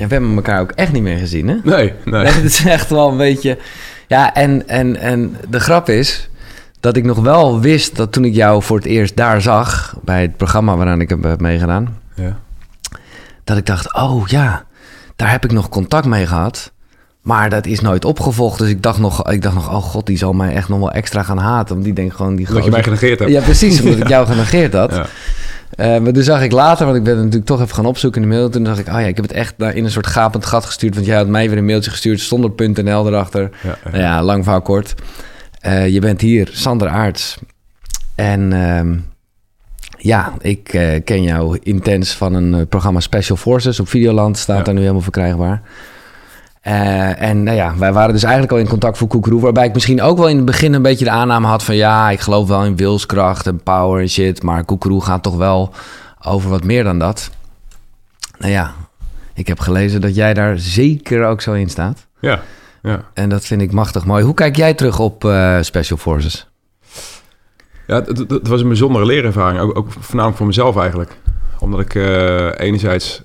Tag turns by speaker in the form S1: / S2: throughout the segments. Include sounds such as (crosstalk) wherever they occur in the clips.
S1: Ja, we hebben elkaar ook echt niet meer gezien, hè?
S2: Nee, nee. (laughs)
S1: Het is echt wel een beetje... Ja, en, en, en de grap is dat ik nog wel wist dat toen ik jou voor het eerst daar zag... bij het programma waaraan ik heb meegedaan...
S2: Ja.
S1: dat ik dacht, oh ja, daar heb ik nog contact mee gehad... Maar dat is nooit opgevolgd. Dus ik dacht nog, ik dacht nog, oh god, die zal mij echt nog wel extra gaan haten. Want die denkt gewoon die.
S2: Dat je mij genegeerd hebt.
S1: Ja, precies, omdat (laughs) ik jou genegeerd had. Ja. Uh, maar toen zag ik later, want ik ben natuurlijk toch even gaan opzoeken in de mail. Toen dacht ik, oh ja, ik heb het echt in een soort gapend gat gestuurd. Want jij had mij weer een mailtje gestuurd zonder .nl erachter. Ja, ja. Nou ja, lang verhaal kort. Uh, je bent hier, Sander Aarts. En uh, ja, ik uh, ken jou intens van een programma Special Forces op Videoland. Staat daar nu helemaal verkrijgbaar. Uh, en nou ja, wij waren dus eigenlijk al in contact voor Koekeroe. Waarbij ik misschien ook wel in het begin een beetje de aanname had van... ja, ik geloof wel in wilskracht en power en shit... maar Koekeroe gaat toch wel over wat meer dan dat. Nou ja, ik heb gelezen dat jij daar zeker ook zo in staat.
S2: Ja, ja.
S1: En dat vind ik machtig mooi. Hoe kijk jij terug op uh, Special Forces?
S2: Ja, het, het, was een bijzondere leerervaring. Ook, ook voornamelijk voor mezelf eigenlijk. Omdat ik uh, enerzijds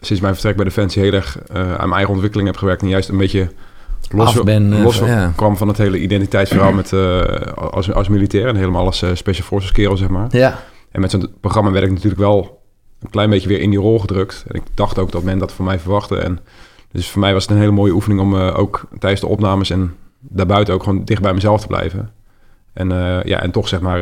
S2: sinds mijn vertrek bij Defensie heel erg uh, aan mijn eigen ontwikkeling heb gewerkt. En juist een beetje los,
S1: ben, uh,
S2: los ja. kwam van het hele identiteitsverhaal met, uh, als, als militair. En helemaal als Special Forces kerel, zeg maar.
S1: Ja.
S2: En met zo'n programma werd ik natuurlijk wel een klein beetje weer in die rol gedrukt. En ik dacht ook dat men dat van mij verwachtte. En dus voor mij was het een hele mooie oefening om ook tijdens de opnames en daarbuiten ook gewoon dicht bij mezelf te blijven. En, ja, en toch zeg maar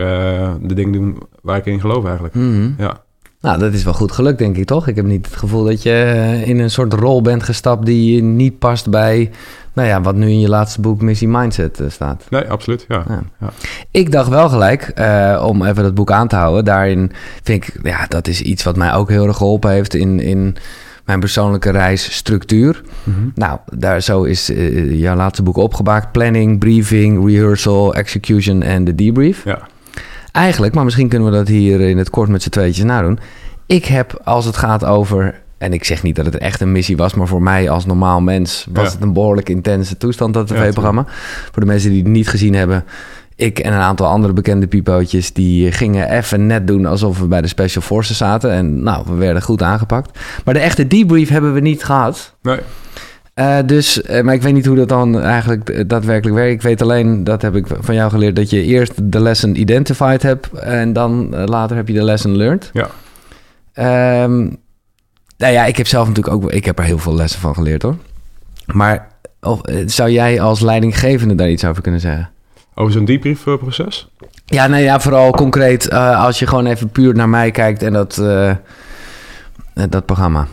S2: de dingen doen waar ik in geloof eigenlijk.
S1: Mm -hmm.
S2: Ja.
S1: Nou, dat is wel goed gelukt, denk ik toch? Ik heb niet het gevoel dat je eh, in een soort rol bent gestapt die niet past bij, nou ja, wat nu in je laatste boek Missie Mindset uh, staat.
S2: Nee, absoluut, ja. ja. ja.
S1: Ik dacht wel gelijk, uh, om even dat boek aan te houden, daarin vind ik, ja, dat is iets wat mij ook heel erg geholpen heeft in, in mijn persoonlijke reisstructuur. Mm -hmm. Nou, daar zo is uh, jouw laatste boek opgemaakt. Planning, briefing, rehearsal, execution en de debrief.
S2: Ja.
S1: Eigenlijk, maar misschien kunnen we dat hier in het kort met z'n tweetjes nadoen. Ik heb, als het gaat over... En ik zeg niet dat het echt een missie was, maar voor mij als normaal mens was
S2: Ja.
S1: het een behoorlijk intense toestand, dat
S2: Ja,
S1: tv-programma. voor de mensen die het niet gezien hebben, ik en een aantal andere bekende pipootjes, die gingen even net doen alsof we bij de Special Forces zaten. En nou, we werden goed aangepakt. Maar de echte debrief hebben we niet gehad.
S2: Nee,
S1: Eh, dus, eh, maar ik weet niet hoe dat dan eigenlijk eh, daadwerkelijk werkt. Ik weet alleen, dat heb ik van jou geleerd, dat je eerst de lesson identified hebt en dan later heb je de lesson learned.
S2: ja.
S1: Ehm, nou ja, ik heb zelf natuurlijk ook, ik heb er heel veel lessen van geleerd hoor. Maar of, zou jij als leidinggevende daar iets over kunnen zeggen?
S2: Over zo'n debriefproces?
S1: Ja, nou ja, vooral concreet als je gewoon even puur naar mij kijkt en dat, dat programma.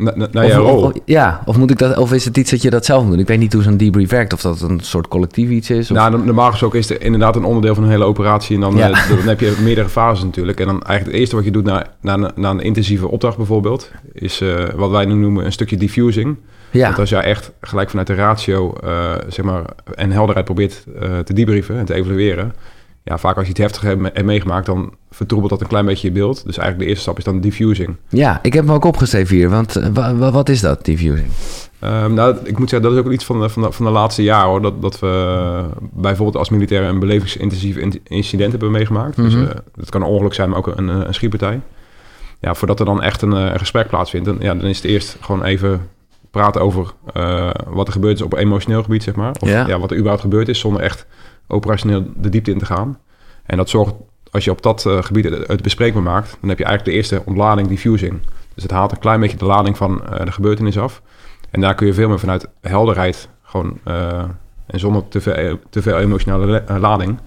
S2: Na, na, naar jouw rol?
S1: Ja, of, moet ik dat, of is het iets dat je dat zelf moet doen? Ik weet niet hoe zo'n debrief werkt, of dat een soort collectief iets is. Of...
S2: Nou, normaal gesproken is het inderdaad een onderdeel van een hele operatie. En dan,
S1: Ja.
S2: eh, dan heb je meerdere fases natuurlijk. En dan eigenlijk het eerste wat je doet na, na, na een intensieve opdracht bijvoorbeeld... is eh, wat wij nu noemen een stukje diffusing.
S1: ja.
S2: Want als jij echt gelijk vanuit de ratio eh, zeg maar, en helderheid probeert te debriefen en te evalueren... Ja, vaak als je iets heftigs hebt, me- hebt meegemaakt, dan vertroebelt dat een klein beetje je beeld. Dus eigenlijk de eerste stap is dan diffusing.
S1: ja, ik heb hem ook opgeschreven hier, want eh, wa- wa- wat is dat, diffusing?
S2: Ehm, nou, ik moet zeggen, dat is ook iets van de, van de, van de laatste jaren hoor. Dat, dat we eh, bijvoorbeeld als militair een belevingsintensief in- incident hebben meegemaakt. Dus
S1: Mhm.
S2: eh, dat kan een ongeluk zijn, maar ook een, een, een schietpartij. Ja, voordat er dan echt een, eh, een gesprek plaatsvindt, dan, ja, dan is het eerst gewoon even praten over eh, wat er gebeurd is op emotioneel gebied, zeg maar. Of
S1: Ja.
S2: ja. wat er überhaupt gebeurd is, zonder echt operationeel de diepte in te gaan. En dat zorgt, als je op dat eh, gebied het, bespreekbaar maakt, dan heb je eigenlijk de eerste ontlading, diffusing. Dus het haalt een klein beetje de lading van eh, de gebeurtenis af. En daar kun je veel meer vanuit helderheid, gewoon eh, en zonder te veel, te veel emotionele le- lading,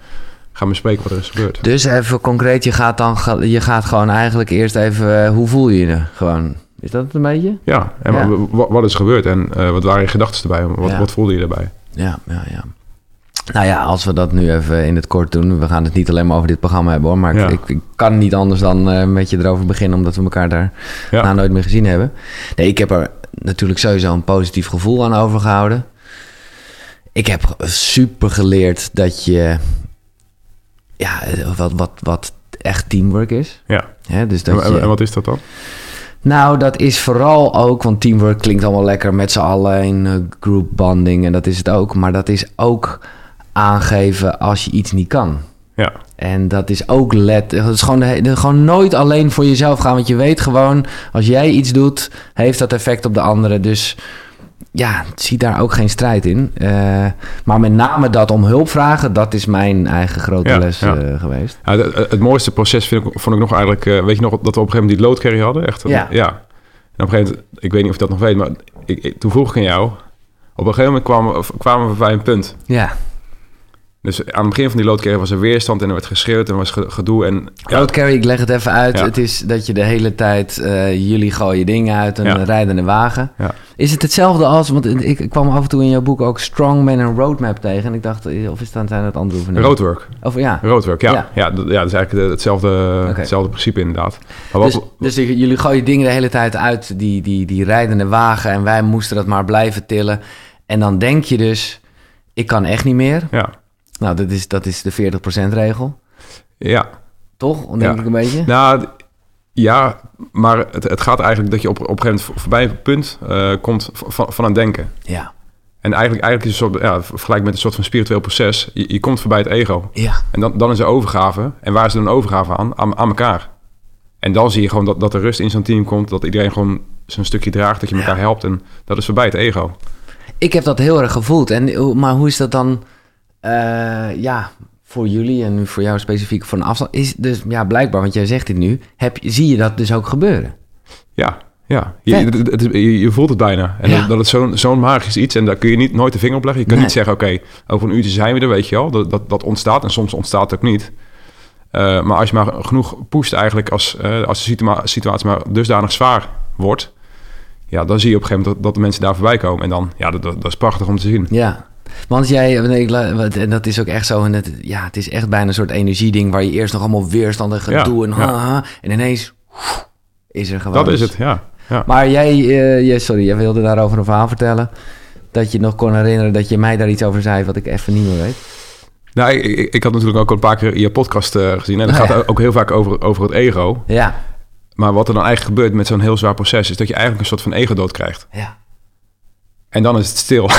S2: gaan bespreken wat er is gebeurd.
S1: Dus even concreet, je gaat dan je gaat gewoon eigenlijk eerst even, hoe voel je je gewoon? Is dat het een beetje?
S2: Ja, en
S1: Ja.
S2: wat is gebeurd en wat waren je gedachten erbij? Wat,
S1: Ja.
S2: wat voelde je erbij?
S1: Ja, ja, ja. Nou ja, als we dat nu even in het kort doen. We gaan het niet alleen maar over dit programma hebben hoor. Maar ik-
S2: Ja.
S1: ik, ik kan niet anders dan eh, met je erover beginnen. Omdat we elkaar daar
S2: Ja.
S1: nou nooit meer gezien hebben. Nee, ik heb er natuurlijk sowieso een positief gevoel aan overgehouden. Ik heb super geleerd dat je... Ja, wat, wat, wat echt teamwork is.
S2: Ja.
S1: Dus
S2: En,
S1: dat
S2: en-
S1: je,
S2: en wat is dat dan?
S1: nou, dat is vooral ook, want teamwork klinkt allemaal lekker met z'n allen in eh, group banding en dat is het ook. Maar dat is ook aangeven als je iets niet kan.
S2: Ja.
S1: En dat is ook let. Dat is gewoon, gewoon nooit alleen voor jezelf gaan. Want je weet gewoon, als jij iets doet, heeft dat effect op de anderen. Dus ja, zie daar ook geen strijd in. Uh, maar met name dat om hulp vragen, dat is mijn eigen grote
S2: Ja,
S1: les
S2: ja.
S1: eh, geweest.
S2: Ja, het, het mooiste proces vind ik, vond ik nog eigenlijk... eh, weet je nog dat we op een gegeven moment die loodcarry hadden? Echt,
S1: Ja.
S2: ja. En op een gegeven moment, ik weet niet of je dat nog weet... maar ik, ik- toen vroeg ik aan jou... Op een gegeven moment kwamen, we- kwamen we bij een punt.
S1: Ja,
S2: Dus aan het begin van die loodcarry was er weerstand... en er werd geschreeuwd en er was ge- gedoe. En, ja,
S1: carry, ik leg het even uit.
S2: Ja.
S1: Het is dat je de hele tijd, eh, jullie gooien dingen uit een
S2: Ja.
S1: rijdende wagen. Is het hetzelfde als, want ik, kwam af en toe in jouw boek ook Strongman en Roadmap tegen. En ik dacht, eh, of is dan zijn het andere oefeningen?
S2: roadwork.
S1: Of ja.
S2: Roadwork, ja.
S1: Ja.
S2: Ja, dat, dat is eigenlijk de- hetzelfde, hetzelfde principe inderdaad. Maar wat,
S1: Dus, dus jullie gooien dingen de hele tijd uit, die, die, die rijdende wagen. En wij moesten dat maar blijven tillen. En dan denk je dus, ik kan echt niet meer.
S2: ja,
S1: Nou, dat is, dat is de 40% regel.
S2: ja.
S1: Toch? Denk
S2: Ja.
S1: ik een beetje.
S2: Nou, ja, maar het, het gaat eigenlijk dat je op, op een gegeven moment voor- voorbij een punt eh, komt van, van aan het denken.
S1: Ja.
S2: En eigenlijk, eigenlijk is het een soort, ja, vergelijk met een soort van spiritueel proces. Je, je komt voorbij het ego.
S1: Ja.
S2: En dan, dan is er overgave. En waar is er een overgave aan? Aan, aan elkaar. En dan zie je gewoon dat, dat er rust in zo'n team komt. Dat iedereen gewoon zijn stukje draagt. Dat je elkaar
S1: Ja.
S2: helpt. En dat is voorbij het ego.
S1: Ik heb dat heel erg gevoeld. En, hoe- maar hoe is dat dan, eh, ja, voor jullie en nu voor jou specifiek van afstand? Is dus, ja, blijkbaar, want jij zegt dit nu, heb, zie je dat dus ook gebeuren?
S2: Ja, ja. Je, het- het- je, je voelt het bijna. En
S1: Ja.
S2: dat, dat is zo'n zo'n magisch iets. En daar kun je niet, nooit de vinger op leggen. Je kunt
S1: Nee.
S2: niet zeggen, oké, over een uurtje zijn we er, weet je wel. Dat, dat, dat ontstaat. En soms ontstaat het ook niet. Eh, maar als je maar genoeg pusht eigenlijk... als, eh, als de situa- situatie maar dusdanig zwaar wordt... ja, dan zie je op een gegeven moment dat, dat de mensen daar voorbij komen. En dan, ja, dat, dat, dat is prachtig om te zien.
S1: Ja. Want jij, en dat is ook echt zo, en het, ja, het is echt bijna een soort energieding waar je eerst nog allemaal weerstand en gedoe
S2: Ja,
S1: en
S2: ja.
S1: ha, en ineens woef, is er gewoon.
S2: Dat is het, ja. ja.
S1: Maar jij, eh, jij, sorry, jij wilde daarover een verhaal vertellen. Dat je nog kon herinneren dat je mij daar iets over zei wat ik even niet meer weet.
S2: Nou, ik, ik, ik had natuurlijk ook al een paar keer je podcast eh, gezien. En
S1: Oh, (laughs)
S2: gaat ook heel vaak over, over het ego.
S1: Ja,
S2: Maar wat er dan eigenlijk gebeurt met zo'n heel zwaar proces... is dat je eigenlijk een soort van ego-dood krijgt.
S1: ja.
S2: En dan is het stil.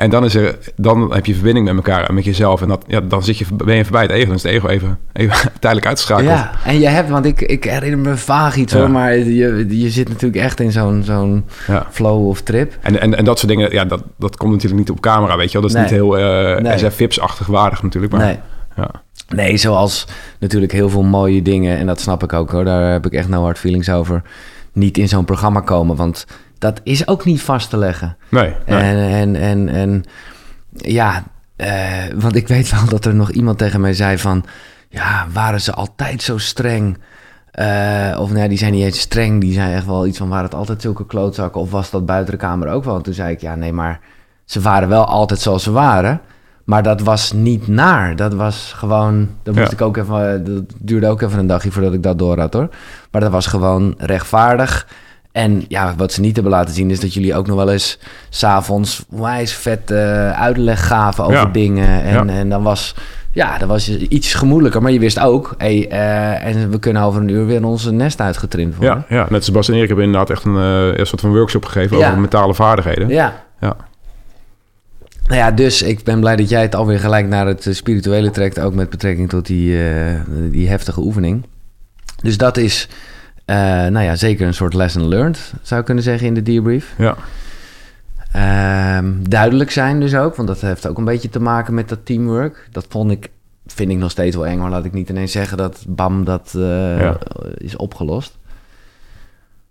S2: En dan, is er, dan heb je verbinding met elkaar en met jezelf. En dat, ja, dan zit je, ben je voorbij het ego. Dan is het ego even, even (laughs) tijdelijk uitgeschakeld.
S1: Ja, en je hebt, want ik, ik herinner me vaag iets
S2: Ja.
S1: hoor, maar je, je zit natuurlijk echt in zo'n zo'n
S2: Ja.
S1: flow of trip.
S2: En, en, en dat soort dingen, ja, dat, dat komt natuurlijk niet op camera, weet je wel. Dat is
S1: Nee.
S2: niet heel eh
S1: Nee.
S2: SF-Vips-achtig waardig natuurlijk. Maar,
S1: Nee.
S2: Ja.
S1: Nee, zoals natuurlijk heel veel mooie dingen, en dat snap ik ook hoor, daar heb ik echt no hard feelings over, niet in zo'n programma komen, want dat is ook niet vast te leggen.
S2: Nee, nee.
S1: En, en, en, en ja, eh, want ik weet wel dat er nog iemand tegen mij zei van, ja, waren ze altijd zo streng? Eh, of nee, die zijn niet eens streng, die zijn echt wel iets van, waren het altijd zulke klootzakken? Of was dat buiten de kamer ook wel? En toen zei ik, ja, nee, maar ze waren wel altijd zoals ze waren. Maar dat was niet naar. Dat was gewoon. Dat moest
S2: Ja.
S1: ik ook even. Dat duurde ook even een dagje voordat ik dat door had hoor. Maar dat was gewoon rechtvaardig. En ja, wat ze niet hebben laten zien is dat jullie ook nog wel eens s'avonds wijs vet eh, uitleg gaven over
S2: Ja.
S1: dingen. En,
S2: Ja.
S1: en dan was. Ja, dan was je iets gemoedelijker. Maar je wist ook, hey, eh, en we kunnen over een uur weer onze nest uitgetrimd worden.
S2: ja, ja, net als Bas en Erik hebben inderdaad echt een, eh, een soort van workshop gegeven
S1: Ja.
S2: over mentale vaardigheden.
S1: Ja.
S2: Ja.
S1: Nou ja, dus ik ben blij dat jij het alweer gelijk naar het spirituele trekt, ook met betrekking tot die, die heftige oefening. Dus dat is, eh, nou ja, zeker een soort lesson learned, zou ik kunnen zeggen in de debrief.
S2: Ja.
S1: Ehm, duidelijk zijn dus ook, want dat heeft ook een beetje te maken met dat teamwork. Dat vond ik, vind ik nog steeds wel eng, maar laat ik niet ineens zeggen dat bam, dat eh,
S2: Ja.
S1: is opgelost.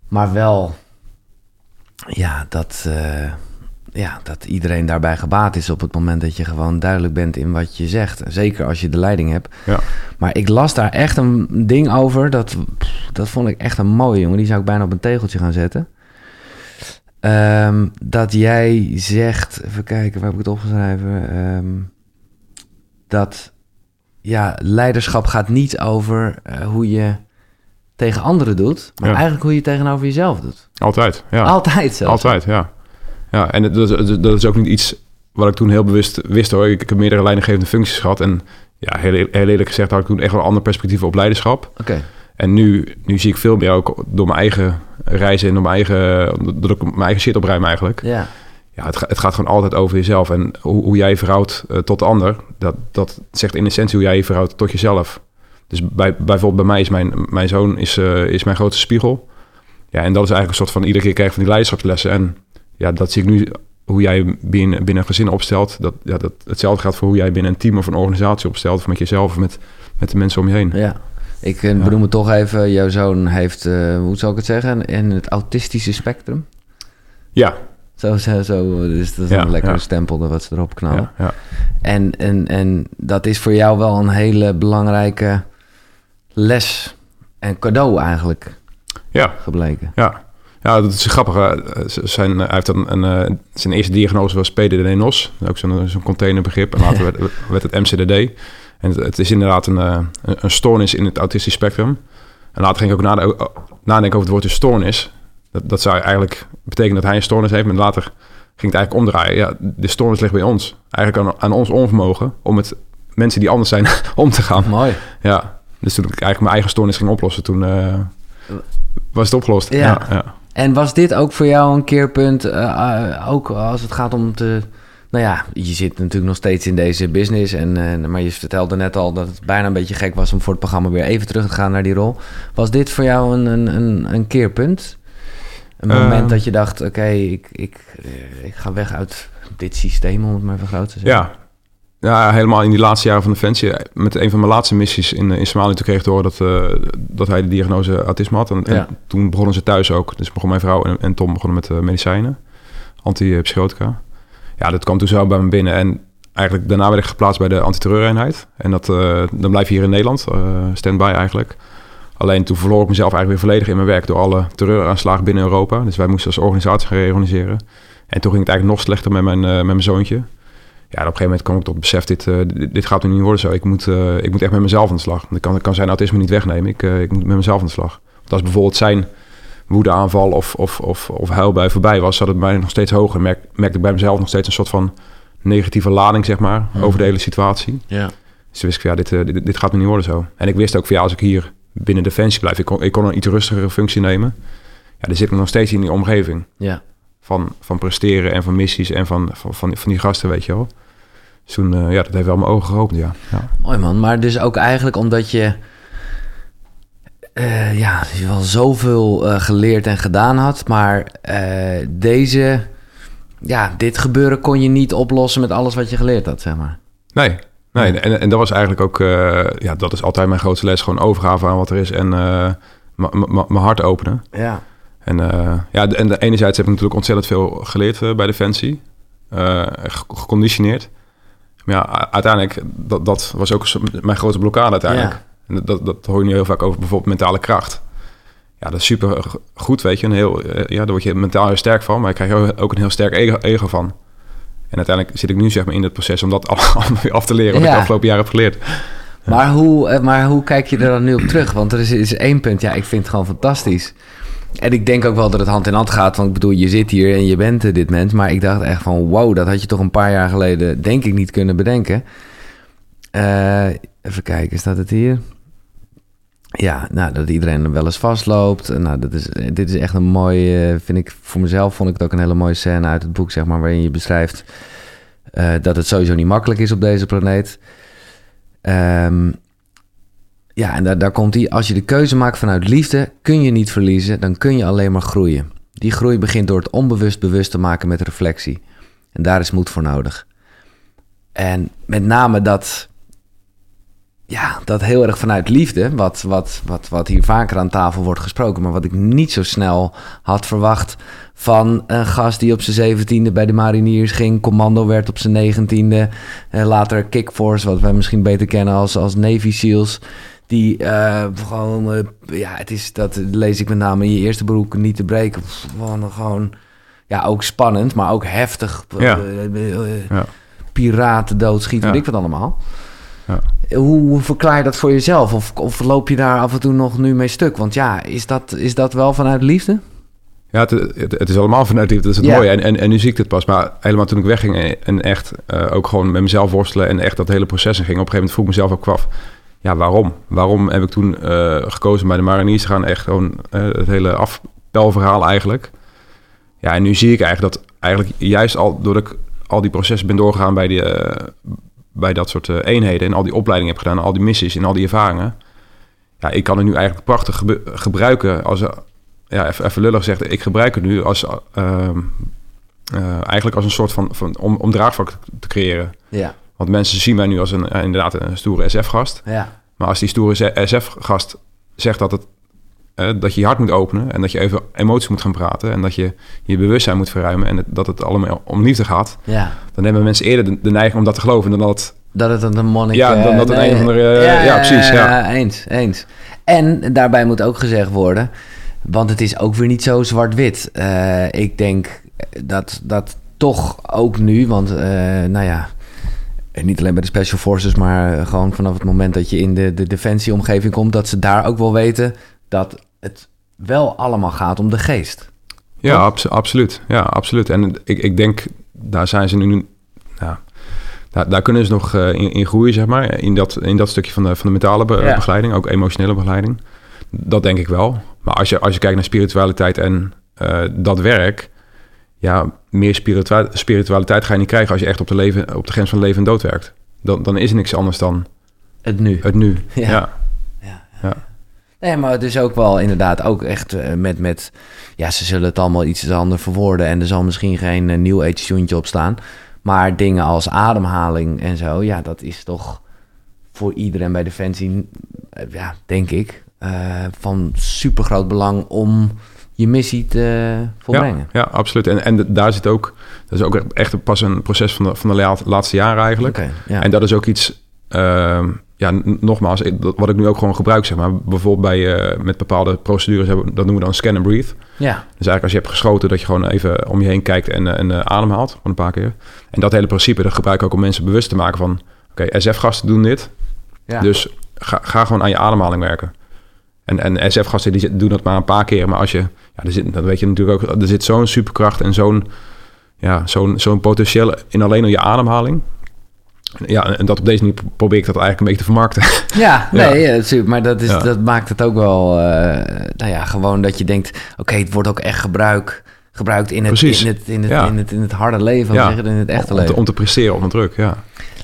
S1: Maar wel, ja, dat, eh, ja, dat iedereen daarbij gebaat is op het moment dat je gewoon duidelijk bent in wat je zegt. Zeker als je de leiding hebt.
S2: Ja.
S1: Maar ik las daar echt een ding over. Dat, dat vond ik echt een mooie jongen. Die zou ik bijna op een tegeltje gaan zetten. Ehm, dat jij zegt, even kijken, waar heb ik het opgeschreven? Ehm, dat ja, leiderschap gaat niet over eh, hoe je tegen anderen doet, maar
S2: Ja.
S1: eigenlijk hoe je tegenover jezelf doet.
S2: Altijd, ja.
S1: Altijd zelfs.
S2: Altijd, ja. Ja, en dat, dat, is ook niet iets wat ik toen heel bewust wist hoor. Ik, ik heb meerdere leidinggevende functies gehad. En ja, heel, heel eerlijk gezegd had ik toen echt wel een ander perspectief op leiderschap.
S1: Oké,
S2: En nu, nu zie ik veel meer ook door mijn eigen reizen en door mijn eigen, dat ik mijn eigen shit opruim eigenlijk.
S1: ja.
S2: ja, het, het, gaat gewoon altijd over jezelf. En hoe, hoe jij je verhoudt tot de ander, dat, dat zegt in essentie hoe jij je verhoudt tot jezelf. Dus bij, bijvoorbeeld bij mij is mijn, mijn zoon is, is mijn grootste spiegel. Ja, en dat is eigenlijk een soort van iedere keer krijg van die leiderschapslessen. En ja, dat zie ik nu hoe jij binnen, binnen een gezin opstelt. Dat, ja, dat, hetzelfde geldt voor hoe jij binnen een team of een organisatie opstelt. Of met jezelf of met, met de mensen om je heen.
S1: Ja, ik uh, benoem het toch even. Jouw zoon heeft, uh, hoe zou ik het zeggen, in het autistische spectrum.
S2: Ja.
S1: Zo, zo, zo dus dat is een lekkere stempel wat ze erop knallen. Ja, En, en, en dat is voor jou wel een hele belangrijke les en cadeau eigenlijk
S2: ja.
S1: gebleken.
S2: Ja. Ja, dat is grappig. Zijn, hij heeft een, een, eh, zijn eerste diagnose was PDD-NOS. Ook zo'n zo'n containerbegrip. En later (laughs) werd, werd, het MCDD. En het, is inderdaad een, eh, een, een, stoornis in het autistisch spectrum. En later ging ik ook nadenken, nadenken over het woordje stoornis. Dat, dat zou eigenlijk betekenen dat hij een stoornis heeft. Maar later ging het eigenlijk omdraaien. Ja, de stoornis ligt bij ons. Eigenlijk aan, aan ons onvermogen om met mensen die anders zijn (laughs) om te gaan.
S1: Mooi.
S2: Ja, dus toen ik eigenlijk mijn eigen stoornis ging oplossen, toen uh, was het opgelost. ja. ja.
S1: En was dit ook voor jou een keerpunt, uh, ook als het gaat om te... Nou ja, je zit natuurlijk nog steeds in deze business. En, uh, maar je vertelde net al dat het bijna een beetje gek was om voor het programma weer even terug te gaan naar die rol. Was dit voor jou een, een, een, een keerpunt? Een moment ehm. dat je dacht, oké, ik, ik, ik ga weg uit dit systeem, om het maar even te zeggen.
S2: Ja, ja, helemaal in die laatste jaren van Defensie. Met een van mijn laatste missies in, in Somalië... toen kreeg ik te horen dat, uh, dat hij de diagnose autisme had. En, en, toen begonnen ze thuis ook. Dus begon mijn vrouw en, en Tom begonnen met uh, medicijnen. Antipsychotica. Ja, dat kwam toen zo bij me binnen. En eigenlijk daarna werd ik geplaatst bij de antiterreureenheid. En dat, uh, dan blijf je hier in Nederland, stand-by eigenlijk. Alleen toen verloor ik mezelf eigenlijk weer volledig in mijn werk... door alle terreuraanslagen binnen Europa. Dus wij moesten als organisatie gaan reorganiseren. En toen ging het eigenlijk nog slechter met mijn, met mijn zoontje ja, op een gegeven moment kwam ik tot besef, dit, uh, dit, gaat nu niet worden zo. Ik moet, uh, ik moet echt met mezelf aan de slag. Ik kan, kan zijn autisme niet wegnemen. Ik, uh, ik moet met mezelf aan de slag. Want als bijvoorbeeld zijn woedeaanval of, of, of, of huilbui voorbij was, zat het mij nog steeds hoger. Merk, merkte ik bij mezelf nog steeds een soort van negatieve lading, zeg maar, mhm. over de hele situatie.
S1: Ja.
S2: Dus wist ik ja, dit, dit, dit, gaat nu niet worden zo. En ik wist ook van, ja, als ik hier binnen Defensie blijf, ik kon, ik kon een iets rustigere functie nemen. Ja, dan zit ik nog steeds in die omgeving.
S1: Ja.
S2: Van, van presteren en van missies en van, van, van, van die gasten, weet je wel. Dus toen, uh, ja, dat heeft wel mijn ogen geopend, ja. ja.
S1: Mooi man, maar dus ook eigenlijk omdat je... Uh, ja, je wel zoveel uh, geleerd en gedaan had, maar deze... Ja, dit gebeuren kon je niet oplossen met alles wat je geleerd had, zeg maar.
S2: Nee, nee. En, en dat was eigenlijk ook... ja, dat is altijd mijn grootste les. Gewoon overgave aan wat er is en mijn hart openen.
S1: Ja.
S2: En, ja, en de, enerzijds heb ik natuurlijk ontzettend veel geleerd bij Defensie. geconditioneerd. Maar ja, uiteindelijk, dat, dat was ook mijn grote blokkade uiteindelijk. En dat, dat hoor je nu heel vaak over bijvoorbeeld mentale kracht. Ja, dat is super goed, weet je. Een heel, eh, ja, daar word je mentaal heel sterk van, maar je krijgt ook een heel sterk ego, ego van. En uiteindelijk zit ik nu zeg maar in het proces om dat (laughs) allemaal weer af te leren, wat ik de afgelopen jaren heb geleerd.
S1: Maar, hoe, eh, maar hoe kijk je er dan nu op terug? Want er is, is één punt, ja, ik vind het gewoon fantastisch. En ik denk ook wel dat het hand in hand gaat. Want ik bedoel, je zit hier en je bent dit mens. Maar ik dacht echt van, wow, dat had je toch een paar jaar geleden, denk ik, niet kunnen bedenken. Uh, even kijken, staat het hier? Ja, nou, dat iedereen wel eens vastloopt. Nou, dat is, dit is echt een mooie, vind ik, voor mezelf vond ik het ook een hele mooie scène uit het boek, zeg maar, waarin je beschrijft uh, dat het sowieso niet makkelijk is op deze planeet. Um, ja, en daar, komt hij. Als je de keuze maakt vanuit liefde, kun je niet verliezen, dan kun je alleen maar groeien. Die groei begint door het onbewust bewust te maken met reflectie. En daar is moed voor nodig. En met name dat, ja, dat heel erg vanuit liefde, wat, wat, wat, wat hier vaker aan tafel wordt gesproken, maar wat ik niet zo snel had verwacht van een gast die op zijn zeventiende bij de mariniers ging, commando werd op zijn negentiende, en later Kickforce, wat wij misschien beter kennen als, als Navy SEALs. Die uh, gewoon, uh, ja, het is, dat lees ik met name in je eerste beroep niet te breken. Gewoon, gewoon ja, ook spannend, maar ook heftig.
S2: Ja. Uh,
S1: ja. Piraten doodschieten, ja. weet ik wat allemaal. Ja. Hoe verklaar je dat voor jezelf? Of, of loop je daar af en toe nog nu mee stuk? Want ja, is dat, is dat wel vanuit liefde?
S2: Ja, het, het, het, is allemaal vanuit liefde. Dat is het mooie. En, en, en nu zie ik het pas. Maar helemaal toen ik wegging en echt ook gewoon met mezelf worstelen... en echt dat hele proces in ging... op een gegeven moment vroeg ik mezelf ook af ja, waarom? Waarom heb ik toen uh, gekozen bij de Mariniers te gaan? Echt gewoon uh, het hele afpelverhaal eigenlijk. Ja, en nu zie ik eigenlijk dat eigenlijk juist al doordat ik al die processen ben doorgegaan bij, die, eh, bij dat soort eh, eenheden en al die opleidingen heb gedaan, al die missies en al die ervaringen. Ja, ik kan het nu eigenlijk prachtig gebruiken als, ja, even, lullig gezegd, ik gebruik het nu als, eigenlijk als een soort van, van om, om draagvlak te creëren.
S1: Ja.
S2: Want mensen zien mij nu als een, inderdaad een stoere SF-gast.
S1: Ja.
S2: Maar als die stoere SF-gast zegt dat het dat je je hart moet openen en dat je even emoties moet gaan praten en dat je je bewustzijn moet verruimen en dat het allemaal om liefde gaat,
S1: ja.
S2: dan hebben mensen eerder de, neiging om dat te geloven dan dat
S1: dat het een monnik...
S2: Ja, dan dat het een of andere... Ja, ja, precies. Ja.
S1: eens, eens. En daarbij moet ook gezegd worden, want het is ook weer niet zo zwart-wit. Uh, ik denk dat dat toch ook nu, want uh, nou ja... Niet alleen bij de Special Forces, maar gewoon vanaf het moment dat je in de, de defensieomgeving komt, dat ze daar ook wel weten dat het wel allemaal gaat om de geest.
S2: Ja, absoluut. Ja, absoluut. En ik, ik denk, daar zijn ze nu... Ja, daar, daar kunnen ze nog uh, in, in, groeien, zeg maar. In dat, in dat stukje van de, van de mentale begeleiding, ook emotionele begeleiding. Dat denk ik wel. Maar als je, als je kijkt naar spiritualiteit en uh, dat werk... Ja, meer spiritualiteit ga je niet krijgen als je echt op de, leven, op de grens van leven en dood werkt. Dan, dan is er niks anders dan...
S1: Het nu.
S2: Het nu, (laughs)
S1: ja. ja. ja. Nee, maar dus ook wel inderdaad ook echt uh, met, met... Ja, ze zullen het allemaal iets anders verwoorden... en er zal misschien geen uh, nieuw age op staan. Maar dingen als ademhaling en zo... ja, dat is toch voor iedereen bij Defensie... Uh, ja, denk ik... van super groot belang om je missie te volbrengen.
S2: Ja, ja absoluut. En, en daar zit ook... Dat is ook echt pas een proces van de, van de laatste jaren eigenlijk.
S1: Okay, ja.
S2: En dat is ook iets... Ehm, ja, nogmaals, wat ik nu ook gewoon gebruik, zeg maar. Bijvoorbeeld bij, uh, met bepaalde procedures, hebben, dat noemen we dan scan and breathe.
S1: Ja.
S2: Dus eigenlijk als je hebt geschoten, dat je gewoon even om je heen kijkt en, eh, en uh, ademhaalt, gewoon een paar keer. En dat hele principe, dat gebruik ik ook om mensen bewust te maken van... Oké, SF-gasten doen dit, ja. dus ga, ga gewoon aan je ademhaling werken. En, en SF-gasten die doen dat maar een paar keer, maar als je... Ja, er zit, dat weet je natuurlijk ook, er zit zo'n superkracht en zo'n ja, zo'n zo'n potentieel in alleen al je ademhaling. Ja, en dat op deze manier probeer ik dat eigenlijk een beetje te vermarkten.
S1: Ja, (laughs) nee, ja. super. Maar dat, is, dat maakt het ook wel, uh, nou ja, gewoon dat je denkt... oké, het wordt ook echt gebruik, gebruikt in het, in het, in het, in het, in het, in het harde leven, ja. in het echte
S2: om
S1: leven.
S2: Te, om te presteren onder druk, ja.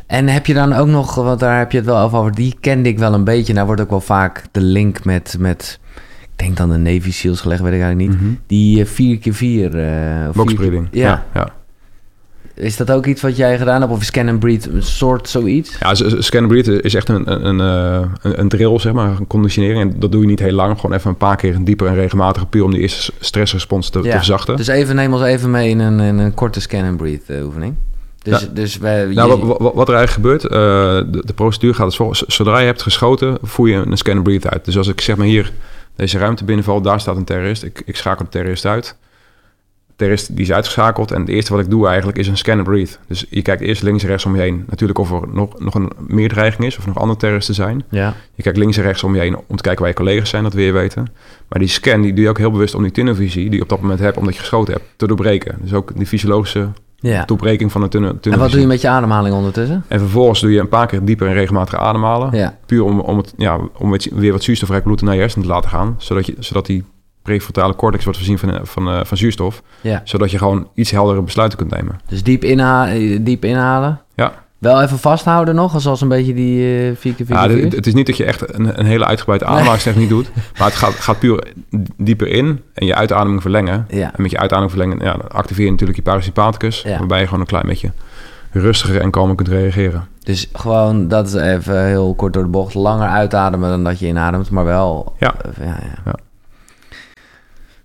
S1: En heb je dan ook nog, want daar heb je het wel over, die kende ik wel een beetje. Daar wordt ook wel vaak de link met, met ik denk dan de Navy SEALs gelegd, weet ik eigenlijk niet. Mm -hmm. Die 4x4... Uh,
S2: Boxbreeding, ja. ja.
S1: Is dat ook iets wat jij gedaan hebt? Of scan and breathe een soort zoiets?
S2: Ja, scan and breathe is echt een, een, een, een, drill, zeg maar, een conditionering. En dat doe je niet heel lang. Gewoon even een paar keer dieper en regelmatig, puur om die eerste stressrespons te, te verzachten.
S1: Dus even neem ons even mee in een, in een korte scan and breathe uh, oefening. Dus, dus wij,
S2: nou, wat, wat, er eigenlijk gebeurt, uh, de, de, procedure gaat als volgt. Zodra je hebt geschoten, voer je een scan and breathe uit. Dus als ik zeg maar hier deze ruimte binnenval, daar staat een terrorist. Ik, ik schakel de terrorist uit terrorist die is uitgeschakeld. En het eerste wat ik doe eigenlijk is een scan and breathe. Dus je kijkt eerst links en rechts om je heen. Natuurlijk of er nog, nog een meer dreiging is of nog andere terroristen zijn.
S1: Ja.
S2: Je kijkt links en rechts om je heen om te kijken waar je collega's zijn, dat wil je weten. Maar die scan die doe je ook heel bewust om die tunnelvisie die je op dat moment hebt, omdat je geschoten hebt, te doorbreken. Dus ook die fysiologische ja. doorbreking van de tunnel.
S1: En wat doe je met je ademhaling ondertussen?
S2: En vervolgens doe je een paar keer dieper en regelmatig ademhalen.
S1: Ja.
S2: Puur om, om, het, ja, om weer wat zuurstofrijk bloed naar je hersenen te laten gaan. Zodat, je, zodat die prefrontale cortex wordt voorzien van, van, uh, van zuurstof.
S1: Ja.
S2: Zodat je gewoon iets heldere besluiten kunt nemen.
S1: Dus diep, inha diep inhalen.
S2: Ja.
S1: Wel even vasthouden nog, zoals een beetje die uh, 4 keer
S2: Ja, het, het, is niet dat je echt een, een hele uitgebreide ademhalingstechniek doet. (laughs) Maar het gaat, gaat puur dieper in en je uitademing verlengen.
S1: Ja.
S2: En met je uitademing verlengen ja, activeer je natuurlijk je parasympathicus. Ja. Waarbij je gewoon een klein beetje rustiger en kalmer kunt reageren.
S1: Dus gewoon, dat is even heel kort door de bocht, langer uitademen dan dat je inademt, maar wel...
S2: Ja.
S1: Ja, ja. ja.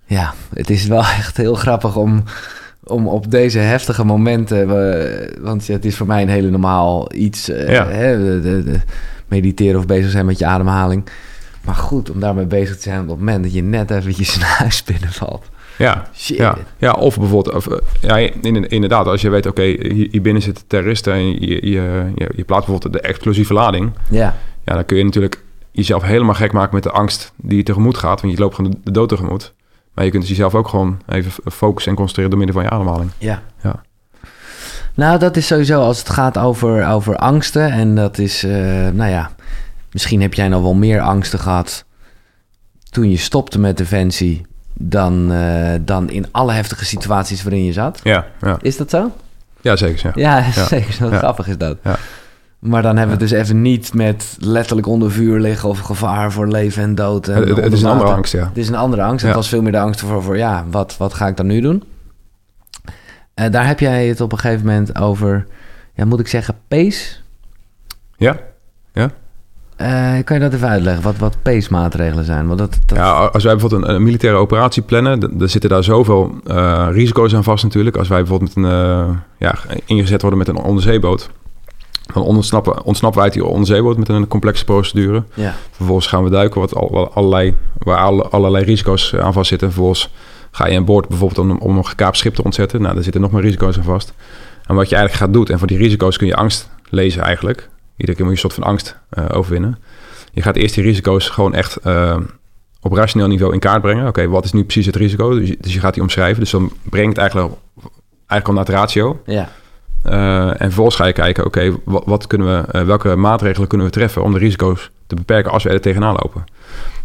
S1: Ja, het is wel (laughs) echt heel grappig om, om op deze heftige momenten... want het is voor mij een hele normaal iets... Uh, hè, de, de, mediteren of bezig zijn met je ademhaling. Maar goed, om daarmee bezig te zijn op het moment... dat je net eventjes (laughs) naar huis binnenvalt.
S2: Ja,
S1: Shit.
S2: ja, ja of bijvoorbeeld, of, ja, inderdaad, als je weet, oké, okay, hier, binnen zitten terroristen en je, je, je, je plaatst bijvoorbeeld de explosieve lading,
S1: ja.
S2: ja, dan kun je natuurlijk jezelf helemaal gek maken met de angst die je tegemoet gaat, want je loopt gewoon de dood tegemoet. Maar je kunt dus jezelf ook gewoon even focussen en concentreren door middel van je ademhaling.
S1: Ja.
S2: ja.
S1: Nou, dat is sowieso als het gaat over, over angsten. En dat is, uh, nou ja, misschien heb jij nog wel meer angsten gehad toen je stopte met Defensie. dan, uh, dan in alle heftige situaties waarin je zat.
S2: Ja, ja.
S1: Is dat zo?
S2: Ja, zeker.
S1: Ja, ja, (laughs) zeker. Zo grappig is dat. Ja. Maar dan hebben we het dus even niet met letterlijk onder vuur liggen of gevaar voor leven en dood. En
S2: het, het is een andere angst, ja.
S1: Het is een andere angst. Het was veel meer de angst voor, voor ja, wat, wat ga ik dan nu doen? Uh, daar heb jij het op een gegeven moment over, ja, moet ik zeggen, pace?
S2: Ja, ja.
S1: Uh, kan je dat even uitleggen, wat, wat pace-maatregelen zijn? Want dat, dat...
S2: Ja, als wij bijvoorbeeld een, een militaire operatie plannen, dan zitten daar zoveel uh, risico's aan vast natuurlijk. Als wij bijvoorbeeld met een, ja, ingezet worden met een onderzeeboot, dan ontsnappen, ontsnappen wij uit die onderzeeboot met een complexe procedure.
S1: Ja.
S2: Vervolgens gaan we duiken, wat al, allerlei, waar alle, allerlei risico's aan vast zitten. Vervolgens ga je aan boord bijvoorbeeld om, om een gekaapt schip te ontzetten. Nou, daar zitten nog meer risico's aan vast. En wat je eigenlijk gaat doen, en voor die risico's kun je angst lezen eigenlijk. Iedere keer moet je een soort van angst uh, overwinnen. Je gaat eerst die risico's gewoon echt uh, op rationeel niveau in kaart brengen. Oké, wat is nu precies het risico? Dus je, dus je, gaat die omschrijven. Dus dan brengt het eigenlijk, eigenlijk al naar het ratio.
S1: Ja.
S2: Uh, en vervolgens ga je kijken, oké, wat, wat, kunnen we, welke maatregelen kunnen we treffen om de risico's te beperken als we er tegenaan lopen?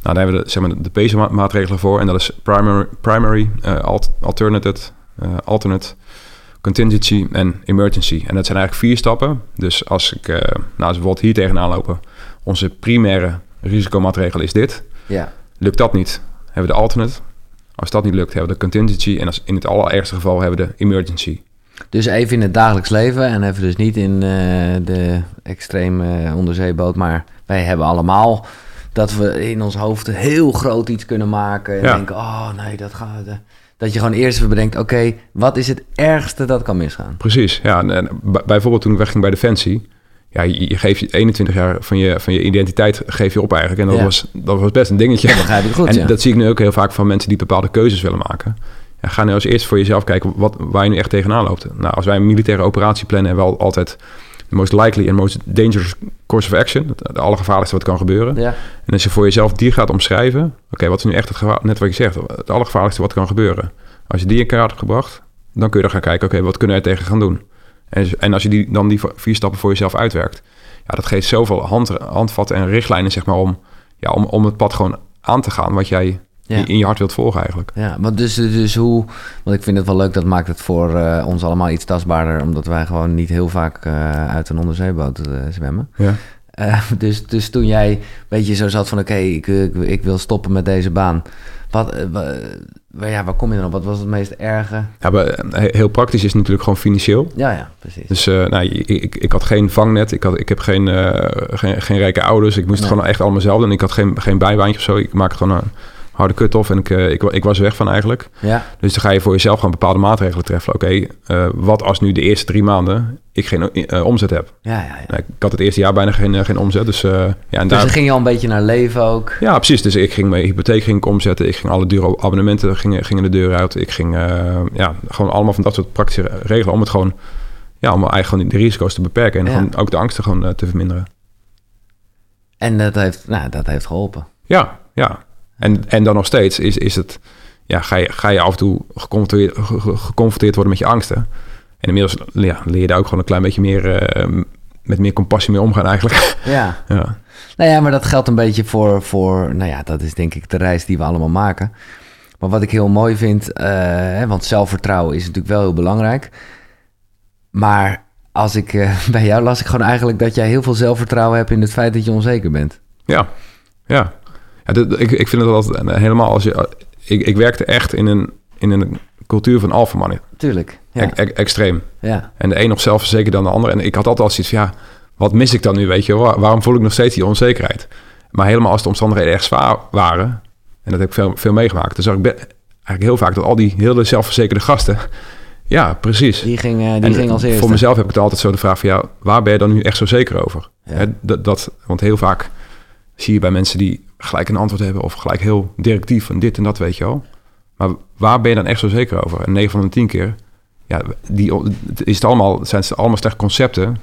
S2: Nou, daar hebben we de, zeg maar, de PACE-maatregelen voor. En dat is primary, primary alt, alternate, alternate, contingency en emergency. En dat zijn eigenlijk vier stappen. Dus als ik, uh, nou, als we bijvoorbeeld hier tegenaan lopen, onze primaire risicomaatregel is dit.
S1: Ja.
S2: Lukt dat niet, hebben we de alternate. Als dat niet lukt, hebben we de contingency. En als in het allerergste geval hebben we de emergency.
S1: Dus even in het dagelijks leven en even dus niet in uh, de extreme onderzeeboot. Maar wij hebben allemaal dat we in ons hoofd heel groot iets kunnen maken. En
S2: Ja.
S1: denken, oh nee, dat gaat... Dat je gewoon eerst even bedenkt, oké, wat is het ergste dat kan misgaan?
S2: Precies, ja. En, en bij- bijvoorbeeld toen ik wegging bij Defensie... Ja, je, je geeft je 21 jaar van je, van je identiteit geef je op eigenlijk. En dat,
S1: Ja.
S2: was, dat was best een dingetje.
S1: Dat begrijp ik goed,
S2: en dat zie ik nu ook heel vaak van mensen die bepaalde keuzes willen maken. Ja, ga nu als eerst voor jezelf kijken wat, waar je nu echt tegenaan loopt. Nou, als wij een militaire operatie plannen... hebben we al altijd de most likely en most dangerous course of action. Het allergevaarlijkste wat kan gebeuren.
S1: Ja,
S2: En als je voor jezelf die gaat omschrijven... oké, wat is nu echt het gevaar... net wat je zegt, het allergevaarlijkste wat kan gebeuren. Als je die in kaart hebt gebracht... dan kun je dan gaan kijken... oké, wat kunnen er tegen gaan doen? En, en als je die, dan die vier stappen voor jezelf uitwerkt... ja, dat geeft zoveel hand, handvatten en richtlijnen... zeg maar, om, ja, om, om het pad gewoon aan te gaan... wat jij
S1: Ja.
S2: in je hart wilt volgen eigenlijk.
S1: ja. Want dus, dus hoe... Want ik vind het wel leuk, dat maakt het voor eh, ons allemaal iets tastbaarder... omdat wij gewoon niet heel vaak eh, uit een onderzeeboot eh, zwemmen.
S2: Ja. (laughs)
S1: Dus, dus toen jij een beetje zo zat van... oké, ik, ik, ik wil stoppen met deze baan. Wat, wa- waar, ja, waar kom je dan op? Wat was het meest erge?
S2: Ja, maar, heel praktisch is natuurlijk gewoon financieel.
S1: Ja, ja, precies.
S2: Dus nou, ik, ik, ik had geen vangnet, ik, had, ik heb geen, geen, geen rijke ouders. Ik moest het gewoon echt allemaal zelf doen. Ik had geen, geen bijbaantje of zo. Ik maakte gewoon een harde cut-off en ik, eh, ik, ik was er weg van eigenlijk.
S1: Ja,
S2: Dus dan ga je voor jezelf gewoon bepaalde maatregelen treffen. Oké, eh, wat als nu de eerste drie maanden ik geen eh, omzet heb?
S1: ja, ja. ja.
S2: Nou, ik had het eerste jaar bijna geen, geen omzet. Dus, ja, en
S1: Dus
S2: daar,
S1: dan ging je al een beetje naar leven ook.
S2: ja, precies. Dus ik ging mijn hypotheek ging ik omzetten. Ik ging alle dure abonnementen gingen, gingen de deur uit. Ik ging ja, gewoon allemaal van dat soort praktische regelen om het gewoon, ja, om eigenlijk de risico's te beperken en
S1: Ja.
S2: gewoon ook de angsten gewoon te verminderen.
S1: En dat heeft, nou, dat heeft geholpen.
S2: Ja, ja. En, en dan nog steeds is, is het, ja, ga je, ga je af en toe geconfronteerd, ge- ge- geconfronteerd worden met je angsten. En inmiddels ja, leer je daar ook gewoon een klein beetje meer, eh, met meer compassie mee omgaan eigenlijk. (laughs)
S1: Ja. (laughs)
S2: ja.
S1: Nou ja, maar dat geldt een beetje voor, voor, nou ja, dat is denk ik de reis die we allemaal maken. Maar wat ik heel mooi vind, eh, hè, want zelfvertrouwen is natuurlijk wel heel belangrijk. Maar als ik eh, (laughs) bij jou las ik gewoon eigenlijk dat jij heel veel zelfvertrouwen hebt in het feit dat je onzeker bent.
S2: Ja, ja. Ik, ik vind het altijd eh, helemaal als je. Ik, ik werkte echt in een, in een cultuur van alfamannen.
S1: Tuurlijk. Ja,
S2: E- extreem.
S1: ja,
S2: En de een nog zelfverzekerd dan de ander. En ik had altijd al zoiets van ja, wat mis ik dan nu? Weet je? Waar- waarom voel ik nog steeds die onzekerheid? Maar helemaal als de omstandigheden echt zwaar waren, en dat heb ik veel, veel meegemaakt, dan zag ik eigenlijk heel vaak dat al die hele zelfverzekerde gasten. (laughs) Ja, precies.
S1: die ging, eh, die
S2: En
S1: ging als eerste.
S2: Voor mezelf heb ik het altijd zo de vraag van ja, waar ben je dan nu echt zo zeker over?
S1: Ja.
S2: Hè, dat, dat, want heel vaak zie je bij mensen die gelijk een antwoord hebben of gelijk heel directief van dit en dat weet je wel. Maar waar ben je dan echt zo zeker over? En 9 van de 10 keer, ja, die, is het allemaal, zijn het allemaal slechte concepten.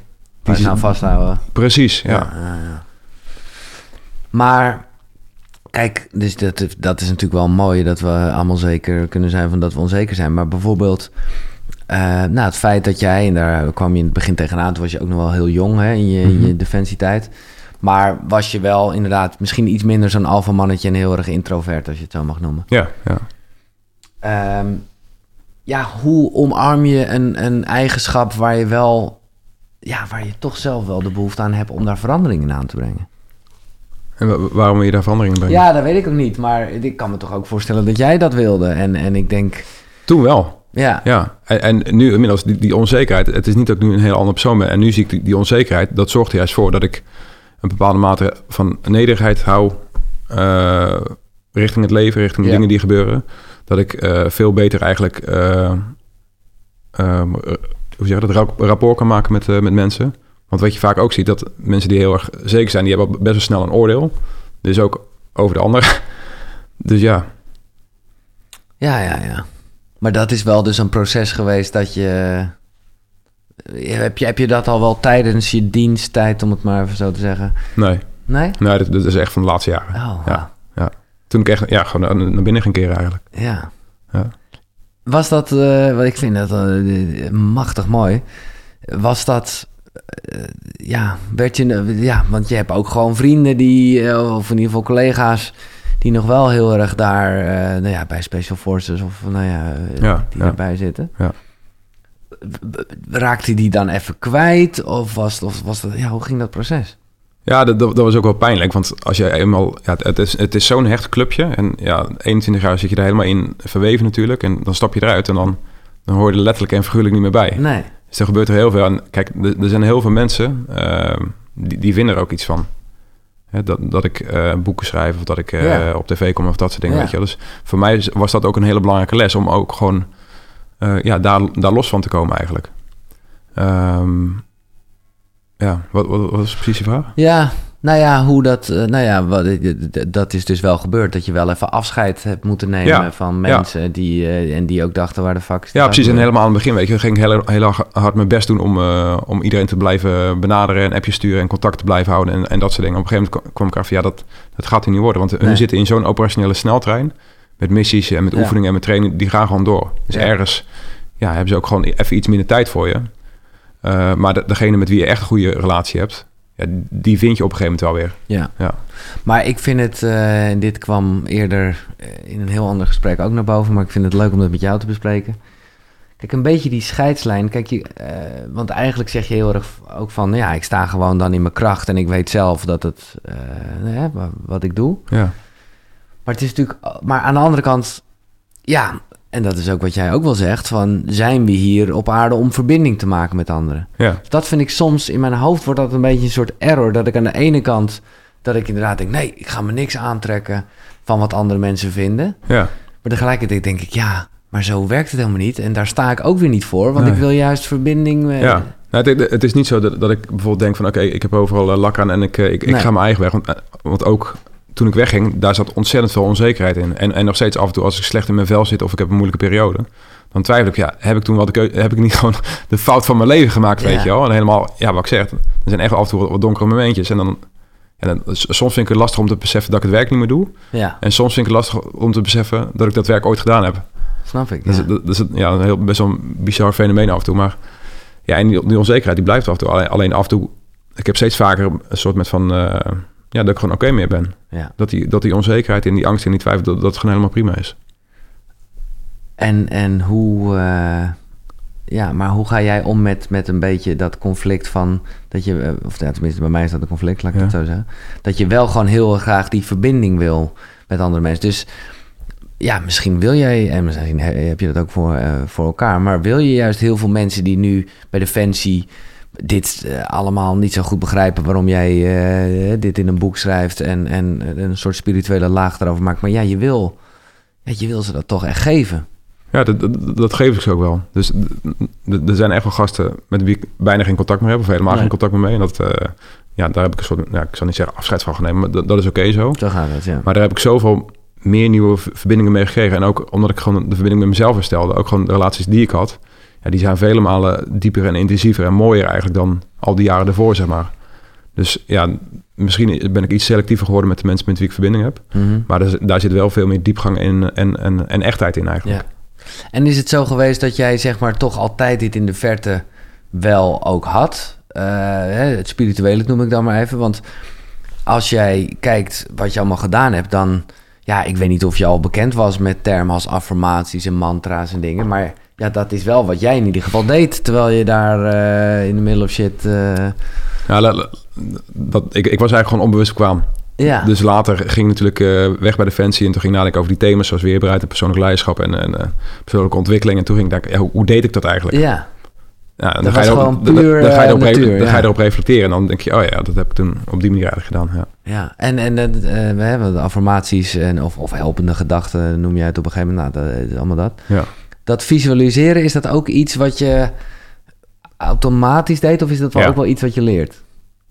S2: Die ze-
S1: nou vasthouden.
S2: Precies, ja.
S1: Ja, ja, ja. Maar kijk, dus dat, dat is natuurlijk wel mooi dat we allemaal zeker kunnen zijn van dat we onzeker zijn. Maar bijvoorbeeld, eh, nou, het feit dat jij, en daar kwam je in het begin tegenaan, toen was je ook nog wel heel jong hè, in, je, in je defensietijd. Maar was je wel inderdaad misschien iets minder zo'n alfamannetje en heel erg introvert, als je het zo mag noemen.
S2: Ja, ja.
S1: Ehm, ja, hoe omarm je een, een eigenschap waar je wel, ja, waar je toch zelf wel de behoefte aan hebt om daar veranderingen aan te brengen?
S2: En waarom wil je daar veranderingen brengen?
S1: Ja, dat weet ik ook niet. Maar ik kan me toch ook voorstellen dat jij dat wilde. En, en ik denk...
S2: Toen wel.
S1: Ja.
S2: ja. En, en nu inmiddels, die, die, onzekerheid... Het is niet dat ik nu een heel andere persoon ben. En nu zie ik die, die onzekerheid. Dat zorgt er juist voor dat ik een bepaalde mate van nederigheid hou... Uh, richting het leven, richting de dingen die gebeuren. Dat ik uh, veel beter eigenlijk... Uh, hoe zeg je dat? Rapport kan maken met, met mensen. Want wat je vaak ook ziet, dat mensen die heel erg zeker zijn, die hebben best wel snel een oordeel. Dus ook over de ander. (laughs) Dus ja.
S1: Ja, ja, ja. Maar dat is wel dus een proces geweest dat je... Heb je, heb je dat al wel tijdens je diensttijd, om het maar even zo te zeggen?
S2: Nee.
S1: Nee?
S2: Nee, dat, dat is echt van de laatste jaren.
S1: Oh,
S2: ja, ja. Toen ik echt ja, gewoon naar binnen ging keren eigenlijk.
S1: Ja.
S2: ja.
S1: Was dat, uh, wat ik vind dat uh, machtig mooi. Was dat uh, ja, werd je, ja, want je hebt ook gewoon vrienden die, of in ieder geval collega's, die nog wel heel erg daar, nou ja, bij Special Forces of nou ja,
S2: ja
S1: die
S2: ja.
S1: erbij zitten.
S2: Ja.
S1: Raakte die dan even kwijt? Of was, of was dat, ja, hoe ging dat proces?
S2: Ja, dat, dat, was ook wel pijnlijk. Want als je eenmaal... Ja, het is, het is zo'n hecht clubje. En ja, 21 jaar zit je er helemaal in verweven natuurlijk. En dan stap je eruit en dan, dan hoor je er letterlijk en figuurlijk niet meer bij.
S1: Nee.
S2: Dus er gebeurt er heel veel. En kijk, er, er zijn heel veel mensen uh, die, die vinden er ook iets van. Hè, dat, dat ik uh, boeken schrijf of dat ik uh, ja. op tv kom of dat soort dingen.
S1: Ja.
S2: Weet je. Dus voor mij was dat ook een hele belangrijke les om ook gewoon ja, daar, daar los van te komen eigenlijk. Um, ja, wat, wat, wat is precies je vraag?
S1: Ja, nou ja, hoe dat, uh, nou ja, wat, dat is dus wel gebeurd. Dat je wel even afscheid hebt moeten nemen
S2: Ja,
S1: van mensen
S2: ja.
S1: die, en die ook dachten waar de fuck is
S2: Ja, precies. En helemaal aan het begin, weet je, ging ik heel, heel hard mijn best doen om, uh, om iedereen te blijven benaderen en appjes sturen en contact te blijven houden en, en dat soort dingen. Op een gegeven moment kwam ik erachter, ja, dat, dat gaat hier niet worden. Want
S1: Nee.
S2: hun zitten in zo'n operationele sneltrein met missies en met oefeningen en met training, die gaan gewoon door. Dus ergens ja, hebben ze ook gewoon even iets minder tijd voor je. Uh, maar de, degene met wie je echt een goede relatie hebt, ja, die vind je op een gegeven moment wel weer.
S1: Ja.
S2: Ja.
S1: Maar ik vind het, eh, en dit kwam eerder eh, in een heel ander gesprek ook naar boven, maar ik vind het leuk om dat met jou te bespreken. Kijk, een beetje die scheidslijn. Kijk, je, eh, want eigenlijk zeg je heel erg ook van, ja, ik sta gewoon dan in mijn kracht en ik weet zelf dat het, eh, wat ik doe.
S2: Ja.
S1: Maar het is natuurlijk, maar aan de andere kant, ja, en dat is ook wat jij ook wel zegt, van zijn we hier op aarde om verbinding te maken met anderen?
S2: Ja.
S1: Dat vind ik soms in mijn hoofd wordt dat een beetje een soort error. Dat ik aan de ene kant dat ik inderdaad denk, nee, ik ga me niks aantrekken van wat andere mensen vinden.
S2: Ja.
S1: Maar tegelijkertijd denk ik, ja, maar zo werkt het helemaal niet. En daar sta ik ook weer niet voor, want
S2: Nee.
S1: ik wil juist verbinding. eh,
S2: Ja. Nou, het, het is niet zo dat, dat ik bijvoorbeeld denk van... oké, ik heb overal eh, lak aan en ik, eh, ik, ga mijn eigen weg. Want, want ook toen ik wegging, daar zat ontzettend veel onzekerheid in. En, en nog steeds af en toe als ik slecht in mijn vel zit... of ik heb een moeilijke periode... dan twijfel ik, ja, heb ik toen wat ik, heb ik niet (laughs) gewoon de fout van mijn leven gemaakt,
S1: Ja.
S2: weet je wel? En helemaal, ja, wat ik zeg, er zijn echt af en toe wat, wat donkere momentjes. En dan, ja, dan, soms vind ik het lastig om te beseffen dat ik het werk niet meer doe.
S1: ja,
S2: En soms vind ik het lastig om te beseffen dat ik dat werk ooit gedaan heb.
S1: snap ik.
S2: Dat,
S1: ja.
S2: is, dat is ja, een heel, best wel een bizar fenomeen af en toe. Maar ja, en die, die onzekerheid die blijft af en toe. Alleen, alleen af en toe, ik heb steeds vaker een soort met van... eh, ja, dat ik gewoon oké mee ben.
S1: ja.
S2: Dat die, dat die onzekerheid en die angst en die twijfel, dat, dat gewoon helemaal prima is.
S1: En, en hoe, eh, ja, maar hoe ga jij om met, met een beetje dat conflict van dat je, eh, of ja, tenminste bij mij is dat een conflict, laat ik
S2: Ja.
S1: het zo zeggen, dat je wel gewoon heel graag die verbinding wil met andere mensen. Dus ja, misschien wil jij, en misschien he- heb je dat ook voor, eh, voor elkaar, maar wil je juist heel veel mensen die nu bij Defensie dit eh, allemaal niet zo goed begrijpen waarom jij eh, dit in een boek schrijft en, en een soort spirituele laag erover maakt. Maar ja, je wil, je wil ze dat toch echt geven.
S2: Ja, dat, dat, dat geef ik ze ook wel. Dus er zijn echt wel gasten met wie ik bijna geen contact meer heb... of helemaal
S1: Nee.
S2: geen contact meer mee. En dat, eh, ja, daar heb ik een soort, ja, ik zal niet zeggen afscheid van genomen... maar dat, dat is oké zo.
S1: Zo gaat het, ja.
S2: Maar daar heb ik zoveel meer nieuwe verbindingen mee gekregen. En ook omdat ik gewoon de verbinding met mezelf herstelde. Ook gewoon de relaties die ik had. Ja, die zijn vele malen dieper en intensiever en mooier eigenlijk dan al die jaren ervoor, zeg maar. Dus ja, misschien ben ik iets selectiever geworden met de mensen met wie ik verbinding heb.
S1: Mhm.
S2: Maar daar, zit- daar zit wel veel meer diepgang in en, en, en echtheid in eigenlijk.
S1: Ja. En is het zo geweest dat jij zeg maar toch altijd dit in de verte wel ook had? Eh, het spirituele noem ik dan maar even. Want als jij kijkt wat je allemaal gedaan hebt, dan ja, ik weet niet of je al bekend was met termen als affirmaties en mantra's en dingen. Maar ja, dat is wel wat jij in ieder geval deed. Terwijl je daar uh, in de middle of shit. Uh...
S2: Ja, dat, ik, ik was eigenlijk gewoon onbewust kwam. Ja. Dus later ging ik natuurlijk uh, weg bij Defensie en toen ging ik nadenken over die thema's zoals weerbaarheid en persoonlijk leiderschap en, en persoonlijke ontwikkeling. En toen ging ik denken, ja, hoe, hoe, deed ik dat eigenlijk?
S1: Ja.
S2: Ja, dan, ga je, erop, dan, dan, ga je erop, natuur, dan ga je erop reflecteren en dan denk je, oh ja, dat heb ik toen op die manier eigenlijk gedaan. Ja,
S1: ja. en, en we hebben de affirmaties en, of, of helpende gedachten, noem je het op een gegeven moment. Nou, dat is allemaal dat.
S2: Ja.
S1: Dat visualiseren, is dat ook iets wat je automatisch deed of is dat wel ook wel iets wat je leert?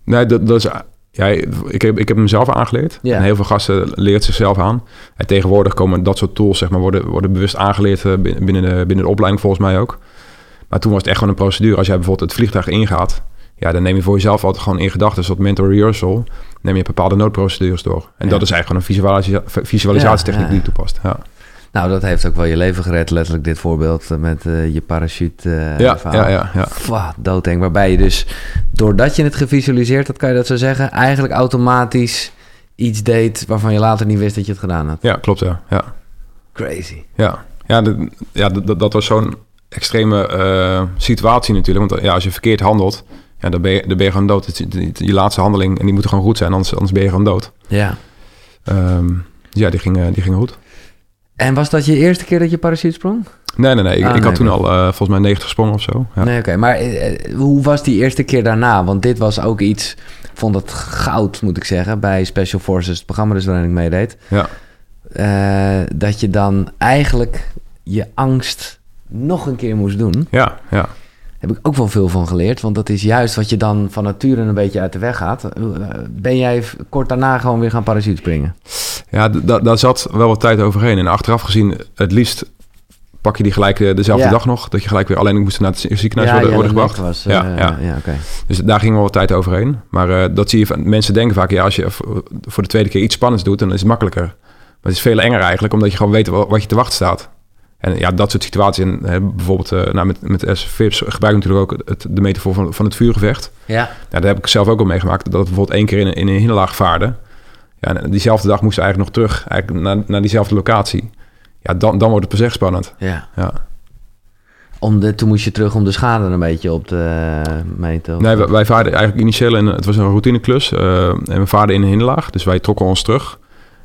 S2: Nee, dat, dat is ja, ik heb, ik heb hem zelf aangeleerd. Ja. En heel veel gasten leert zichzelf aan. En tegenwoordig komen dat soort tools, zeg maar, worden, worden bewust aangeleerd eh, binnen de, binnen de opleiding volgens mij ook. Maar toen was het echt gewoon een procedure. Als jij bijvoorbeeld het vliegtuig ingaat, ja, dan neem je voor jezelf altijd gewoon in gedachten, soort mental rehearsal, neem je bepaalde noodprocedures door. En dat is eigenlijk gewoon een visualisatietechniek die je toepast. Ja.
S1: Nou, dat heeft ook wel je leven gered, letterlijk dit voorbeeld eh, met uh, je parachute uh,
S2: ja, ja, ja, ja.
S1: Doodeng. Waarbij je dus, doordat je het gevisualiseerd had, kan je dat zo zeggen, eigenlijk automatisch iets deed waarvan je later niet wist dat je het gedaan had.
S2: Ja, klopt, ja. ja.
S1: Crazy.
S2: Ja, ja, de, ja dat was zo'n extreme situatie natuurlijk. Want ja, als je verkeerd handelt, ja, dan, ben je, dan ben je gewoon dood. Het, je laatste handeling, en die moet gewoon goed zijn, anders, anders ben je gewoon dood.
S1: Ja.
S2: Um, ja, die ging, die ging goed.
S1: En was dat je eerste keer dat je parachute sprong?
S2: Nee, nee, nee. Ik, ah, ik had toen al uh, volgens mij 90 gesprongen of zo.
S1: Ja. Nee, oké. Maar uh, hoe was die eerste keer daarna? Want dit was ook iets... Vond het goud, moet ik zeggen, bij Special Forces, het programma dus waarin ik meedeed.
S2: Ja.
S1: Uh, dat je dan eigenlijk je angst nog een keer moest doen.
S2: Ja, ja.
S1: Heb ik ook wel veel van geleerd. Want dat is juist wat je dan van nature een beetje uit de weg gaat. Ben jij kort daarna gewoon weer gaan parachute springen?
S2: Ja, daar zat wel wat tijd overheen. En achteraf gezien, het liefst pak je die gelijk eh, dezelfde dag nog. Dat je gelijk weer alleen moest naar het ziekenhuis
S1: ja,
S2: worden, worden gebracht.
S1: Was, ja, uh, ja. ja
S2: Dus daar ging wel wat tijd overheen. Maar uh, dat zie je van mensen denken vaak, ja, als je voor de tweede keer iets spannends doet, dan is het makkelijker. Maar het is veel enger eigenlijk, omdat je gewoon weet wat je te wachten staat. En ja, dat soort situaties. En bijvoorbeeld uh, nou, met, met S-Vips gebruik ik natuurlijk ook het, de metafoor van, van het vuurgevecht.
S1: Ja.
S2: ja. Daar heb ik zelf ook al meegemaakt. Dat het bijvoorbeeld één keer in, in een hinderlaag vaarde. Ja, en diezelfde dag moesten we eigenlijk nog terug eigenlijk naar, naar diezelfde locatie. Ja, dan, dan wordt het pas echt spannend.
S1: Ja.
S2: ja.
S1: Om de, toen moest je terug om de schade een beetje op te meten?
S2: Nee, wij, wij vaarden eigenlijk initieel in... Het was een routineklus. Uh, en we vaarden in een hinderlaag. Dus wij trokken ons terug.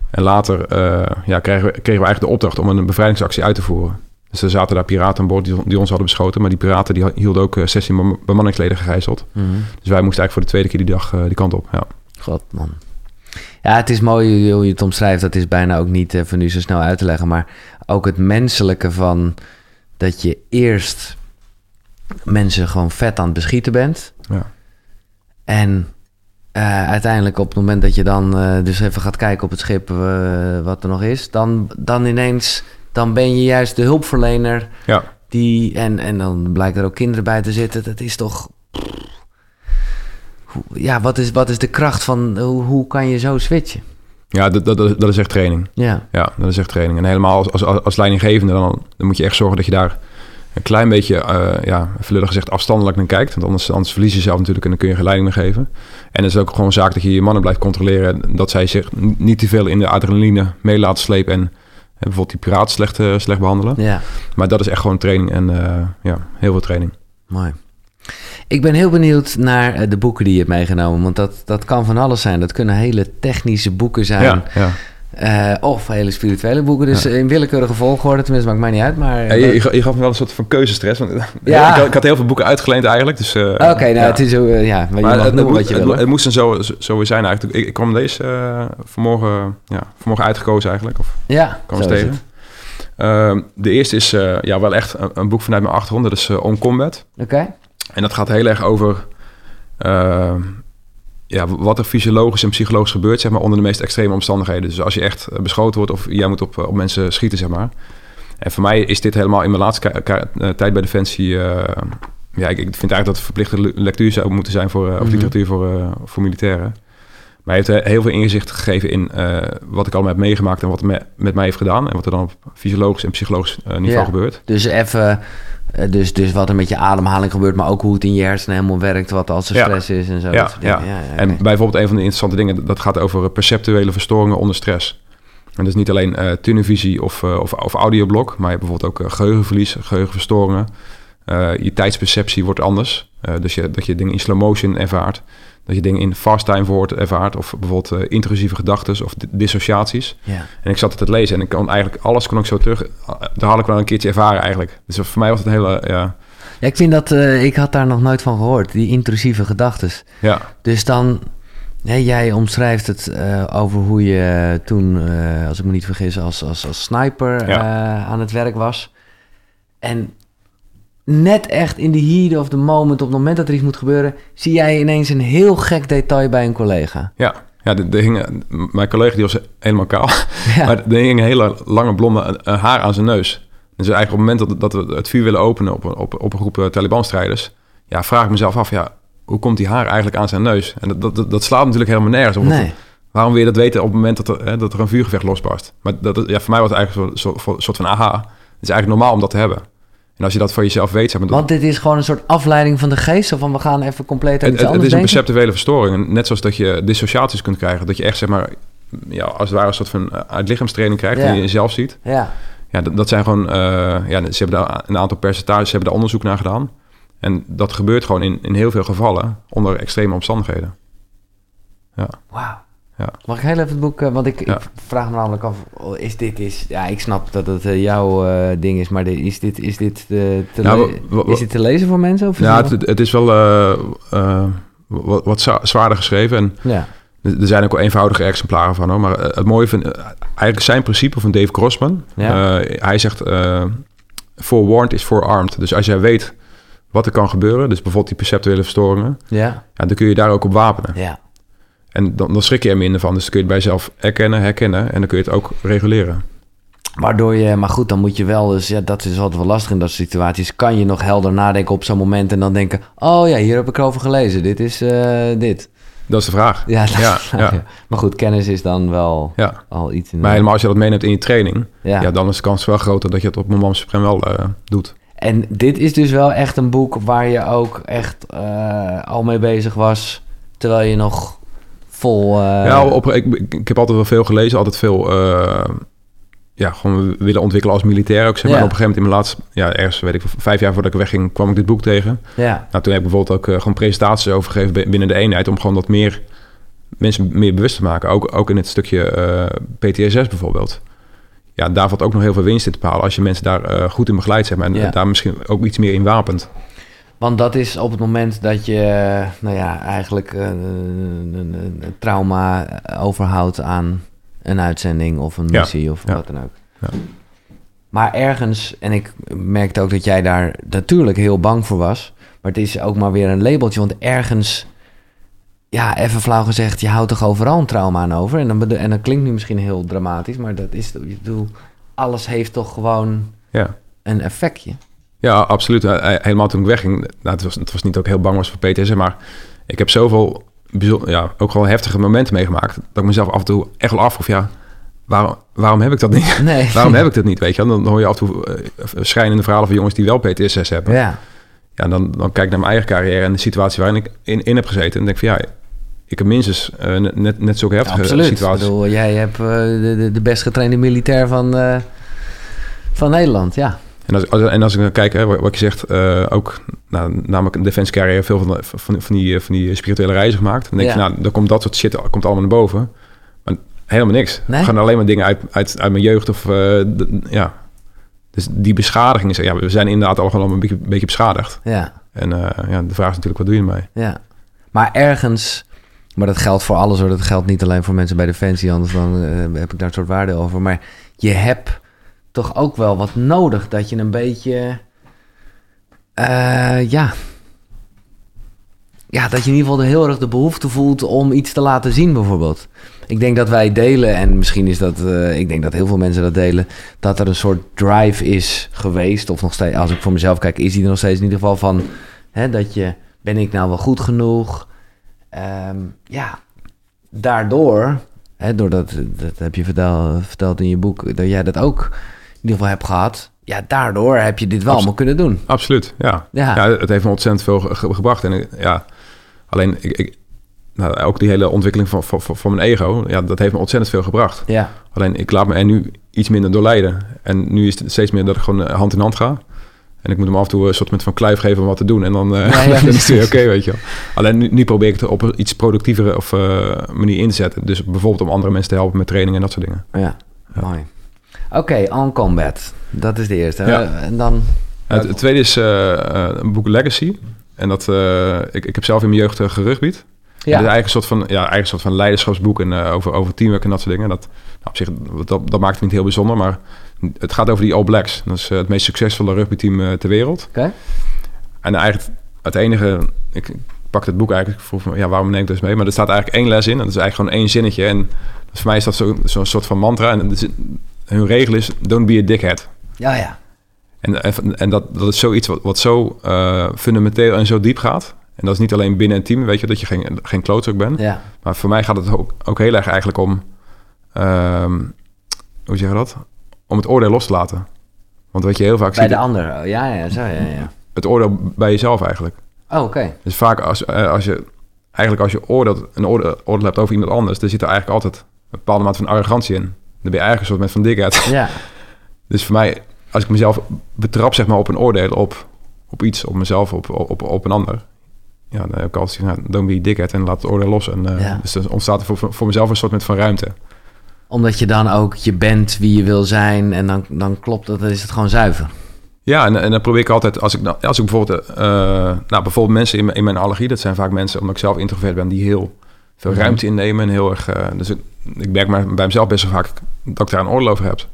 S2: En later uh, ja, kregen, we, kregen we eigenlijk de opdracht om een bevrijdingsactie uit te voeren. Dus er zaten daar piraten aan boord die, die ons hadden beschoten. Maar die piraten die hielden ook 16 eh, bemanningsleden gegijzeld.
S1: Mm -hmm.
S2: Dus wij moesten eigenlijk voor de tweede keer die dag uh, die kant op. Ja.
S1: God man. Ja, het is mooi hoe je het omschrijft. Dat is bijna ook niet voor nu zo snel uit te leggen. Maar ook het menselijke van dat je eerst mensen gewoon vet aan het beschieten bent.
S2: Ja.
S1: En uh, uiteindelijk op het moment dat je dan uh, dus even gaat kijken op het schip uh, wat er nog is, dan, dan ineens dan ben je juist de hulpverlener.
S2: Ja.
S1: Die, en, en dan blijkt er ook kinderen bij te zitten. Dat is toch. Ja, wat is, wat is de kracht van hoe, hoe kan je zo switchen?
S2: Ja, dat, dat, dat is echt training.
S1: Ja.
S2: ja, dat is echt training. En helemaal als, als, als leidinggevende, dan, dan moet je echt zorgen dat je daar een klein beetje, uh, ja, verlullig gezegd, afstandelijk naar kijkt. Want anders, anders verlies je zelf natuurlijk en dan kun je geen leiding meer geven. En het is ook gewoon zaak dat je je mannen blijft controleren. Dat zij zich niet te veel in de adrenaline mee laten slepen. En bijvoorbeeld die piraten slecht, uh, slecht behandelen.
S1: Ja.
S2: Maar dat is echt gewoon training en uh, ja, heel veel training.
S1: Mooi. Ik ben heel benieuwd naar de boeken die je hebt meegenomen. Want dat, dat kan van alles zijn. Dat kunnen hele technische boeken zijn.
S2: Ja, ja.
S1: Uh, of hele spirituele boeken. Dus ja. in willekeurige volgorde, tenminste, maakt mij niet uit. Maar,
S2: ja, je, je, je, gaf me wel een soort van keuzestress. Want (laughs) ja. ik, had, ik, had, heel veel boeken uitgeleend eigenlijk. Dus, uh,
S1: Oké, okay, nou, het is zo, uh, ja, maar, maar je het, wat je
S2: het,
S1: wil.
S2: Het, het moest zo, zo zijn eigenlijk. Ik, ik kwam deze vanmorgen, ja, vanmorgen uitgekozen eigenlijk. Of
S1: ja,
S2: kwam eens tegen. Ehm, de eerste is ja, wel echt een, een, boek vanuit mijn achtergrond. Dat is On Combat.
S1: Oké. Okay.
S2: En dat gaat heel erg over ja, wat er fysiologisch en psychologisch gebeurt, zeg maar, onder de meest extreme omstandigheden. Dus als je echt beschoten wordt of jij moet op, op mensen schieten, zeg maar. En voor mij is dit helemaal in mijn laatste tijd bij Defensie... Uh, ja, ik, ik, vind eigenlijk dat het verplichte lectuur zou moeten zijn voor, uh, of literatuur voor, uh, voor militairen. Maar hij heeft heel veel inzicht gegeven in wat ik allemaal heb meegemaakt en wat me, met mij heeft gedaan. En wat er dan op fysiologisch en psychologisch niveau ja, gebeurt.
S1: Dus even dus, dus wat er met je ademhaling gebeurt, maar ook hoe het in je hersenen helemaal werkt, wat als er ja. stress is en zo.
S2: Ja, ja. en bijvoorbeeld een van de interessante dingen, dat gaat over perceptuele verstoringen onder stress. En dat is niet alleen uh, tunnelvisie of, uh, of, of audioblok, maar je hebt bijvoorbeeld ook geheugenverlies, geheugenverstoringen. je tijdsperceptie wordt anders. dus je, dat je dingen in slow motion ervaart. Dat je dingen in fast time wordt ervaart. Of bijvoorbeeld intrusieve gedachten of dissociaties.
S1: Ja.
S2: En ik zat het te lezen en ik kon eigenlijk alles kon ik zo terug. Daar had ik wel een keertje ervaren eigenlijk. Dus voor mij was het een hele... Ja,
S1: ja, ik vind dat, uh, ik had daar nog nooit van gehoord, die intrusieve gedachten.
S2: Ja.
S1: Dus dan, hè, jij omschrijft het uh, over hoe je toen, als ik me niet vergis, als, als, als sniper ja. aan het werk was. En net echt in de heat of the moment, op het moment dat er iets moet gebeuren, zie jij ineens een heel gek detail bij een collega.
S2: Ja, ja de, de hing, mijn collega die was helemaal kaal, (laughs) ja. maar er hing een hele lange blonde haar aan zijn neus. Dus eigenlijk op het moment dat, dat we het vuur willen openen op, op, op een groep uh, Taliban-strijders... ja, vraag ik mezelf af, ja, hoe komt die haar eigenlijk aan zijn neus? En dat, dat, dat slaat natuurlijk helemaal nergens op.
S1: Nee.
S2: Waarom wil je dat weten op het moment dat er, hè, dat er een vuurgevecht losbarst? Maar dat, ja, voor mij was het eigenlijk een soort, soort van aha. Het is eigenlijk normaal om dat te hebben. En als je dat voor jezelf weet... Zeg maar,
S1: Want dit is gewoon een soort afleiding van de geest... of van we gaan even compleet aan iets
S2: het,
S1: anders
S2: Het is
S1: denken?
S2: een perceptuele verstoring. net zoals dat je dissociaties kunt krijgen. Dat je echt, zeg maar... Ja, als het ware een soort van eh, uit lichaamstraining krijgt...
S1: Ja.
S2: en je jezelf ziet.
S1: Ja.
S2: Ja, dat, dat zijn gewoon... Uh, ja, ze hebben daar een aantal percentages... Ze hebben daar onderzoek naar gedaan. En dat gebeurt gewoon in, in heel veel gevallen... onder extreme omstandigheden. Ja.
S1: Wauw. Mag ik heel even het boek... uh, want ik,
S2: Ja.
S1: ik vraag me namelijk af... oh, Is dit... Is, ja, ik snap dat het uh, jouw uh, ding is... maar de, is dit, is, dit te, te
S2: Nou,
S1: is dit te lezen voor mensen? Of
S2: Ja,
S1: het
S2: het, is wel uh, wat, wat zwaarder geschreven. En
S1: ja.
S2: er zijn ook wel eenvoudige exemplaren van. Hoor. Maar het mooie vind eigenlijk zijn principe van Dave Grossman.
S1: Ja.
S2: Hij zegt: forewarned is forearmed. Dus als jij weet wat er kan gebeuren, dus bijvoorbeeld die perceptuele verstoringen,
S1: Ja.
S2: ja, dan kun je daar ook op wapenen.
S1: Ja.
S2: En dan, dan schrik je er minder van. Dus dan kun je het bij jezelf erkennen, herkennen en dan kun je het ook reguleren.
S1: Waardoor je... Maar goed, dan moet je wel... Dus ja, dat is altijd wel lastig in dat soort situaties. Kan je nog helder nadenken op zo'n moment... en dan denken... Oh ja, hier heb ik over gelezen. Dit is uh, dit.
S2: Dat is de vraag.
S1: Ja, dat,
S2: Ja, ja.
S1: Maar goed, kennis is dan wel
S2: Ja.
S1: al iets... In
S2: Maar helemaal als je dat meeneemt in je training,
S1: Ja.
S2: dan is de kans wel groter dat je het op moment suprem wel uh, doet.
S1: En dit is dus wel echt een boek waar je ook echt uh, al mee bezig was, terwijl je nog vol. Uh...
S2: Ja, op, ik, ik, heb altijd wel veel gelezen, altijd veel. Uh, ja, gewoon willen ontwikkelen als militair ook. Zeg maar.
S1: Ja.
S2: Op een gegeven moment in mijn laatste, ja, ergens weet ik, vijf jaar voordat ik wegging, kwam ik dit boek tegen.
S1: Ja.
S2: Nou, toen heb ik bijvoorbeeld ook uh, gewoon presentaties over gegeven binnen de eenheid, om gewoon dat meer mensen meer bewust te maken. Ook, ook in het stukje PTSS bijvoorbeeld. Ja, daar valt ook nog heel veel winst in te behalen als je mensen daar uh, goed in begeleidt, zeg maar. En
S1: Ja.
S2: daar misschien ook iets meer in wapent.
S1: Want dat is op het moment dat je, nou ja, eigenlijk uh, een, een, een trauma overhoudt aan een uitzending of een
S2: Ja.
S1: missie of
S2: Ja.
S1: wat dan ook.
S2: Ja.
S1: Maar ergens, en ik merkte ook dat jij daar natuurlijk heel bang voor was, maar het is ook maar weer een labeltje, want ergens, ja, even flauw gezegd, je houdt toch overal een trauma aan over. En dan, en dat klinkt nu misschien heel dramatisch, maar dat is, ik bedoel, alles heeft toch gewoon
S2: Ja.
S1: een effectje.
S2: Ja, absoluut. Eh, Helemaal toen ik wegging, nou, het, was, het was niet dat ik heel bang was voor PTSS, maar ik heb zoveel, ja, ook gewoon heftige momenten meegemaakt, dat ik mezelf af en toe echt wel afvroeg, ja, waarom, waarom heb ik dat niet?
S1: Nee. (laughs)
S2: waarom heb ik dat niet, weet je? Dan hoor je af en toe uh, schrijnende verhalen van jongens die wel PTSS hebben.
S1: Ja,
S2: Ja, dan, dan kijk ik naar mijn eigen carrière en de situatie waarin ik in, in heb gezeten en denk van ja, ik heb minstens uh, net, net zulke heftige
S1: absoluut.
S2: Situaties.
S1: jij hebt uh, de, de, de best getrainde militair van, uh, van Nederland, ja.
S2: En als, als, en als ik dan kijk, hè, wat, je zegt, uh, ook nou, namelijk een defense carrière veel van, van, van, die, van die spirituele reizen gemaakt. Dan denk
S1: Ja.
S2: je, nou, dan komt dat soort shit komt allemaal naar boven. Maar helemaal niks.
S1: Nee?
S2: Gaan alleen maar dingen uit, uit, uit mijn jeugd of uh, de, ja. Dus die beschadiging is, ja, we zijn inderdaad al gewoon een beetje, een beetje beschadigd.
S1: Ja,
S2: En uh, ja, de vraag is natuurlijk, wat doe je ermee?
S1: ja. Maar ergens, maar dat geldt voor alles hoor. Dat geldt niet alleen voor mensen bij Defensie, anders dan heb ik daar een soort waarde over. Maar je hebt toch ook wel wat nodig dat je een beetje, uh, ja, ja, dat je in ieder geval heel erg de behoefte voelt om iets te laten zien, bijvoorbeeld. Ik denk dat wij delen, en misschien is dat, uh, ik denk dat heel veel mensen dat delen, dat er een soort drive is geweest, of nog steeds, als ik voor mezelf kijk, is die er nog steeds in ieder geval van, hè, dat je, ben ik nou wel goed genoeg? Um, ja, daardoor, hè, doordat, dat heb je vertel, verteld in je boek, dat jij dat ook ieder geval hebt gehad. Ja, daardoor heb je dit wel allemaal kunnen doen.
S2: Absoluut, ja.
S1: Ja.
S2: ja. Het heeft me ontzettend veel ge gebracht. En ja, alleen ik, ik, nou, ook die hele ontwikkeling van, van, van mijn ego, ja, dat heeft me ontzettend veel gebracht.
S1: Ja.
S2: Alleen ik laat me er nu iets minder door leiden. En nu is het steeds meer dat ik gewoon hand in hand ga. En ik moet hem af en toe een soort van kluif geven om wat te doen. En dan, ja, ja, (laughs) dan is het oké, weet je wel. Alleen nu, nu, probeer ik het op een iets productievere of, uh, manier in te zetten. Dus bijvoorbeeld om andere mensen te helpen met training en dat soort dingen.
S1: Ja, mooi. Oké, okay, On Combat. Dat is de eerste. En dan...
S2: Het, tweede is uh, een boek Legacy. En dat, ik, ik heb zelf in mijn jeugd gerugbied. Ja. Het is eigenlijk een soort van, ja, een soort van leiderschapsboek en, over, over teamwork en dat soort dingen. Dat, nou, op zich, dat, dat maakt het niet heel bijzonder, maar het gaat over die All Blacks. Dat is het meest succesvolle rugbyteam uh, ter wereld.
S1: Oké.
S2: En eigenlijk het enige... Ik pak het boek eigenlijk... Vroeg me, ja, waarom neem ik dus mee? Maar er staat eigenlijk één les in. En dat is eigenlijk gewoon één zinnetje. En voor mij is dat zo'n zo soort van mantra. En is, hun regel is... Don't be a dickhead.
S1: Ja, ja.
S2: En, en, dat, dat is zoiets wat, wat zo uh, fundamenteel en zo diep gaat. En dat is niet alleen binnen een team, weet je, dat je geen, geen klootzak bent.
S1: Ja.
S2: Maar voor mij gaat het ook, ook heel erg eigenlijk om... Um, hoe zeg je dat? om het oordeel los te laten. Want wat je heel vaak
S1: bij
S2: ziet...
S1: Bij de ander, oh, ja, ja, zo, ja, ja.
S2: Het oordeel bij jezelf eigenlijk.
S1: Oh, oké.
S2: Dus vaak als, eh, als je... Eigenlijk als je oordeelt, een oordeel, oordeel hebt over iemand anders... dan zit er eigenlijk altijd een bepaalde mate van arrogantie in. Dan ben je eigenlijk een soort met van dikheid. (laughs)
S1: Ja.
S2: dus voor mij, als ik mezelf betrap zeg maar op een oordeel... op, op iets, op mezelf, op, op, op een ander... Ja, dan heb ik altijd nou, don't be dikheid en laat het oordeel los. En, uh, ja. Dus dan ontstaat er voor, voor mezelf een soort met van ruimte
S1: omdat je dan ook je bent wie je wil zijn en dan, dan klopt dat, dan is het gewoon zuiver.
S2: Ja, en, en dan probeer ik altijd, als ik, nou, als ik bijvoorbeeld, uh, nou, bijvoorbeeld mensen in, in mijn allergie, dat zijn vaak mensen, omdat ik zelf introvert ben, die heel veel mhm. ruimte innemen en heel erg, uh, dus ik, ik merk maar bij mezelf best wel vaak dat ik daar een oordeel over heb.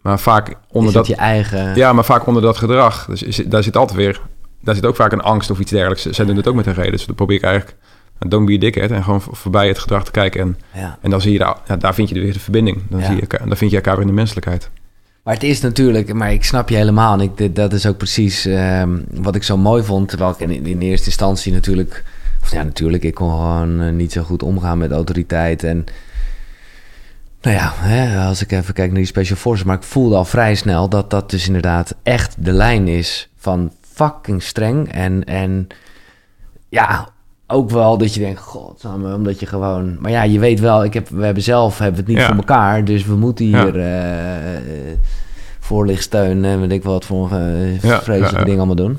S2: Maar vaak onder dat,
S1: je eigen.
S2: Ja, maar vaak onder dat gedrag, dus is, daar zit altijd weer, daar zit ook vaak een angst of iets dergelijks. Zij doen het ook met een reden, dus dan probeer ik eigenlijk don't be a dickhead. En gewoon voorbij het gedrag te kijken. En,
S1: ja.
S2: en dan zie je, daar, ja, daar vind je weer de verbinding. Dan, zie je, dan vind je elkaar weer in de menselijkheid.
S1: Maar het is natuurlijk, maar ik snap je helemaal. En ik, dat is ook precies um, wat ik zo mooi vond. Terwijl ik in, in eerste instantie natuurlijk... Of ja, natuurlijk, ik kon gewoon uh, niet zo goed omgaan met autoriteit. En nou ja, hè, als ik even kijk naar die Special Forces... Maar ik voelde al vrij snel dat dat dus inderdaad echt de lijn is... van fucking streng en... en ja, ook wel dat je denkt, god, omdat je gewoon... Maar ja, je weet wel, ik heb, we hebben zelf hebben het niet voor elkaar, dus we moeten hier ja. uh, voorlichtsteun en weet ik wat voor uh, ja, vreselijke dingen allemaal doen.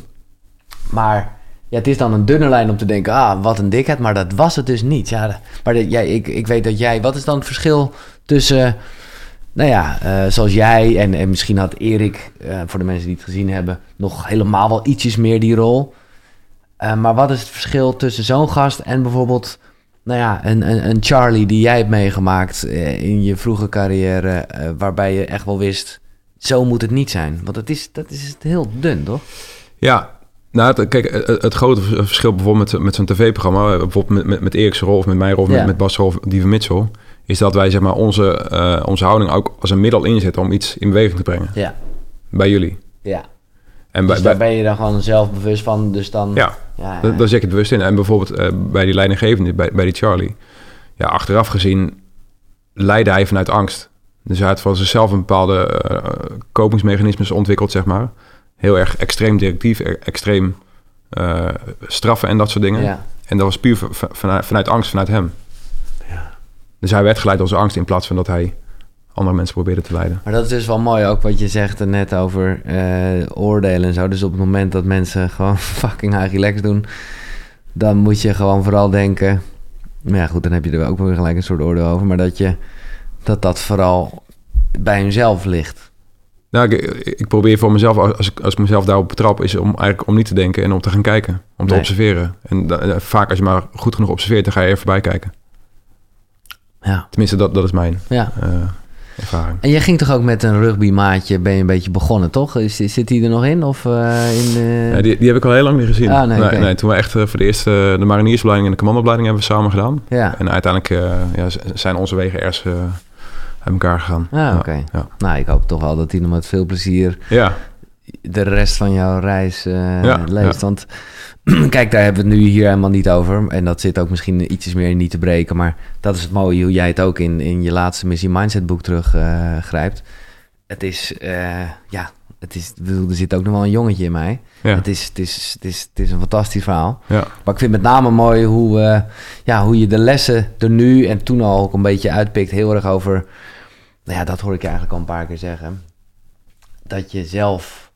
S1: Maar ja, het is dan een dunne lijn om te denken, ah, wat een dikheid, maar dat was het dus niet. Ja, maar ja, ik, ik weet dat jij, wat is dan het verschil tussen... Nou ja, uh, zoals jij en, en misschien had Erik, uh, voor de mensen die het gezien hebben, nog helemaal wel ietsjes meer die rol. Uh, maar wat is het verschil tussen zo'n gast en bijvoorbeeld, nou ja, een, een, een Charlie die jij hebt meegemaakt in je vroege carrière, waarbij je echt wel wist, zo moet het niet zijn. Want dat is, dat is heel dun, toch?
S2: Ja, nou, het, kijk, het, het, grote verschil bijvoorbeeld met, met zo'n tv-programma, bijvoorbeeld met, met, met Erik's rol of met mijn rol, ja. met, met Bas' rol of Dieven Mitchell, is dat wij zeg maar onze, onze houding ook als een middel inzetten om iets in beweging te brengen.
S1: Ja.
S2: Bij jullie.
S1: Ja. En dus bij, daar ben je dan gewoon zelf bewust van, dus dan...
S2: Ja, ja, ja. Daar zet ik het bewust in. En bijvoorbeeld uh, bij die leidinggevende, bij, bij die Charlie... Ja, achteraf gezien leidde hij vanuit angst. Dus hij had van zichzelf een bepaalde uh, kopingsmechanismes ontwikkeld, zeg maar. Heel erg extreem directief, extreem uh, straffen en dat soort dingen.
S1: Ja.
S2: En dat was puur vanuit, vanuit angst, vanuit hem.
S1: Ja.
S2: Dus hij werd geleid door zijn angst in plaats van dat hij andere mensen proberen te leiden.
S1: Maar dat is dus wel mooi ook wat je zegt net over uh, oordelen en zo. Dus op het moment dat mensen (laughs) gewoon fucking high relax doen, dan moet je gewoon vooral denken. Maar ja, goed, dan heb je er ook weer gelijk een soort oordeel over. Maar dat je dat dat vooral bij hunzelf ligt.
S2: Nou, ik, ik, probeer voor mezelf, als ik, als ik mezelf daarop betrap, is om eigenlijk om niet te denken en om te gaan kijken. Om te observeren. En da, vaak als je maar goed genoeg observeert, dan ga je even voorbij kijken.
S1: Ja.
S2: Tenminste, dat, dat is mijn
S1: ja.
S2: Uh, ervaring.
S1: En je ging toch ook met een rugbymaatje, ben je een beetje begonnen, toch? Is, zit die er nog in? Of, uh, in de...
S2: ja, die, die heb ik al heel lang niet gezien.
S1: Ah, nee,
S2: nee,
S1: okay.
S2: nee, toen we echt voor de eerste de mariniersopleiding en de commandoopleiding hebben we samen gedaan.
S1: Ja.
S2: En uiteindelijk uh, ja, zijn onze wegen ergens uit elkaar gegaan.
S1: Ah, oké. Okay. Ja. Nou, ik hoop toch wel dat hij nog met veel plezier
S2: ja.
S1: de rest van jouw reis leest. Want (clears throat) Kijk, daar hebben we het nu hier helemaal niet over. En dat zit ook misschien ietsjes meer in niet te breken. Maar dat is het mooie hoe jij het ook in, in je laatste Missie Mindset boek teruggrijpt. Uh, het is, uh, ja, het is, er zit ook nog wel een jongetje in mij. Ja. Het, is, het, is, het, is, het is een fantastisch verhaal. Ja. Maar ik vind met name mooi hoe, uh, ja, hoe je de lessen er nu en toen al ook een beetje uitpikt. Heel erg over, nou ja, dat hoor ik je eigenlijk al een paar keer zeggen. Dat je zelf,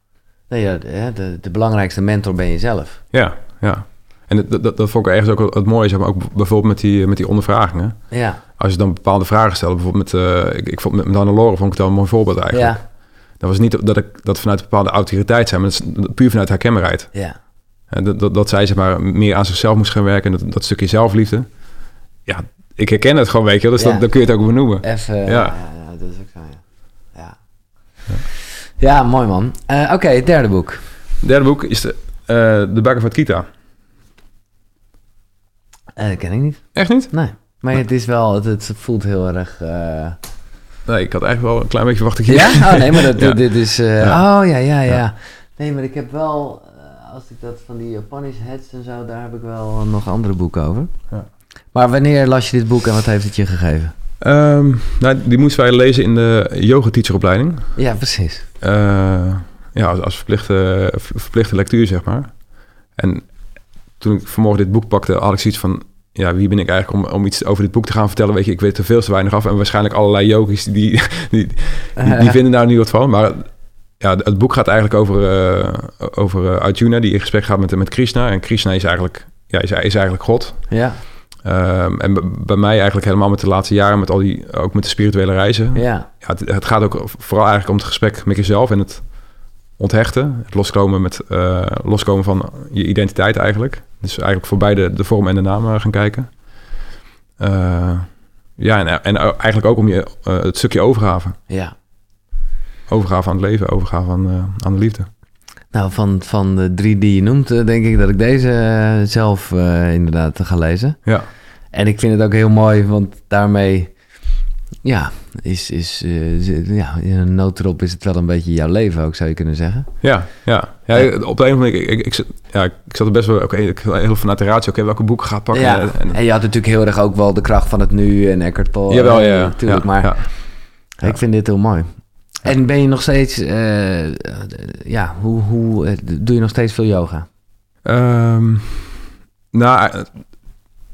S1: nou ja, de, de, de belangrijkste mentor ben je zelf.
S2: Ja, ja. En dat, dat, dat vond ik ergens ook het mooie, zeg maar, ook bijvoorbeeld met die, met die ondervragingen. Ja. Als je dan bepaalde vragen stelt, bijvoorbeeld met, uh, ik, ik vond met Loren vond ik het wel een mooi voorbeeld eigenlijk. Ja. Dat was niet dat ik dat vanuit een bepaalde autoriteit zijn, maar dat is puur vanuit herkenbaarheid. Ja. En dat, dat, dat zij zeg maar meer aan zichzelf moest gaan werken, dat, dat stukje zelfliefde. Ja, ik herken het gewoon, weet je, dus ja. dan kun je het ook benoemen.
S1: Even, ja. ja. dat is ook zo, ja. Ja, ja. mooi man. Uh, Oké, derde boek.
S2: derde boek is de, uh, de Bhagavad Gita.
S1: Uh, dat ken ik niet.
S2: Echt niet?
S1: Nee. Maar het is wel, het, het voelt heel erg... Uh...
S2: Nee, ik had eigenlijk wel een klein beetje verwacht.
S1: Ja? Oh nee, maar dat, (laughs) dit is... Uh... Ja. Oh ja, ja, ja. Nee, maar ik heb wel... als ik dat van die Japanese heads en zo... Daar heb ik wel nog andere boeken over. Ja. Maar wanneer las je dit boek en wat heeft het je gegeven?
S2: Um, nou, die moesten wij lezen in de yoga teacheropleiding.
S1: Ja, precies.
S2: ja, als, als verplichte, verplichte lectuur, zeg maar. En toen ik vanmorgen dit boek pakte, had ik zoiets van... Ja, wie ben ik eigenlijk om, om iets over dit boek te gaan vertellen? Weet je, ik weet er veel te weinig af. En waarschijnlijk allerlei yogis die, die, die, die, (laughs) vinden daar nu wat van. Maar ja, het boek gaat eigenlijk over, uh, over uh, Arjuna... die in gesprek gaat met, met Krishna. En Krishna is eigenlijk, ja, is, is eigenlijk God. Ja. Um, en bij mij eigenlijk helemaal met de laatste jaren... met al die, ook met de spirituele reizen. Ja. ja het, het gaat ook vooral eigenlijk om het gesprek met jezelf... en het onthechten. Het loskomen, met, uh, loskomen van je identiteit eigenlijk. Dus eigenlijk voor beide de vorm en de naam eh, gaan kijken. Uh, ja, en, en eigenlijk ook om je het stukje overgave. Ja. Overgave aan het leven, overgave aan, aan de liefde.
S1: Nou, van, van de drie die je noemt, denk ik dat ik deze zelf inderdaad ga lezen. Ja. En ik vind het ook heel mooi, want daarmee ja, is, is, uh, ja, in een noodrop is het wel een beetje jouw leven ook, zou je kunnen zeggen.
S2: Ja, ja. ja op de een of andere manier, ik, ik, ja, ik zat er best wel, oké, ik heel vanuit de ratio, oké, welke boeken ga ik pakken?
S1: Ja, en, en, je had natuurlijk heel erg ook wel de kracht van het nu en Eckhart Tolle.
S2: Jawel, ja.
S1: Natuurlijk, maar ja. ik vind dit heel mooi. En ben je nog steeds, uh, ja, hoe, hoe doe je nog steeds veel yoga?
S2: Um, nou,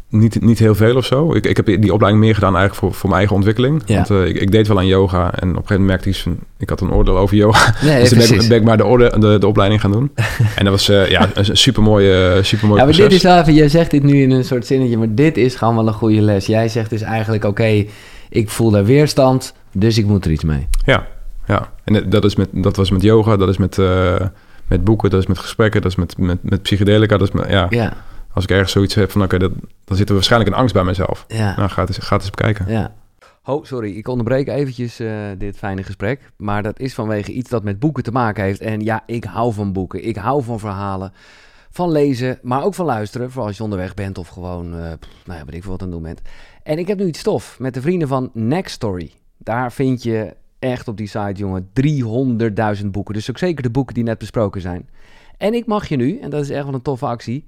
S2: niet, niet heel veel of zo. Ik, ik heb die opleiding meer gedaan eigenlijk voor, voor mijn eigen ontwikkeling. Ja. Want uh, ik, ik, deed wel aan yoga en op een gegeven moment merkte ik van... ik had een oordeel over yoga. Nee, (laughs) dus toen ben ik, maar de, orde, de, de opleiding gaan doen. (laughs) en dat was uh, ja, een super mooie, super mooie
S1: Ja, maar dit is wel even... Jij zegt dit nu in een soort zinnetje, maar dit is gewoon wel een goede les. Jij zegt dus eigenlijk, oké, ik voel daar weerstand, dus ik moet er iets mee.
S2: Ja, ja. En dat, is met, dat was met yoga, dat is met, uh, met boeken, dat is met gesprekken, dat is met, met, met psychedelica, dat is met... Ja. ja als ik ergens zoiets heb van oké, dan zit er waarschijnlijk een angst bij mezelf. Ja. Nou, ga het, eens, ga het eens bekijken.
S1: Ja. Oh, sorry, ik onderbreek eventjes uh, dit fijne gesprek. Maar dat is vanwege iets dat met boeken te maken heeft. En ja, ik hou van boeken. Ik hou van verhalen. Van lezen, maar ook van luisteren. Vooral als je onderweg bent of gewoon, uh, nou ja, weet ik veel wat aan het doen bent. En ik heb nu iets stof met de vrienden van Next Story. Daar vind je echt op die site, jongen, 300.000 boeken. Dus ook zeker de boeken die net besproken zijn. En ik mag je nu, en dat is echt wel een toffe actie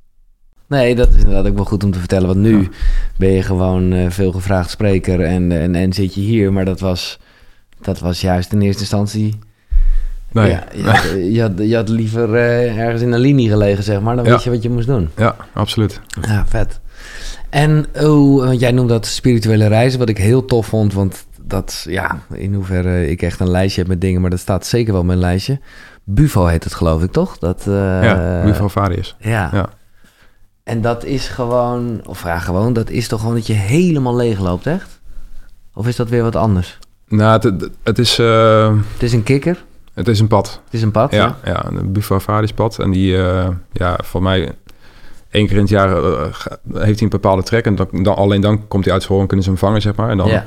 S1: Nee, dat is inderdaad ook wel goed om te vertellen. Want nu ben je gewoon uh, veel gevraagd spreker en, en, en zit je hier. Maar dat was, dat was juist in eerste instantie... Nee. Ja, je, had, je, had, je, had, liever uh, ergens in een linie gelegen, zeg maar. Dan ja. weet je wat je moest doen.
S2: Ja, absoluut.
S1: Ja, vet. En oh, jij noemt dat spirituele reizen, wat ik heel tof vond. Want dat, ja, in hoeverre ik echt een lijstje heb met dingen, maar dat staat zeker wel op mijn lijstje. Bufo heet het, geloof ik, toch? Dat, uh,
S2: ja, Bufo Varius.
S1: Ja. ja. En dat is gewoon, of vraag gewoon, dat is toch gewoon dat je helemaal leeg loopt, echt? Of is dat weer wat anders?
S2: Nou, het, het is... Uh,
S1: het is een kikker?
S2: Het is een pad.
S1: Het is een pad,
S2: ja. Ja, een Buffavaris pad. En die, uh, ja, voor mij één keer in het jaar uh, heeft hij een bepaalde trek. En dan, dan, alleen dan komt hij uit zijn en kunnen ze hem vangen, zeg maar. En dan, ja.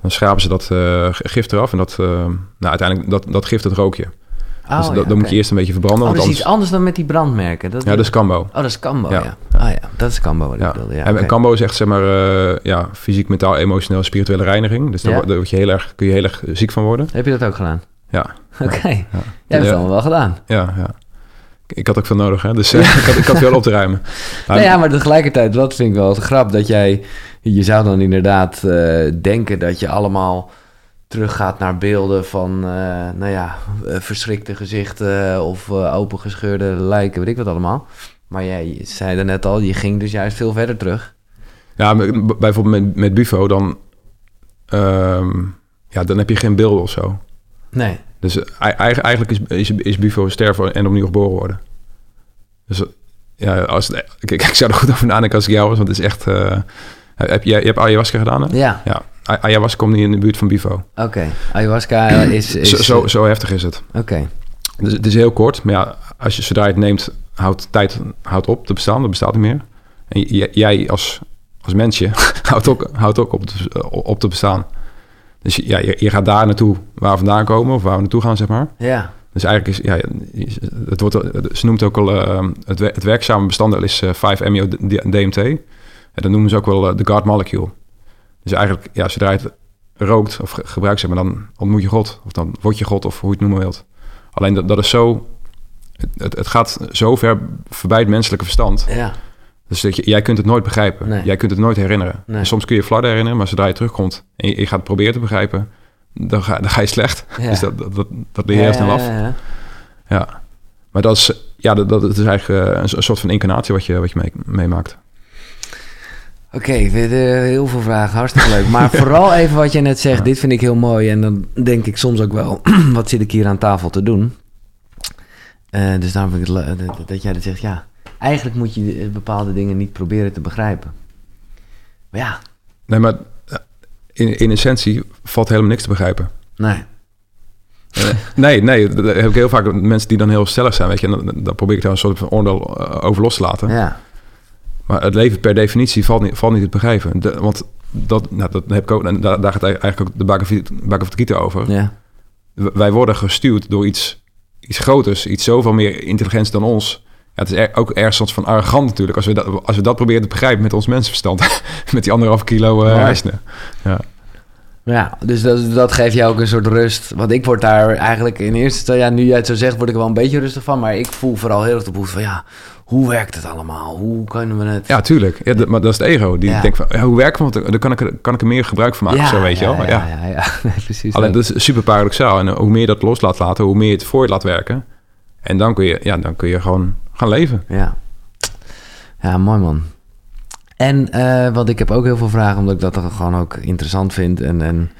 S2: dan schrapen ze dat gift eraf. En dat, nou, uiteindelijk, dat, dat gift, het rook je.
S1: Oh,
S2: dus
S1: ja,
S2: dat, dan moet je eerst een beetje verbranden.
S1: Oh, dat is iets
S2: anders,
S1: anders dan met die brandmerken. Dat
S2: ja, dat is Cambo.
S1: Oh, dat is Cambo, ja.
S2: Ja.
S1: Ah ja, dat is Cambo wat ik
S2: Ja. en,
S1: oké.
S2: Cambo is echt zeg maar eh, ja, fysiek, mentaal, emotioneel, spirituele reiniging. Dus daar, word je heel erg, kun je heel erg ziek van worden.
S1: Heb je dat ook gedaan?
S2: Ja, (laughs)
S1: Oké. Jij hebt het allemaal wel gedaan.
S2: ja, ja. Ik- had ook veel nodig, hè? dus eh, (laughs) ik, had, ik had veel op te ruimen. (laughs)
S1: Nou ja, maar tegelijkertijd, wat vind ik wel grap, dat jij, je zou dan inderdaad eh, denken dat je allemaal teruggaat naar beelden van, eh, nou ja, eh, verschrikte gezichten of eh, opengescheurde lijken, weet ik wat allemaal. Maar jij zei er net al, je ging dus juist veel verder terug.
S2: Ja, bijvoorbeeld met, met Bufo, dan, ehm, ja, dan heb je geen beelden of zo.
S1: Nee.
S2: Dus ei- eigen- eigenlijk is, is, is Bufo sterven en opnieuw geboren worden. Dus ja, als, ik, (laughs) ik zou er goed over nadenken als ik jou was, want het is echt... eh, heb je, je hebt ayahuasca gedaan, hè?
S1: Ja,
S2: Ja, ayahuasca komt niet in de buurt van Bufo.
S1: oké. Ayahuasca is... is
S2: Zo, zo, zo heftig is het.
S1: Oké.
S2: Dus het is heel kort, maar ja, als je zodra je het neemt, houdt tijd houdt op te bestaan. Dat bestaat niet meer. En jij als, als mensje (laughs) houdt ook, houdt ook op, te, op te bestaan. Dus ja, je, je gaat daar naartoe waar we vandaan komen, of waar we naartoe gaan, zeg maar.
S1: Ja.
S2: Dus eigenlijk is, ja, het wordt, ze noemt ook wel, eh, het, het werkzame bestanddeel is eh, 5-MeO-DMT. En dat noemen ze ook wel eh, de God molecule. Dus eigenlijk, ja, zodra je het rookt of ge- gebruikt, zeg maar, dan ontmoet je God. Of dan word je God, of hoe je het noemen wilt. Alleen dat, dat is zo, het, het, gaat zo ver voorbij het menselijke verstand.
S1: Ja.
S2: Dus dat je, jij kunt het nooit begrijpen.
S1: Nee.
S2: Jij kunt het nooit herinneren.
S1: Nee.
S2: Soms kun je flarden herinneren, maar zodra je terugkomt en je, je gaat het proberen te begrijpen, dan ga, dan ga je slecht. (laughs)
S1: Ja.
S2: Dus dat, dat, dat, dat leer je heel snel af.
S1: Ja,
S2: maar dat is, ja, dat, dat is eigenlijk eh, een, soort van incarnatie wat je, wat je mee, meemaakt.
S1: Oké, eh, heel veel vragen, hartstikke leuk. Maar (laughs) vooral even wat je net zegt, dit vind ik heel mooi. En dan denk ik soms ook wel, (clears throat) wat zit ik hier aan tafel te doen? Eh, dus daarom vind ik het le- dat, jij dat zegt, ja, eigenlijk moet je eh, bepaalde dingen niet proberen te begrijpen. Maar ja,
S2: Nee, maar in, in essentie valt helemaal niks te begrijpen.
S1: nee.
S2: Nee, nee, dat heb ik heel vaak mensen die dan heel stellig zijn, weet je. En dan, dan probeer ik daar een soort van oordeel over los te laten.
S1: Ja,
S2: Maar het leven per definitie valt niet, valt niet te begrijpen. De- want dat, nou, dat heb ik ook, en daar, daar gaat eigenlijk ook de Bhagavad Bhagavad Gita over.
S1: ja,
S2: Wij worden gestuurd door iets, iets groters, iets zoveel meer intelligents dan ons. Ja, het is er, ook ergens soort van arrogant natuurlijk, als we, dat, als we dat proberen te begrijpen met ons mensenverstand. (laughs) met die anderhalf kilo
S1: Mooi.
S2: hersenen. Ja.
S1: ja. Dus dat, dat geeft jou ook een soort rust. Want ik word daar eigenlijk in eerste instantie, ja, nu jij het zo zegt, word ik er wel een beetje rustig van. Maar ik voel vooral heel erg de behoefte van, ja, hoe werkt het allemaal? Hoe kunnen we het...
S2: Ja, tuurlijk. Ja, dat- maar dat is het ego. Die
S1: Ja.
S2: denkt van, ja, hoe werkt het? Dan kan ik, er- kan ik er meer gebruik van maken. zo, weet je wel.
S1: ja,
S2: Ja,
S1: ja, (laughs) precies.
S2: Alleen dat is super paradoxaal. En eh, hoe meer dat los laat laten, hoe meer je het voor je laat werken. En dan kun je, ja, dan kun je gewoon gaan leven.
S1: Ja. Ja, mooi man. En, eh want ik heb ook heel veel vragen, omdat ik dat gewoon ook interessant vind. En, en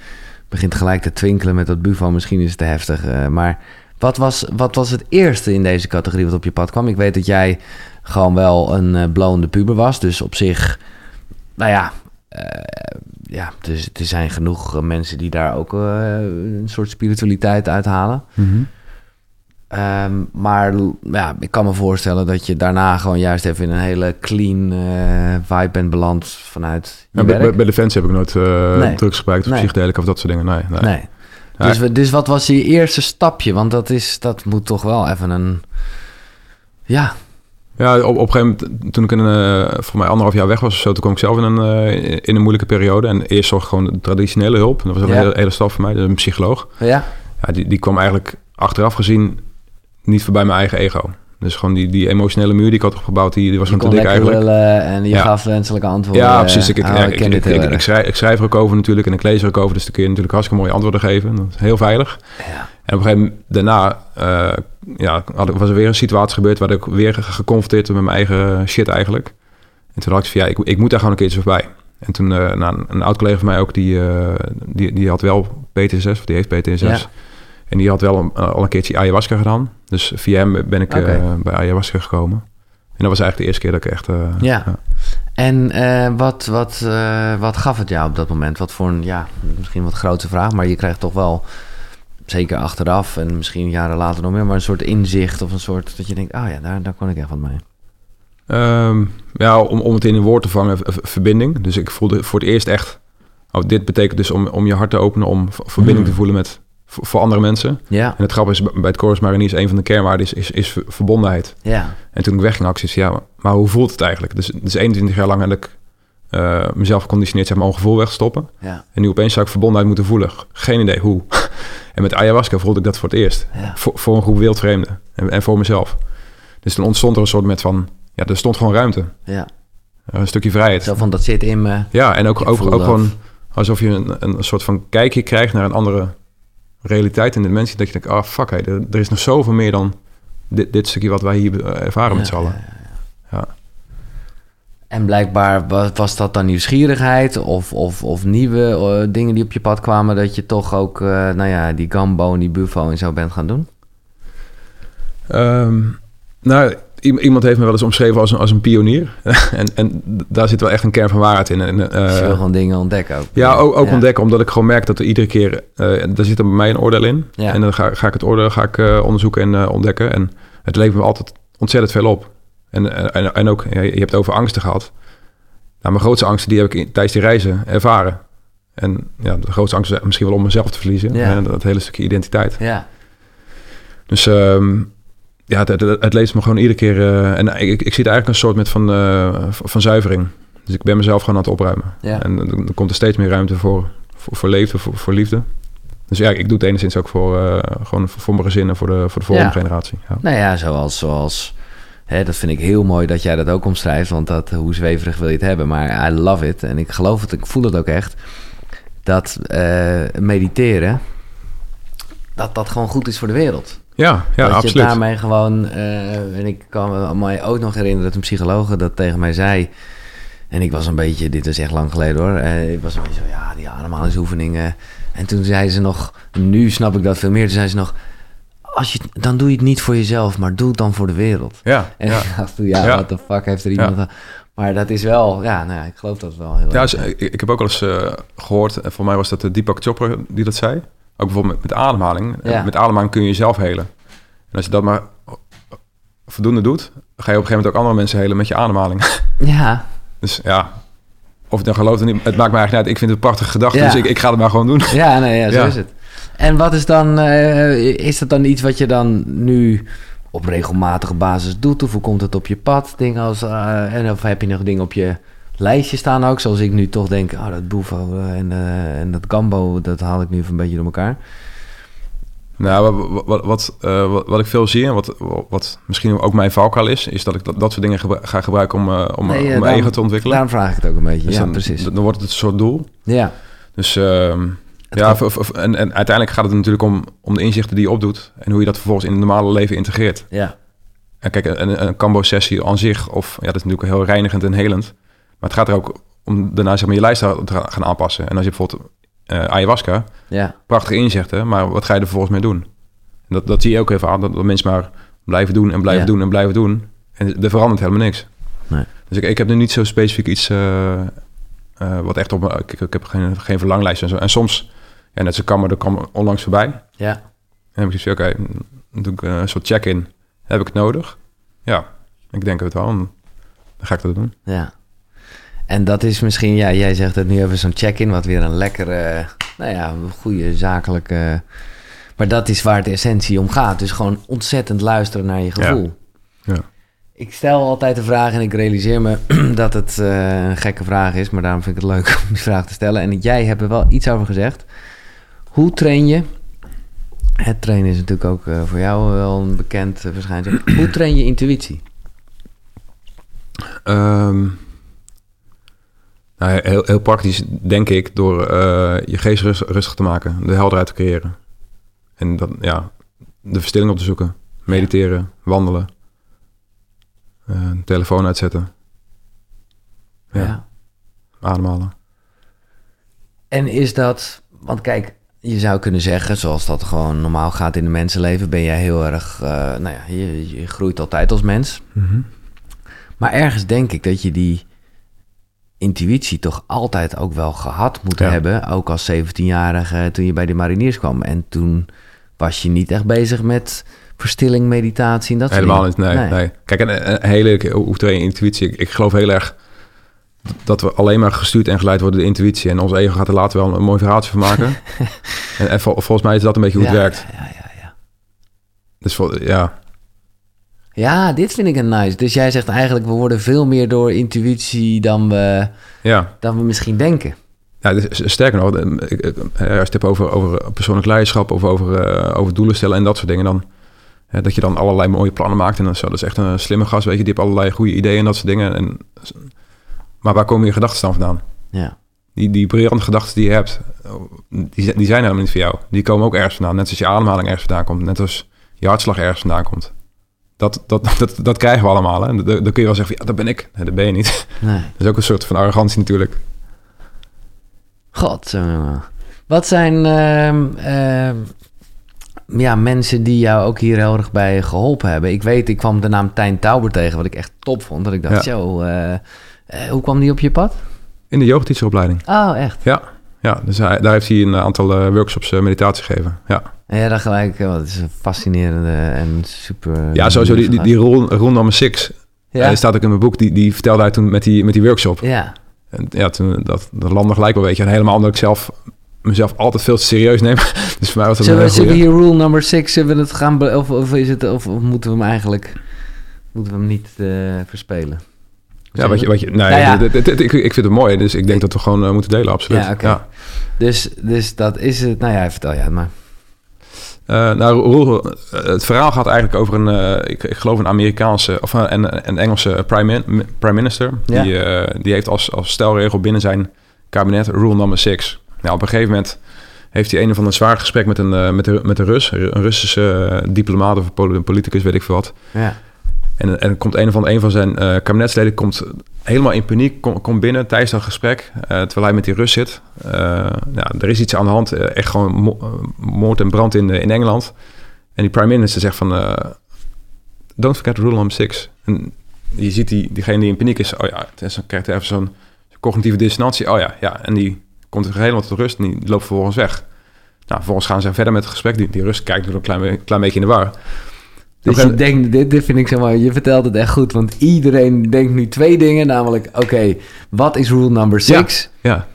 S1: begint gelijk te twinkelen met dat Bufo. Misschien is het te heftig. eh, maar wat was, wat was het eerste in deze categorie wat op je pad kwam? Ik weet dat jij gewoon wel een eh blonde puber was. Dus op zich, nou ja... eh, ja, dus er zijn genoeg eh, mensen die daar ook een soort spiritualiteit uithalen. Ehm, maar ja, ik kan me voorstellen dat je daarna gewoon juist even in een hele clean vibe bent beland vanuit je
S2: Ja,
S1: werk.
S2: bij, bij Defensie heb ik nooit eh
S1: Nee.
S2: drugs gebruikt of
S1: Nee.
S2: psychedelica of dat soort dingen. Nee, nee.
S1: nee. Dus, dus wat was je eerste stapje? Want dat, is, dat moet toch wel even een... Ja,
S2: Ja, op, op een gegeven moment, toen ik een, eh voor mij anderhalf jaar weg was of zo, toen kwam ik zelf in een, eh, in een moeilijke periode. En eerst zorg ik gewoon de traditionele hulp. Dat was een
S1: Ja.
S2: hele, hele stap voor mij, dat is een psycholoog.
S1: ja,
S2: Ja, die, die kwam eigenlijk achteraf gezien niet voorbij mijn eigen ego. Dus gewoon die, die emotionele muur die ik had opgebouwd, die, die was gewoon te dik eigenlijk.
S1: en je
S2: Ja.
S1: gaf wenselijke antwoorden.
S2: Ja, precies. Ik, ik,
S1: Oh,
S2: ja,
S1: ik
S2: ik, schrijf, ik schrijf er ook over natuurlijk en ik lees er ook over. Dus dan kun je natuurlijk hartstikke mooie antwoorden geven. Dat is heel veilig.
S1: Ja.
S2: En op een gegeven moment daarna eh, ja, had, was er weer een situatie gebeurd... waar ik weer ge- geconfronteerd werd met mijn eigen shit eigenlijk. En toen had ik van, ja, ik, ik moet daar gewoon een keertje voorbij. En toen, eh nou, een, een oud collega van mij ook, die, eh, die, die had wel PTSS, of die heeft PTSS.
S1: Ja.
S2: En die had wel een, al een keertje ayahuasca gedaan. Dus via hem ben ik eh, bij ayahuasca gekomen. En dat was eigenlijk de eerste keer dat ik echt... eh,
S1: Ja. En eh, wat, wat, eh, wat gaf het jou op dat moment? Wat voor een, ja, misschien wat grote vraag, maar je krijgt toch wel, zeker achteraf en misschien jaren later nog meer, maar een soort inzicht of een soort dat je denkt, oh ja, daar, daar kon ik echt wat mee.
S2: Ehm, ja, om, om het in een woord te vangen, verbinding. Dus ik voelde voor het eerst echt... Oh, dit betekent dus om, om je hart te openen, om verbinding
S1: Mm.
S2: te voelen met, voor, voor andere mensen.
S1: Ja.
S2: En het grappige is, bij het Chorus Mariniers, een van de kernwaarden is, is, is verbondenheid.
S1: Ja.
S2: En toen ik wegging, had ik zoiets, ja, maar hoe voelt het eigenlijk? Dus het is 21 jaar lang heb ik eh, mezelf geconditioneerd, zeg maar, om gevoel weg te stoppen.
S1: Ja.
S2: En nu opeens zou ik verbondenheid moeten voelen. Geen idee hoe. (laughs) en met ayahuasca voelde ik dat voor het eerst.
S1: Ja.
S2: Voor, voor een groep wildvreemden. En, en voor mezelf. Dus toen ontstond er een soort met van... Ja, er stond gewoon ruimte.
S1: Ja.
S2: Een stukje vrijheid.
S1: Zo van, dat zit in me.
S2: Ja, en ook, ook, ook gewoon alsof je een, een soort van kijkje krijgt naar een andere realiteit en dimensie. Dat je denkt, ah fuck, hey, er, er is nog zoveel meer dan dit, dit stukje wat wij hier eh, ervaren met z'n allen.
S1: ja, En blijkbaar wa- was dat dan nieuwsgierigheid of, of, of nieuwe eh, dingen die op je pad kwamen... dat je toch ook, eh, nou ja, die gambo en die buffo en zo bent gaan doen?
S2: Ehm, nou, iemand heeft me wel eens omschreven als een, als een pionier. (laughs) en, en daar zit wel echt een kern van waarheid in. En, eh,
S1: Dus je wil gewoon dingen ontdekken ook.
S2: Ja, ook, ook
S1: Ja.
S2: ontdekken, omdat ik gewoon merk dat er iedere keer... eh daar zit er bij mij een oordeel in.
S1: Ja.
S2: En dan ga, ga ik het oordeel ga ik, eh, onderzoeken en eh, ontdekken. En het levert me altijd ontzettend veel op. En, eh, en, en ook, je hebt het over angsten gehad. Nou, mijn grootste angsten die heb ik tijdens die reizen ervaren. En ja, de grootste angst is misschien wel om mezelf te verliezen.
S1: Ja.
S2: En dat hele stukje identiteit.
S1: Ja,
S2: Dus ehm, ja, het, het, het leest me gewoon iedere keer... eh, en ik, ik, zie het eigenlijk een soort met van, eh, van zuivering. Dus ik ben mezelf gewoon aan het opruimen.
S1: Ja.
S2: En dan, komt er steeds meer ruimte voor, voor, voor leven, voor, voor liefde. Dus ja, ik doe het enigszins ook voor, eh, gewoon voor, voor mijn gezin en voor de, voor de volgende
S1: Ja.
S2: generatie. Ja.
S1: nou ja, zoals... zoals hè, dat vind ik heel mooi dat jij dat ook omschrijft... want dat, hoe zweverig wil je het hebben? Maar I love it en ik geloof het, ik voel het ook echt... dat mediteren... dat dat gewoon goed is voor de wereld.
S2: Ja, ja,
S1: dat
S2: absoluut.
S1: je daarmee gewoon... eh, en ik kan me mij ook nog herinneren dat een psycholoog dat tegen mij zei... En ik was een beetje, dit is echt lang geleden hoor. eh, ik was een beetje zo, ja, die ademhalingsoefeningen. En toen zei ze nog, nu snap ik dat veel meer. Toen zei ze nog, als je, dan doe je het niet voor jezelf, maar doe het dan voor de wereld.
S2: Ja,
S1: En
S2: ja.
S1: ik dacht, toen, ja,
S2: Ja.
S1: what the fuck heeft er iemand... aan- Maar dat is wel, ja, nou ja, ik geloof dat wel heel
S2: Ja,
S1: erg.
S2: ik, ik heb ook wel eens eh, gehoord, en voor mij was dat de Deepak Chopra die dat zei. Ook bijvoorbeeld met, met ademhaling.
S1: Ja.
S2: Met ademhaling kun je jezelf helen. En als je dat maar voldoende doet, ga je op een gegeven moment ook andere mensen helen met je ademhaling. (laughs)
S1: Ja,
S2: Dus ja, of ik dan geloof of niet, het maakt me eigenlijk uit. Ik vind het een prachtige gedachte,
S1: Ja.
S2: dus ik, ik ga het maar gewoon doen.
S1: ja, nee, ja, zo
S2: Ja.
S1: is het. En wat is dan, eh, is dat dan iets wat je dan nu op regelmatige basis doet? Of hoe komt het op je pad? Dingen als, eh, en of heb je nog dingen op je lijstje staan ook? Zoals ik nu toch denk, oh, dat Bufo eh, en, eh, en dat Gambo, dat haal ik nu even een beetje door elkaar.
S2: Nou, wat, wat, wat, eh, wat, wat ik veel zie en wat, wat misschien ook mijn valkuil is, is dat ik dat, dat soort dingen gebru- ga gebruiken om, om,
S1: Nee,
S2: om mijn
S1: daarom-
S2: ego te ontwikkelen.
S1: Daarom vraag ik het ook een beetje.
S2: Dus
S1: ja,
S2: dan,
S1: precies.
S2: Dan wordt het een soort doel.
S1: Ja,
S2: Dus ehm, ja, en uiteindelijk gaat het natuurlijk om, om de inzichten die je opdoet en hoe je dat vervolgens in het normale leven integreert.
S1: ja,
S2: En kijk, een, een Cambo-sessie aan zich, of ja, dat is natuurlijk heel reinigend en helend. Maar het gaat er ook om daarna zeg maar, je lijst te ga- gaan aanpassen. En als je bijvoorbeeld eh, ayahuasca,
S1: ja,
S2: prachtige inzichten, maar wat ga je er vervolgens mee doen? En dat, dat zie je ook even aan, dat, dat mensen maar blijven doen en blijven
S1: Ja.
S2: doen en blijven doen. En er verandert helemaal niks.
S1: Nee.
S2: Dus ik, ik heb nu niet zo specifiek iets eh, eh, wat echt op me... Ik, ik heb geen, geen verlanglijst en zo. En soms, ja, net zo kan maar, er kwam onlangs voorbij.
S1: ja.
S2: En heb ik zoiets van, oké, doe ik een soort check-in. Heb ik het nodig? Ja, ik denk het wel. Dan ga ik dat doen.
S1: Ja. En dat is misschien, ja, jij zegt het nu even zo'n check-in, wat weer een lekkere, nou ja, goede zakelijke. Maar dat is waar de essentie om gaat. Dus gewoon ontzettend luisteren naar je gevoel.
S2: Ja.
S1: Ik stel altijd de vraag en ik realiseer me (clears throat) dat het eh, een gekke vraag is, maar daarom vind ik het leuk (laughs) om die vraag te stellen. En jij hebt er wel iets over gezegd. Hoe train je? Het trainen is natuurlijk ook eh, voor jou wel een bekend eh, verschijnsel. Hoe train je intuïtie?
S2: Ehm, nou, heel, heel praktisch denk ik door eh, je geest rust- rustig te maken, de helderheid te creëren. En dan, ja, de verstilling op te zoeken, mediteren, wandelen, eh, telefoon uitzetten, Ja.
S1: ja.
S2: ademhalen.
S1: En is dat, want kijk, je zou kunnen zeggen, zoals dat gewoon normaal gaat in de mensenleven, ben jij heel erg, eh, nou ja, je, je groeit altijd als mens. Maar ergens denk ik dat je die intuïtie toch altijd ook wel gehad moet
S2: Ja.
S1: hebben, ook als 17-jarige toen je bij de mariniers kwam. En toen was je niet echt bezig met verstilling, meditatie en dat soort
S2: Helemaal niet, nee, nee. Kijk, en, en, hele, hoe train je intuïtie? Ik, ik geloof heel erg dat we alleen maar gestuurd en geleid worden door de intuïtie. En ons ego gaat er later wel een mooi verhaaltje van maken. (laughs) en, en volgens mij is dat een beetje hoe het werkt.
S1: Ja, ja, ja.
S2: Dus vol, ja.
S1: Ja, dit vind ik een nice. Dus jij zegt eigenlijk, we worden veel meer door intuïtie dan we,
S2: Ja.
S1: dan we misschien denken.
S2: Ja, dus, sterker nog, eh, als je het hebt over, over persoonlijk leiderschap of over, eh, over doelen stellen en dat soort dingen, dan dat je dan allerlei mooie plannen maakt en dan zo. Dat is echt een slimme gast, weet je, die heeft allerlei goede ideeën en dat soort dingen. En, maar waar komen je gedachten dan vandaan?
S1: Ja.
S2: Die, die briljante gedachten die je hebt, die, zijn- die zijn helemaal niet voor jou. Die komen ook ergens vandaan. Net zoals je ademhaling ergens vandaan komt. Net als je hartslag ergens vandaan komt. Dat, dat, dat, dat krijgen we allemaal. Hè? Dan, kun je wel zeggen, van, ja, dat ben ik. Nee, dat ben je niet.
S1: Nee. (laughs)
S2: Dat is ook een soort van arrogantie natuurlijk.
S1: God. Wat zijn ehm, ehm, ja, mensen die jou ook hier heel erg bij geholpen hebben? Ik weet, ik kwam de naam Tijn Tauber tegen, wat ik echt top vond. Dat ik dacht,
S2: Ja.
S1: zo, eh, eh, hoe kwam die op je pad?
S2: In de yogateacheropleiding.
S1: Oh, echt?
S2: Ja, ja dus hij, daar heeft hij een aantal eh, workshops meditatie gegeven. Ja,
S1: Jij dacht gelijk, oh, het is een fascinerende en super...
S2: ja sowieso die, die, die rol, rol nummer 6.
S1: Ja,
S2: Hij staat ook in mijn boek. Die, die vertelde hij toen met die, met die workshop.
S1: ja.
S2: En ja, toen, dat, dat landde gelijk wel, weet je. En helemaal omdat ik zelf mezelf altijd veel te serieus neem. (laughs) Dus voor mij was dat
S1: Zullen
S2: een
S1: we, zullen hier rule number 6, zullen we het gaan... be- Of, of, is het, of, of moeten we hem eigenlijk... Moeten we hem niet eh, verspelen?
S2: Ja, wat je, wat je, nee,
S1: Nou ja.
S2: dit- dit- dit- ik, ik vind het mooi. Dus ik denk dat we gewoon eh, moeten delen, absoluut.
S1: Ja. Dus, dus dat is het. Nou ja, vertel jij het maar.
S2: Eh, nou, Roel, eh, het verhaal gaat eigenlijk over een, eh, ik, ik geloof een Amerikaanse of een, een, een Engelse prime, min- prime minister.
S1: Ja.
S2: Die, die heeft als, als stelregel binnen zijn kabinet rule number 6. Nou, op een gegeven moment heeft hij een of ander zwaar gesprek met een, met een, met een Rus, een Russische diplomaat of poli- politicus, weet ik veel wat.
S1: Ja.
S2: En, en komt een van, een van zijn eh, kabinetsleden komt helemaal in paniek, kom- komt binnen tijdens dat gesprek, eh, terwijl hij met die Rus zit. Eh, ja, er is iets aan de hand, echt gewoon mo- moord en brand in, in Engeland. En die prime minister zegt van, don't forget rule number six. En je ziet die, diegene die in paniek is, oh ja, is, dan krijgt hij even zo'n cognitieve dissonantie. Oh ja, ja, en die komt er helemaal tot rust en die loopt vervolgens weg. Nou, vervolgens gaan ze verder met het gesprek. Die, die Rus kijkt weer een klein, klein beetje in de war.
S1: Dus je denkt, dit, dit vind ik zo mooi. Je vertelt het echt goed. Want iedereen denkt nu twee dingen. Namelijk, oké, wat is rule number 6?
S2: Ja,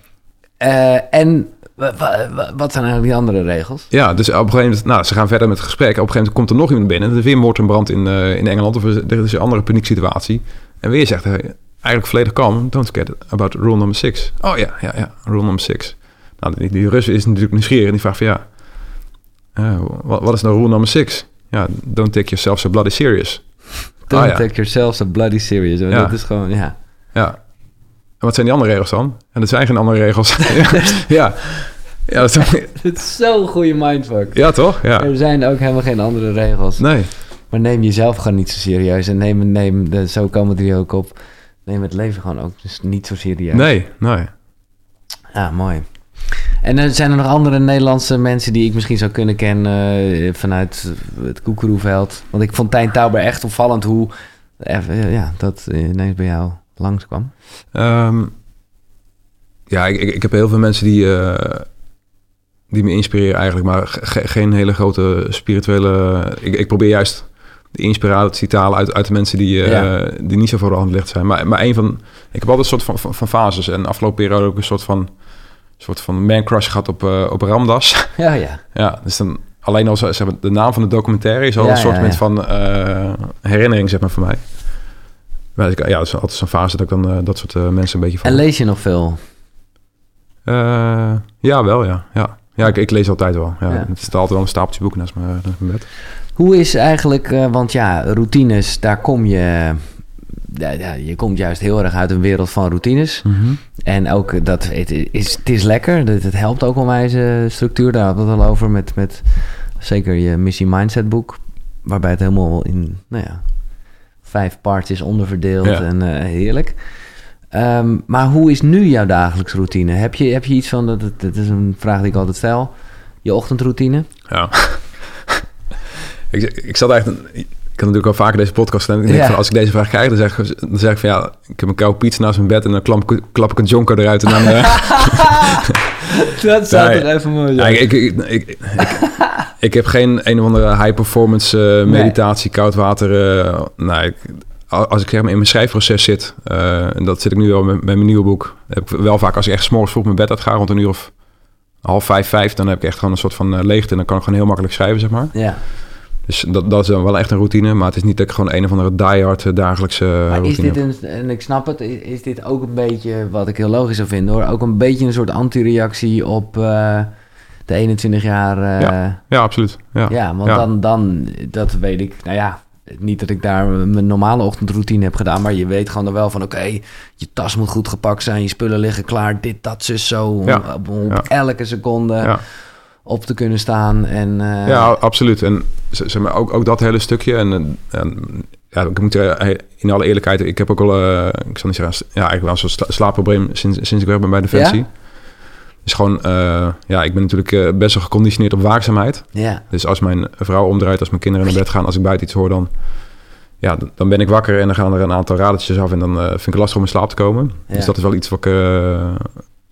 S1: en wa- wa- wa- wat zijn eigenlijk die andere regels?
S2: Ja, dus op een gegeven moment, nou, ze gaan verder met het gesprek. Op een gegeven moment komt er nog iemand binnen. Er is weer moord en brand in, eh, in Engeland. Of er is een andere panieksituatie. En weer zegt hij, eigenlijk volledig kalm. Don't forget about rule number six. Oh ja, ja, ja, rule number six. Nou, die, die Rus is natuurlijk nieuwsgierig. En die vraagt van, ja, eh, wat, wat is nou rule number six? Ja, don't take yourself so bloody serious. (laughs)
S1: Don't
S2: Ah, ja.
S1: take yourself so bloody serious.
S2: Ja.
S1: Dat is gewoon, ja.
S2: Ja. En wat zijn die andere regels dan? En dat zijn geen andere regels. (laughs) (laughs) ja, ja. Dat is-
S1: Het is zo'n goede mindfuck.
S2: ja, toch? Ja.
S1: Er zijn ook helemaal geen andere regels.
S2: Nee.
S1: Maar neem jezelf gewoon niet zo serieus. En neem, neem de, zo komen die ook op. Neem het leven gewoon ook dus niet zo serieus.
S2: Nee, nee.
S1: Ja, mooi. En er zijn er nog andere Nederlandse mensen die ik misschien zou kunnen kennen eh, vanuit het Koekeroeveld. Want ik vond Tijn Tauber echt opvallend hoe even, ja, dat ineens bij jou langskwam.
S2: Ehm, ja, ik, heb heel veel mensen die, eh, die me inspireren eigenlijk, maar ge- geen hele grote spirituele... Ik, ik probeer juist de inspiratie te halen uit, uit de mensen die, eh,
S1: Ja.
S2: die niet zo voor de hand licht zijn. Maar, maar een van... Ik heb altijd een soort van, van, van fases en afgelopen periode ook een soort van... soort van man crush gehad op, eh, op Ramdas. (laughs)
S1: Ja, ja.
S2: ja, dus dan alleen al zeg maar, de naam van de documentaire is al
S1: Ja,
S2: een soort
S1: ja, ja.
S2: van eh, herinnering, zeg maar, voor mij. Maar ik, ja, dat is altijd zo'n fase dat ik dan eh, dat soort mensen een beetje
S1: En
S2: volg.
S1: lees je nog veel?
S2: Ja, wel, ja. Ja, ja ik, ik lees altijd wel. Ja. Het staat altijd wel een stapeltje boeken naast mijn, naast mijn bed.
S1: Hoe is eigenlijk, want ja, routines, daar kom je... Ja, je komt juist heel erg uit een wereld van routines. En ook dat het is, het is lekker. Het, het helpt ook onwijs eh, structuur. Daar hadden we het al over met, met zeker je Missie Mindset boek. Waarbij het helemaal in nou ja, vijf parts is onderverdeeld
S2: Ja.
S1: en eh, heerlijk. Ehm, maar hoe is nu jouw dagelijks routine? Heb je, heb je iets van, dat, dat, dat is een vraag die ik altijd stel, je ochtendroutine?
S2: Ja. (laughs) ik, ik zat eigenlijk... Ik kan natuurlijk al vaker deze podcast en ik denk
S1: Ja.
S2: van, als ik deze vraag krijg, dan zeg, ik- dan zeg ik van ja, ik heb een koude pizza naast mijn bed en dan klap, ik- klap ik een jonker eruit en dan... eh, (laughs)
S1: dat
S2: zou toch
S1: even mooi
S2: Ja, ik, ik, ik, heb geen een of andere high performance eh, meditatie, koud water. eh, nee, als ik zeg maar in mijn schrijfproces zit, uh, en dat zit ik nu wel met, met, mijn nieuwe boek, heb ik wel vaak als ik echt s'morgens vroeg mijn bed uit ga, rond een uur of half vijf, vijf, dan heb ik echt gewoon een soort van uh, leegte en dan kan ik gewoon heel makkelijk schrijven, zeg maar.
S1: Ja.
S2: Dus dat, dat is dan wel echt een routine, maar het is niet dat ik gewoon een of andere diehard dagelijkse
S1: maar
S2: routine
S1: is dit een, en ik snap het, is dit ook een beetje, wat ik heel logisch zou vinden hoor, ook een beetje een soort anti-reactie op uh, de 21 jaar... Uh,
S2: ja. ja, absoluut. Ja,
S1: ja want Dan, dan, dat weet ik, nou ja, niet dat ik daar mijn normale ochtendroutine heb gedaan, maar je weet gewoon er wel van: oké, je tas moet goed gepakt zijn, je spullen liggen klaar, dit, dat, zus, zo. Om
S2: Ja.
S1: elke seconde
S2: Ja.
S1: Op te kunnen staan. En, eh,
S2: Ja, absoluut. En zeg maar, ook, ook dat hele stukje. En, en ja, ik moet eh, in alle eerlijkheid, ik heb ook al, eh, ik zal niet zeggen, ja, eigenlijk wel een soort slaapprobleem sinds, sinds ik weg ben bij Defensie.
S1: Ja?
S2: Dus gewoon, ja, ik ben natuurlijk best wel geconditioneerd op waakzaamheid.
S1: ja.
S2: Dus als mijn vrouw omdraait, als mijn kinderen naar bed gaan, als ik buiten iets hoor, dan, ja, dan ben ik wakker en dan gaan er een aantal radertjes af en dan vind ik het lastig om in slaap te komen.
S1: Ja.
S2: Dus dat is wel iets wat ik,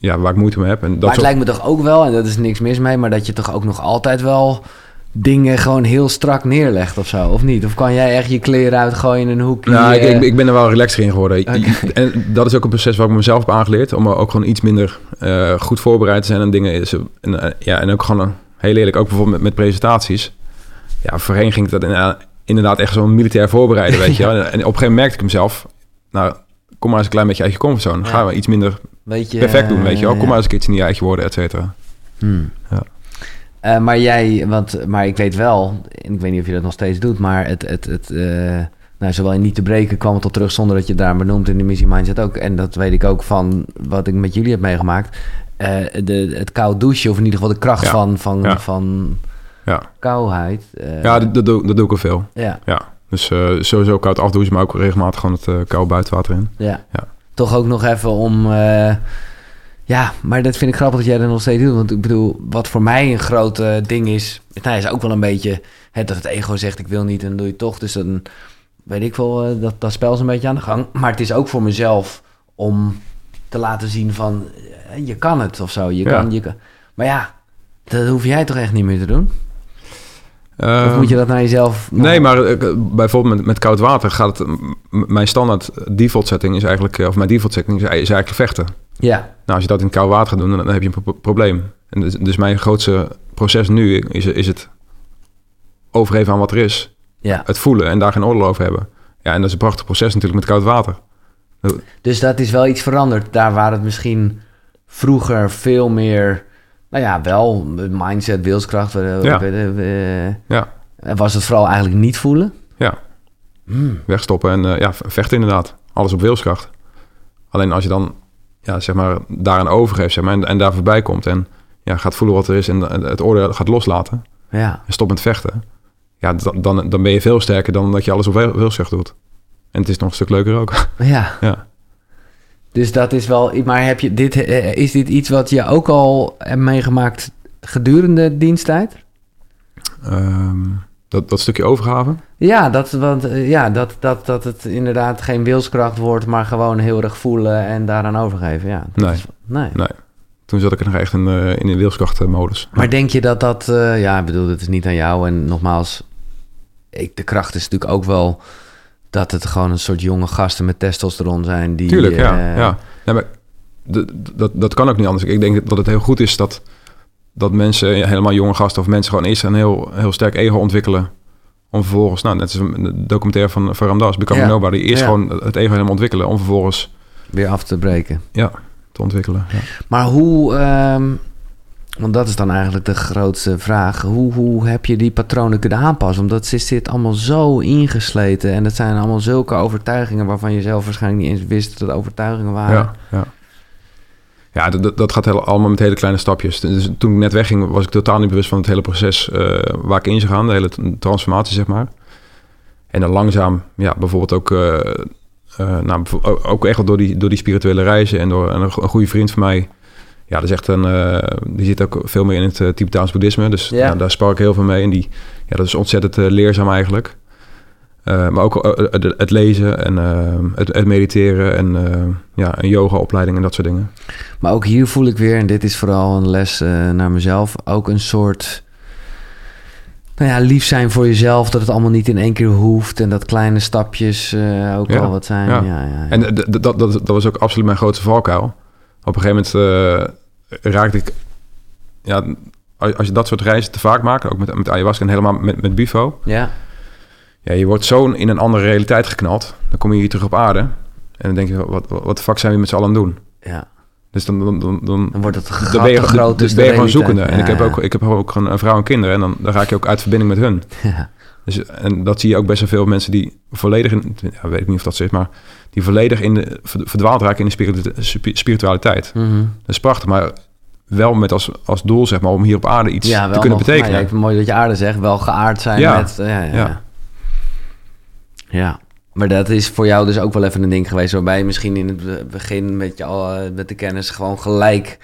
S2: ja, waar ik moeite mee heb. En dat
S1: maar het
S2: soort-
S1: lijkt me toch ook wel, en dat is niks mis mee, maar dat je toch ook nog altijd wel dingen gewoon heel strak neerlegt of zo, of niet? Of kan jij echt je kleren uitgooien in een hoekje?
S2: Nou, ik,
S1: eh,
S2: ik, ik ben er wel relaxed in geworden. En dat is ook een proces waar ik mezelf heb aangeleerd. Om ook gewoon iets minder eh, goed voorbereid te zijn en dingen. is- En, eh, ja, en ook gewoon, een- heel eerlijk, ook bijvoorbeeld met, met presentaties. Ja, voorheen ging ik dat in- inderdaad echt zo'n militair voorbereiden, weet je (laughs) wel. En op een gegeven moment merkte ik mezelf... Nou, kom maar eens een klein beetje uit je comfortzone.
S1: Ja.
S2: Ga maar iets minder
S1: weet je,
S2: perfect doen, weet je wel.
S1: eh,
S2: Kom maar eens een keertje in je eigen woorden, et cetera.
S1: Hmm.
S2: Ja.
S1: Eh, maar jij, want, maar ik weet wel, en ik weet niet of je dat nog steeds doet, maar het, het, het eh, nou, zowel in niet te breken kwam het tot terug zonder dat je het daar benoemt in de missie mindset ook. En dat weet ik ook van wat ik met jullie heb meegemaakt. De, het koud douchen, of in ieder geval de kracht
S2: Ja.
S1: van, van,
S2: Ja.
S1: van
S2: Ja,
S1: kouheid.
S2: ja dat, dat, doe, dat doe ik al veel.
S1: ja,
S2: Ja. Dus sowieso koud afdouchen, maar ook regelmatig gewoon het koude buitenwater in.
S1: ja.
S2: Ja.
S1: Toch ook nog even om. eh, ja, maar dat vind ik grappig dat jij dat nog steeds doet. Want ik bedoel, wat voor mij een groot ding is. Nou, is ook wel een beetje. Hè, dat het ego zegt: ik wil niet en dan doe je toch. Dus dan weet ik wel, eh, dat, dat spel is een beetje aan de gang. Maar het is ook voor mezelf om te laten zien van. eh, je kan het of zo. Je
S2: Ja.
S1: kan, je kan. Maar ja, dat hoef jij toch echt niet meer te doen? Of
S2: Ehm,
S1: moet je dat naar jezelf. nog-
S2: Nee, maar eh, bijvoorbeeld met, met koud water gaat het... mijn standaard default setting is eigenlijk... eh, of mijn default setting is, eigenlijk vechten.
S1: Ja,
S2: Nou, als je dat in koud water gaat doen, dan, dan heb je een pro- probleem. En dus, dus mijn grootste proces nu is, is het overgeven aan wat er is.
S1: ja.
S2: Het voelen en daar geen oordeel over hebben. Ja, en dat is een prachtig proces natuurlijk met koud water.
S1: Dus dat is wel iets veranderd. Daar waar het misschien vroeger veel meer, nou ja, wel mindset, wilskracht,
S2: Ja. Ja,
S1: was het vooral eigenlijk niet voelen.
S2: ja.
S1: Hmm.
S2: Wegstoppen en eh, ja, vechten inderdaad. Alles op wilskracht. Alleen als je dan, ja, zeg maar, daaraan overgeeft zeg maar, en, en daar voorbij komt... en ja, gaat voelen wat er is en eh, het oordeel gaat loslaten...
S1: Ja,
S2: en stop met vechten, ja, dan, dan, ben je veel sterker dan dat je alles op wil- wilskracht doet. En het is nog een stuk leuker ook.
S1: ja.
S2: ja.
S1: Dus dat is wel. Maar heb je dit, eh, is dit iets wat je ook al hebt meegemaakt gedurende diensttijd?
S2: Ehm, dat, dat stukje overgave.
S1: Ja, dat, want, eh, ja dat, dat, dat het inderdaad geen wilskracht wordt, maar gewoon heel erg voelen en daaraan overgeven. Ja,
S2: Nee.
S1: is- nee.
S2: Nee. Toen zat ik er nog echt in, eh, in de wilskrachtmodus.
S1: Maar denk je dat dat, eh, ja, ik bedoel, het is niet aan jou. En nogmaals, ik, de kracht is natuurlijk ook wel dat het gewoon een soort jonge gasten met testosteron zijn. Die,
S2: Tuurlijk, ja.
S1: eh,
S2: ja. ja maar dat, dat kan ook niet anders. Ik denk dat het heel goed is dat, dat mensen, helemaal jonge gasten of mensen gewoon eerst een heel, heel sterk ego ontwikkelen. Om vervolgens, nou, net als een documentaire van, van Ramdas, Becoming
S1: Ja.
S2: Nobody. Eerst
S1: Ja.
S2: gewoon het ego helemaal ontwikkelen om vervolgens
S1: weer af te breken.
S2: ja, te ontwikkelen. Ja.
S1: Maar hoe, ehm, want dat is dan eigenlijk de grootste vraag. Hoe, hoe heb je die patronen kunnen aanpassen? Omdat ze zit allemaal zo ingesleten. En het zijn allemaal zulke overtuigingen waarvan je zelf waarschijnlijk niet eens wist dat het overtuigingen waren.
S2: Ja, ja. Ja, dat- dat, dat gaat heel, allemaal met hele kleine stapjes. Dus toen ik net wegging, was ik totaal niet bewust van het hele proces eh, waar ik in zou gaan. De hele transformatie, zeg maar. En dan langzaam, ja, bijvoorbeeld ook, eh, eh, nou, ook- echt door die, door die spirituele reizen en door en een, een goede vriend van mij. Ja, dat is echt een, eh, die zit ook veel meer in het uh, Tibetaans boeddhisme. Dus
S1: Ja.
S2: nou, daar spar ik heel veel mee. En die, ja, dat is ontzettend eh, leerzaam eigenlijk. Maar ook het, lezen en het, het mediteren en ja, een yoga-opleiding en dat soort dingen.
S1: Maar ook hier voel ik weer, en dit is vooral een les naar mezelf, ook een soort. nou ja, lief zijn voor jezelf, dat het allemaal niet in één keer hoeft en dat kleine stapjes uh, ook
S2: Ja,
S1: al wat zijn.
S2: ja.
S1: Ja.
S2: En dat, dat, dat was ook absoluut mijn grootste valkuil. Op een gegeven moment raakte ik... Ja, als je dat soort reizen te vaak maakt, ook met, met ayahuasca en helemaal met, met bifo...
S1: ja.
S2: Ja, je wordt zo in een andere realiteit geknald. Dan kom je hier terug op aarde. En dan denk je, wat, wat, de fuck zijn we met z'n allen aan het doen?
S1: ja.
S2: Dus dan, dan, dan, dan,
S1: Dan wordt het
S2: dan ben je,
S1: groot. dus
S2: ben gewoon zoekende. En ik, heb
S1: ja.
S2: ook, ik heb ook een, een vrouw en kinderen. En dan, dan raak je ook uit verbinding met hun. (laughs)
S1: Ja.
S2: Dus, en dat zie je ook best wel veel mensen die volledig in... Ja, weet ik niet of dat is, maar... Die volledig in de, verdwaald raken in de spiritu- spi- spiritualiteit.
S1: Mhm.
S2: Dat is prachtig, maar wel met als, als doel, zeg maar, om hier op aarde iets
S1: ja,
S2: te kunnen
S1: nog-
S2: betekenen.
S1: nou ja, ik vind mooi dat je aarde zegt. Wel geaard zijn
S2: Ja.
S1: met... Ja, ja, ja.
S2: Ja.
S1: ja. Maar dat is voor jou dus ook wel even een ding geweest... waarbij je misschien in het begin met, je al, eh, met de kennis... gewoon gelijk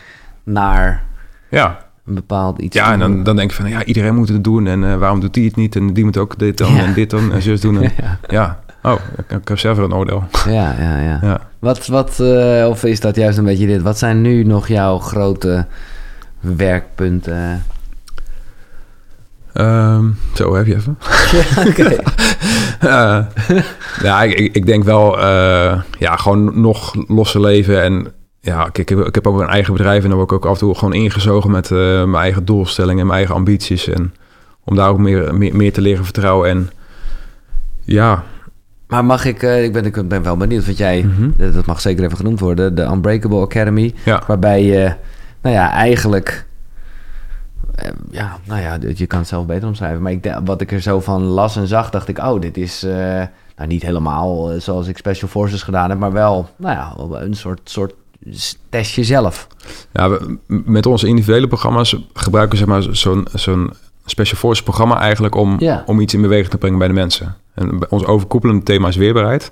S1: naar
S2: ja,
S1: een bepaald iets...
S2: ja en dan, dan denk je van, ja, iedereen moet het doen. En eh, waarom doet die het niet? En die moet ook dit dan
S1: Ja.
S2: en dit dan en zus doen. En, (laughs)
S1: ja,
S2: ja, oh, ik, heb zelf een oordeel.
S1: ja, ja, ja.
S2: Ja.
S1: Wat, wat eh, of is dat juist een beetje dit? Wat zijn nu nog jouw grote werkpunten?
S2: Ehm, zo, heb je even. (laughs)
S1: Ja, (laughs)
S2: ik, ik- denk wel, eh, ja, gewoon nog losser leven. En ja, kijk, ik, heb, ik heb ook een eigen bedrijf en dan word ik ook af en toe gewoon ingezogen met eh, mijn eigen doelstellingen en mijn eigen ambities. En om daar ook meer, meer, meer te leren vertrouwen. En ja,
S1: Maar mag ik, eh, ik, ben, ik ben wel benieuwd, want jij,
S2: Mhm.
S1: dat dat mag zeker even genoemd worden, de Unbreakable Academy,
S2: ja,
S1: waarbij je, nou ja, eigenlijk, eh, ja, nou ja, je kan het zelf beter omschrijven, maar ik, wat ik er zo van las en zag, dacht ik, oh, dit is, nou niet helemaal zoals ik Special Forces gedaan heb, maar wel, nou ja, een soort, soort testje zelf.
S2: ja we- met onze individuele programma's gebruiken we zeg maar, zo'n zo'n Special Forces programma eigenlijk om,
S1: Ja.
S2: om iets in beweging te brengen bij de mensen. En ons overkoepelende thema is weerbaarheid.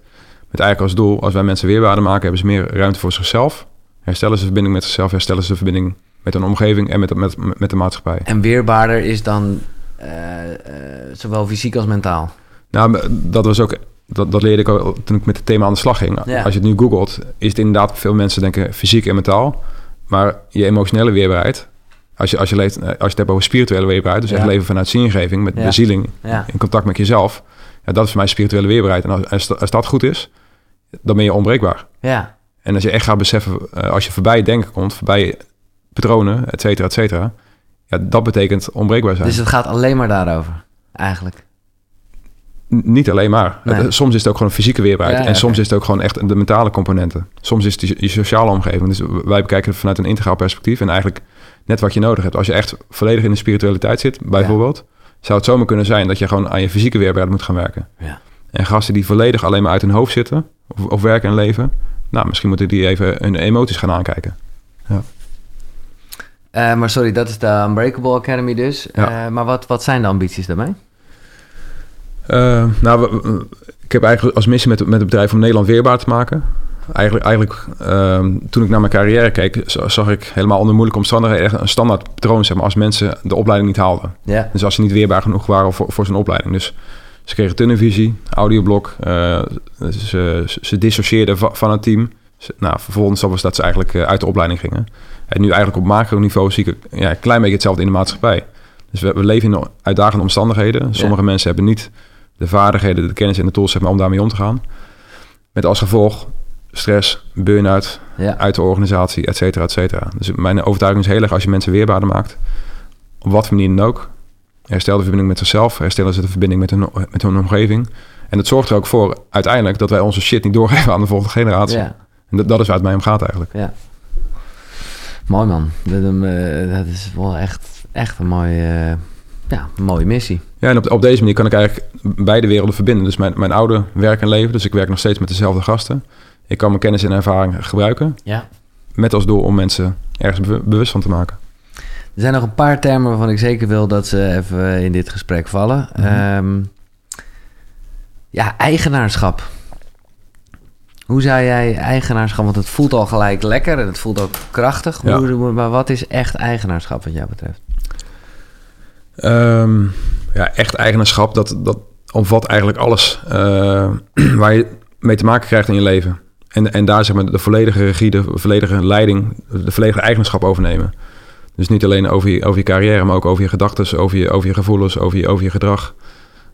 S2: Met eigenlijk als doel, als wij mensen weerbaarder maken, hebben ze meer ruimte voor zichzelf. Herstellen ze de verbinding met zichzelf, herstellen ze de verbinding met hun omgeving en met, met, met de maatschappij.
S1: En weerbaarder is dan eh, eh, zowel fysiek als mentaal.
S2: Nou, dat was ook, dat, dat leerde ik ook toen ik met het thema aan de slag ging.
S1: Ja.
S2: Als je het nu googelt, is het inderdaad, veel mensen denken fysiek en mentaal. Maar je emotionele weerbaarheid, als je, als je, leeft, eh, als je het hebt over spirituele weerbaarheid, dus
S1: Ja.
S2: echt leven vanuit zingeving, met bezieling, in contact met jezelf. Ja, dat is voor mij spirituele weerbaarheid. En als, als, als dat goed is, dan ben je onbreekbaar.
S1: ja,
S2: En als je echt gaat beseffen, eh, als je voorbij denken komt, voorbij patronen, et cetera, et cetera. Ja, dat betekent onbreekbaar zijn.
S1: dus het gaat alleen maar daarover, eigenlijk.
S2: Niet alleen maar.
S1: Nee.
S2: Het- soms is het ook gewoon fysieke weerbaarheid.
S1: Ja,
S2: en soms is het ook gewoon echt de mentale componenten. Soms is het je, je sociale omgeving. Dus wij bekijken het vanuit een integraal perspectief. En eigenlijk net wat je nodig hebt. Als je echt volledig in de spiritualiteit zit, bijvoorbeeld... zou het zomaar kunnen zijn dat je gewoon aan je fysieke weerbaarheid moet gaan werken.
S1: Ja.
S2: En gasten die volledig alleen maar uit hun hoofd zitten... of, of werken en leven... nou, misschien moeten die even hun emoties gaan aankijken.
S1: Eh, maar sorry, dat is de Unbreakable Academy dus.
S2: Ja.
S1: Eh, maar wat, wat zijn de ambities daarmee?
S2: Eh, nou, we- ik heb eigenlijk als missie met, met het bedrijf om Nederland weerbaar te maken. Eigenlijk, eigenlijk ehm, toen ik naar mijn carrière keek, za- zag ik helemaal onder moeilijke omstandigheden echt een standaard patroon, zeg maar, als mensen de opleiding niet haalden.
S1: Ja.
S2: Dus als ze niet weerbaar genoeg waren voor, voor zijn opleiding. Dus ze kregen tunnelvisie, audioblok, eh, ze, ze dissocieerden va- van het team. Nou, vervolgens was dat ze eigenlijk eh, uit de opleiding gingen. En nu eigenlijk op macroniveau zie ik ja, een klein beetje hetzelfde in de maatschappij. Dus we, we leven in uitdagende omstandigheden. Sommige mensen hebben niet de vaardigheden, de kennis en de tools zeg maar, om daarmee om te gaan. Met als gevolg stress, burn-out,
S1: Ja.
S2: uit de organisatie, et cetera, et cetera. Dus mijn overtuiging is heel erg als je mensen weerbaarder maakt, op wat voor manier dan ook, herstel de verbinding met zichzelf, herstellen ze de verbinding met hun, met hun omgeving. En dat zorgt er ook voor uiteindelijk dat wij onze shit niet doorgeven aan de volgende generatie.
S1: ja.
S2: En dat, dat is waar het mij om gaat eigenlijk.
S1: Ja. Mooi man. Dat, eh, dat is wel echt, echt een mooie, eh, ja, een mooie missie.
S2: Ja, en op, op deze manier kan ik eigenlijk beide werelden verbinden. Dus mijn, mijn oude werk en leven, dus ik werk nog steeds met dezelfde gasten. Ik kan mijn kennis en ervaring gebruiken,
S1: Ja.
S2: met als doel om mensen ergens be- bewust van te maken.
S1: Er zijn nog een paar termen waarvan ik zeker wil dat ze even in dit gesprek vallen.
S2: Mhm.
S1: Ehm, ja, eigenaarschap. Hoe zou jij eigenaarschap, want het voelt al gelijk lekker en het voelt ook krachtig.
S2: Ja.
S1: Maar wat is echt eigenaarschap wat jou betreft?
S2: Ehm, ja, echt eigenaarschap, dat, dat omvat eigenlijk alles eh, (clears throat) waar je mee te maken krijgt in je leven. En, en daar zeg maar de volledige regie, de volledige leiding, de volledige eigenaarschap overnemen. Dus niet alleen over je, over je carrière, maar ook over je gedachten, over je, over je gevoelens, over je, over je gedrag.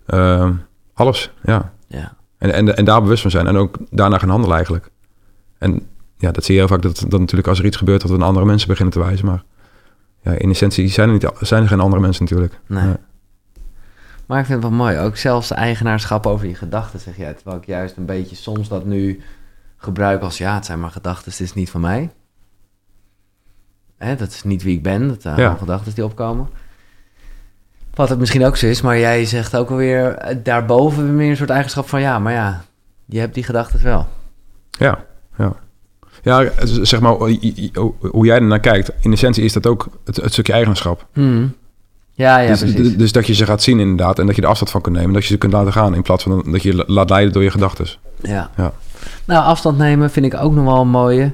S2: Ehm, alles, ja.
S1: Ja.
S2: En, en, en daar bewust van zijn en ook daarna gaan handelen eigenlijk. En ja, dat zie je heel vaak, dat, dat natuurlijk als er iets gebeurt, dat we naar andere mensen beginnen te wijzen. Maar ja, in essentie zijn er, niet, zijn er geen andere mensen natuurlijk.
S1: Nee. Maar ik vind het wel mooi. Ook zelfs eigenaarschap over je gedachten, zeg jij. Terwijl ik juist een beetje soms dat nu gebruik als... ja, het zijn maar gedachten, het is niet van mij. Hè, dat is niet wie ik ben, dat zijn
S2: Ja.
S1: allemaal gedachten die opkomen. Wat het misschien ook zo is, maar jij zegt ook alweer... eh, daarboven weer meer een soort eigenschap van... ja, maar ja, je hebt die gedachten wel.
S2: Ja, ja. Zeg maar, hoe jij er naar kijkt, in essentie is dat ook het, het stukje eigenaarschap.
S1: Hmm. Ja, ja,
S2: dus,
S1: precies.
S2: dus dat je ze gaat zien inderdaad en dat je er afstand van kunt nemen. Dat je ze kunt laten gaan in plaats van dat je je laat leiden door je gedachten.
S1: Ja.
S2: Ja.
S1: Nou, afstand nemen vind ik ook nog wel een mooie.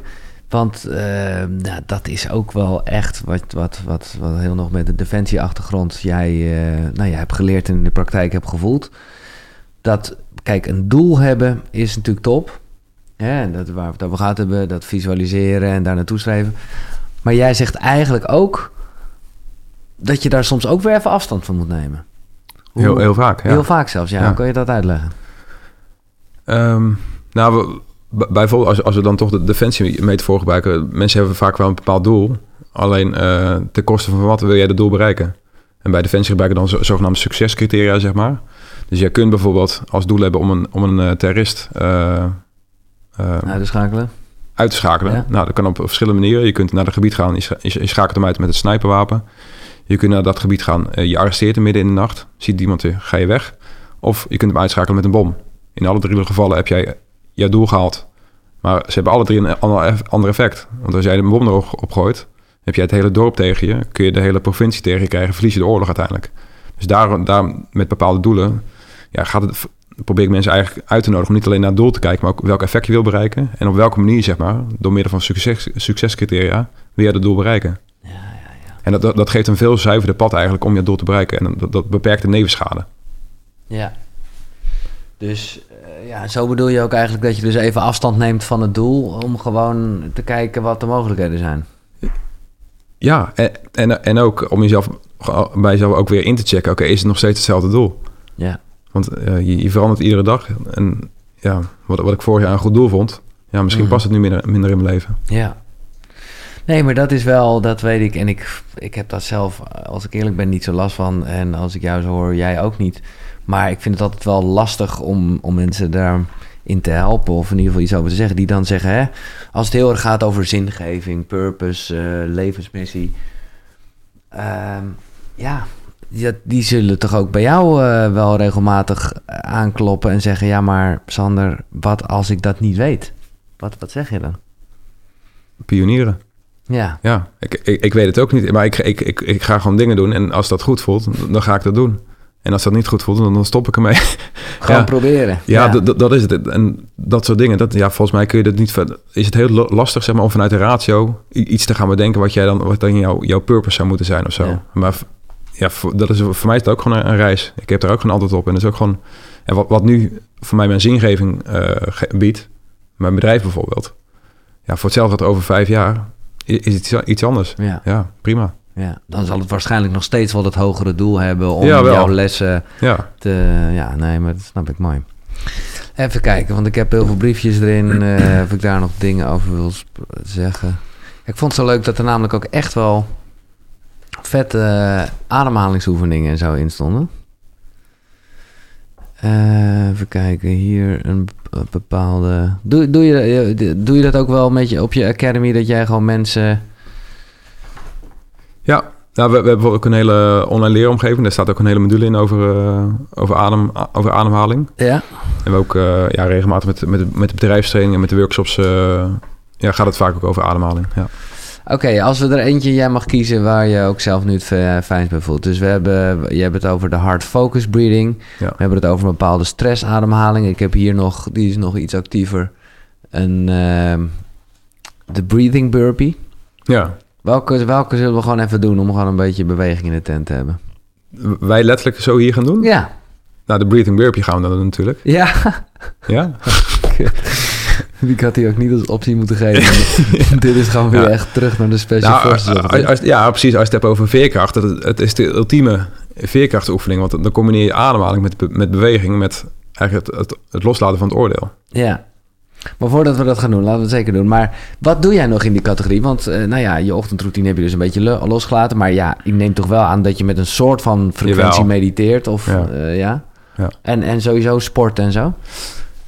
S1: Want eh, nou, dat is ook wel echt wat, wat, wat, wat heel nog met de defensieachtergrond jij, eh, nou, jij hebt geleerd en in de praktijk hebt gevoeld. Dat, kijk, een doel hebben is natuurlijk top. Hè, en dat waar we het over gehad hebben, dat visualiseren en daar naartoe streven. Maar jij zegt eigenlijk ook dat je daar soms ook weer even afstand van moet nemen. Hoe-
S2: Heel, heel vaak, ja.
S1: Heel vaak zelfs, ja.
S2: Ja.
S1: Hoe kan je dat uitleggen?
S2: Ehm, nou, we, bijvoorbeeld als, als we dan toch de defensie-metafoor gebruiken. Mensen hebben vaak wel een bepaald doel. Alleen eh ten koste van wat wil jij dat doel bereiken? En bij defensie gebruiken dan zo- zogenaamde succescriteria, zeg maar. Dus jij kunt bijvoorbeeld als doel hebben om een, om een eh, terrorist eh, eh,
S1: Uitschakelen?
S2: uit te schakelen.
S1: Ja.
S2: Nou, dat kan op verschillende manieren. Je kunt naar het gebied gaan, je, scha- je schakelt hem uit met het sniperwapen. Je kunt naar dat gebied gaan, eh, je arresteert hem midden in de nacht. Ziet iemand je, ga je weg. Of je kunt hem uitschakelen met een bom. In alle drie de gevallen heb jij jouw doel gehaald. Maar ze hebben alle drie een ander, eff- ander effect. Want als jij een bom erop op gooit, heb jij het hele dorp tegen je. Kun je de hele provincie tegen je krijgen. Verlies je de oorlog uiteindelijk. Dus daar, daar met bepaalde doelen ja, gaat het, probeer ik mensen eigenlijk uit te nodigen om niet alleen naar het doel te kijken, maar ook welk effect je wil bereiken. En op welke manier, zeg maar, door middel van succes, succescriteria, wil je dat doel bereiken.
S1: Ja, ja, ja.
S2: En dat, dat, dat geeft een veel zuiverder pad eigenlijk om je doel te bereiken. En dat, dat beperkt de nevenschade.
S1: Ja. Dus eh, ja, zo bedoel je ook eigenlijk dat je dus even afstand neemt van het doel om gewoon te kijken wat de mogelijkheden zijn.
S2: Ja, en, en, en ook om jezelf bij jezelf ook weer in te checken. Oké, is het nog steeds hetzelfde doel?
S1: Ja.
S2: Want je, je verandert iedere dag. En ja, wat, wat ik vorig jaar een goed doel vond, ja, misschien
S1: Mhm.
S2: past het nu minder, minder in mijn leven.
S1: Ja. Nee, maar dat is wel, dat weet ik. En ik, ik heb daar zelf, als ik eerlijk ben, niet zo last van. En als ik jou zo hoor, jij ook niet. Maar ik vind het altijd wel lastig om, om mensen daarin te helpen. Of in ieder geval iets over te zeggen. Die dan zeggen, hè, als het heel erg gaat over zingeving, purpose, eh, levensmissie. ehm, ja, die, die zullen toch ook bij jou eh, wel regelmatig aankloppen en zeggen... Ja, maar Sander, wat als ik dat niet weet? Wat, wat zeg je dan?
S2: Pionieren.
S1: Ja,
S2: Ja, ik, ik, ik weet het ook niet. Maar ik, ik, ik, ik ga gewoon dingen doen. En als dat goed voelt, dan ga ik dat doen. En als dat niet goed voelt, dan, dan stop ik ermee. (laughs)
S1: gewoon
S2: Ja.
S1: proberen.
S2: Ja, dat- is het. En dat soort dingen, dat, ja, volgens mij kun je dat niet... Is het heel lastig, zeg maar, om vanuit de ratio iets te gaan bedenken... wat, jij dan, wat dan jouw, jouw purpose zou moeten zijn of zo.
S1: Ja.
S2: Maar ja, voor, dat is, voor mij is het ook gewoon een, een reis. Ik heb daar ook geen antwoord op. En dat is ook gewoon... En wat, wat nu voor mij mijn zingeving ge- biedt... mijn bedrijf bijvoorbeeld... Ja, voor hetzelfde over vijf jaar... is het iets, anders.
S1: Ja,
S2: Ja, prima.
S1: ja, dan zal het waarschijnlijk nog steeds wel dat hogere doel hebben om
S2: Ja,
S1: jouw lessen
S2: Ja,
S1: te... Ja, nee, maar dat snap ik mooi. Even kijken, want ik heb heel veel briefjes erin. (clears throat) eh, of ik daar nog dingen over wil zeggen. Ik vond het zo leuk dat er namelijk ook echt wel vette eh, ademhalingsoefeningen en zo in stonden. Eh, even kijken, hier een b- bepaalde... Doe, doe, je, eh, doe je dat ook wel met je, op je academy, dat jij gewoon mensen...
S2: Ja, nou, we, we hebben ook een hele online leeromgeving. Daar staat ook een hele module in over, eh, over, adem, over ademhaling.
S1: Ja?
S2: En we ook eh, ja, regelmatig met, met, met de bedrijfstraining en met de workshops... eh, ja, gaat het vaak ook over ademhaling. Ja.
S1: Oké, als we er eentje, jij mag kiezen waar je ook zelf nu het fijnst bij voelt. Dus we hebben, je hebt het over de hard focus breathing.
S2: Ja.
S1: We hebben het over een bepaalde stressademhaling. Ik heb hier nog, die is nog iets actiever, een, ehm, de breathing burpee.
S2: ja,
S1: Welke, welke zullen we gewoon even doen om gewoon een beetje beweging in de tent te hebben?
S2: wij letterlijk zo hier gaan doen.
S1: Ja,
S2: Nou, de breathing burpee gaan we dan doen natuurlijk.
S1: ja.
S2: Ja? (laughs) (laughs) (laughs)
S1: Die had hij ook niet als optie moeten geven. (laughs) Dit is gewoon weer
S2: Ja.
S1: echt terug naar de special
S2: Nou,
S1: forces.
S2: als- als- ja, precies. Als je het hebt over veerkracht, het, het is de ultieme veerkrachtoefening. Want dan combineer je ademhaling met, met beweging, met eigenlijk het, het, het loslaten van het oordeel.
S1: Ja. Maar voordat we dat gaan doen, laten we het zeker doen. Maar wat doe jij nog in die categorie? Want eh, nou ja, je ochtendroutine heb je dus een beetje lo- losgelaten. Maar ja, ik neem toch wel aan dat je met een soort van frequentie
S2: Jawel.
S1: mediteert. Of
S2: Ja.
S1: ja. ja?
S2: Ja.
S1: En, en sowieso sport en zo.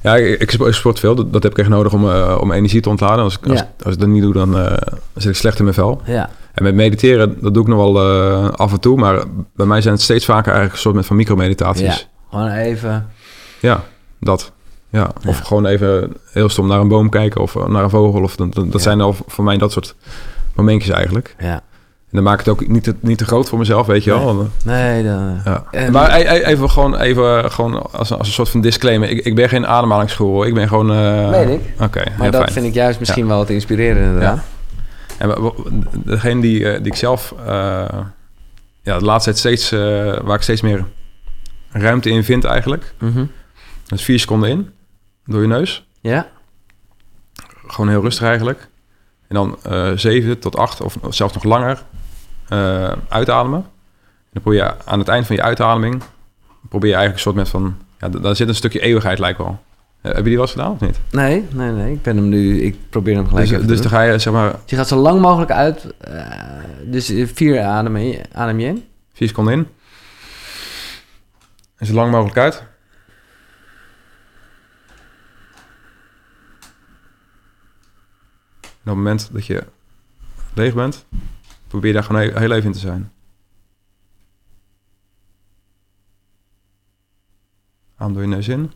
S2: Ja, ik, ik sp- ik sport veel. Dat, dat heb ik echt nodig om, eh, om energie te ontladen. Als, ik- als,
S1: Ja.
S2: als ik dat niet doe, dan eh, zit ik slecht in mijn vel.
S1: Ja.
S2: En met mediteren, dat doe ik nog wel eh, af en toe. Maar bij mij zijn het steeds vaker eigenlijk een soort van
S1: ja.
S2: micromeditaties.
S1: Gewoon even.
S2: Ja, dat. Ja. Of
S1: Ja.
S2: gewoon even heel stom naar een boom kijken of naar een vogel. Of, dat dat,
S1: Ja.
S2: zijn al voor mij dat soort momentjes eigenlijk.
S1: Ja.
S2: En dan maak ik het ook niet te, niet te groot voor mezelf, weet je wel.
S1: Nee. Dan,
S2: eh, ja.
S1: En-
S2: maar e- e- even gewoon, even gewoon als, een- als een soort van disclaimer. Ik, ik ben geen ademhalingsguru. hoor. Ik ben gewoon... eh,
S1: Weet ik.
S2: Oké,
S1: maar
S2: ja,
S1: dat
S2: fijn.
S1: vind ik juist misschien wel het inspirerende inderdaad.
S2: En degene die, eh, die ik zelf... eh, ja, de laatste tijd steeds... eh, waar ik steeds meer ruimte in vind eigenlijk.
S1: Mhm.
S2: Dat is vier seconden in. Door je neus.
S1: Ja?
S2: Gewoon heel rustig eigenlijk. En dan eh 7 tot 8 of zelfs nog langer eh, uitademen. En dan probeer je aan het eind van je uitademing... probeer je eigenlijk een soort met van... Ja, daar zit een stukje eeuwigheid lijkt wel. Eh, heb je die wel eens gedaan of niet?
S1: Nee, nee, nee. Ik ben hem nu... Ik probeer hem gelijk
S2: Dus,
S1: even
S2: dus dan ga je zeg maar
S1: Je gaat zo lang mogelijk uit. eh, dus vier adem je, adem je in.
S2: 4 seconden in. En zo lang mogelijk uit. En op het moment dat je leeg bent, probeer daar gewoon heel, even in te zijn. Adem door je neus in.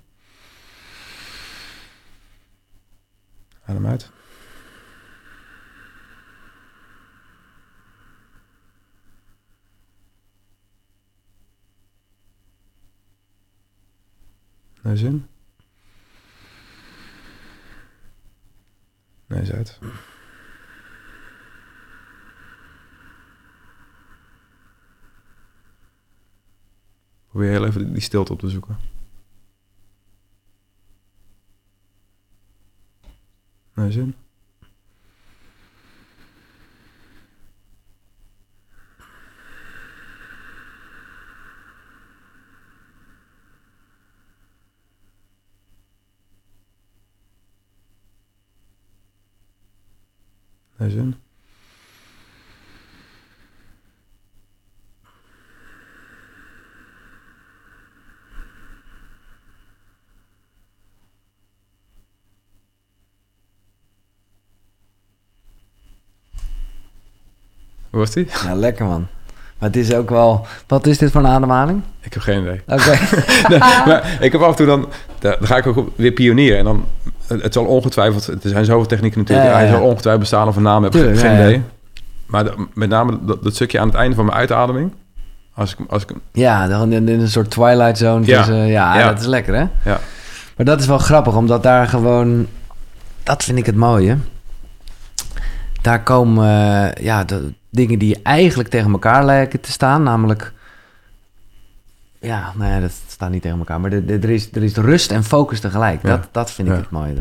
S2: Adem uit. Neus in. Neus uit. Probeer heel even die stilte op te zoeken. Neus in. Neus in. Hoe was die?
S1: Ja, lekker man. Maar het is ook wel... Wat is dit voor een ademhaling?
S2: Ik heb geen idee.
S1: Oké. (laughs)
S2: Nee, maar ik heb af en toe dan, dan ga ik ook weer pionieren. En dan, het zal ongetwijfeld, er zijn zoveel technieken natuurlijk.
S1: Ja, ja,
S2: Hij zal ongetwijfeld bestaan of een naam hebben,
S1: Tuurlijk,
S2: geen idee. Maar de- met name dat, dat stukje aan het einde van mijn uitademing. Als ik, als ik,
S1: ja, dan in, in een soort twilight zone.
S2: Ja.
S1: tussen- ja,
S2: Ja.
S1: dat is lekker hè?
S2: ja,
S1: Maar dat is wel grappig, omdat daar gewoon... Dat vind ik het mooie. Daar komen eh, ja, de dingen die eigenlijk tegen elkaar lijken te staan. Namelijk... Ja, nou ja, dat staat niet tegen elkaar. Maar de, de- er, is, er is rust en focus tegelijk.
S2: Ja.
S1: Dat, dat vind ik
S2: Ja.
S1: het mooie.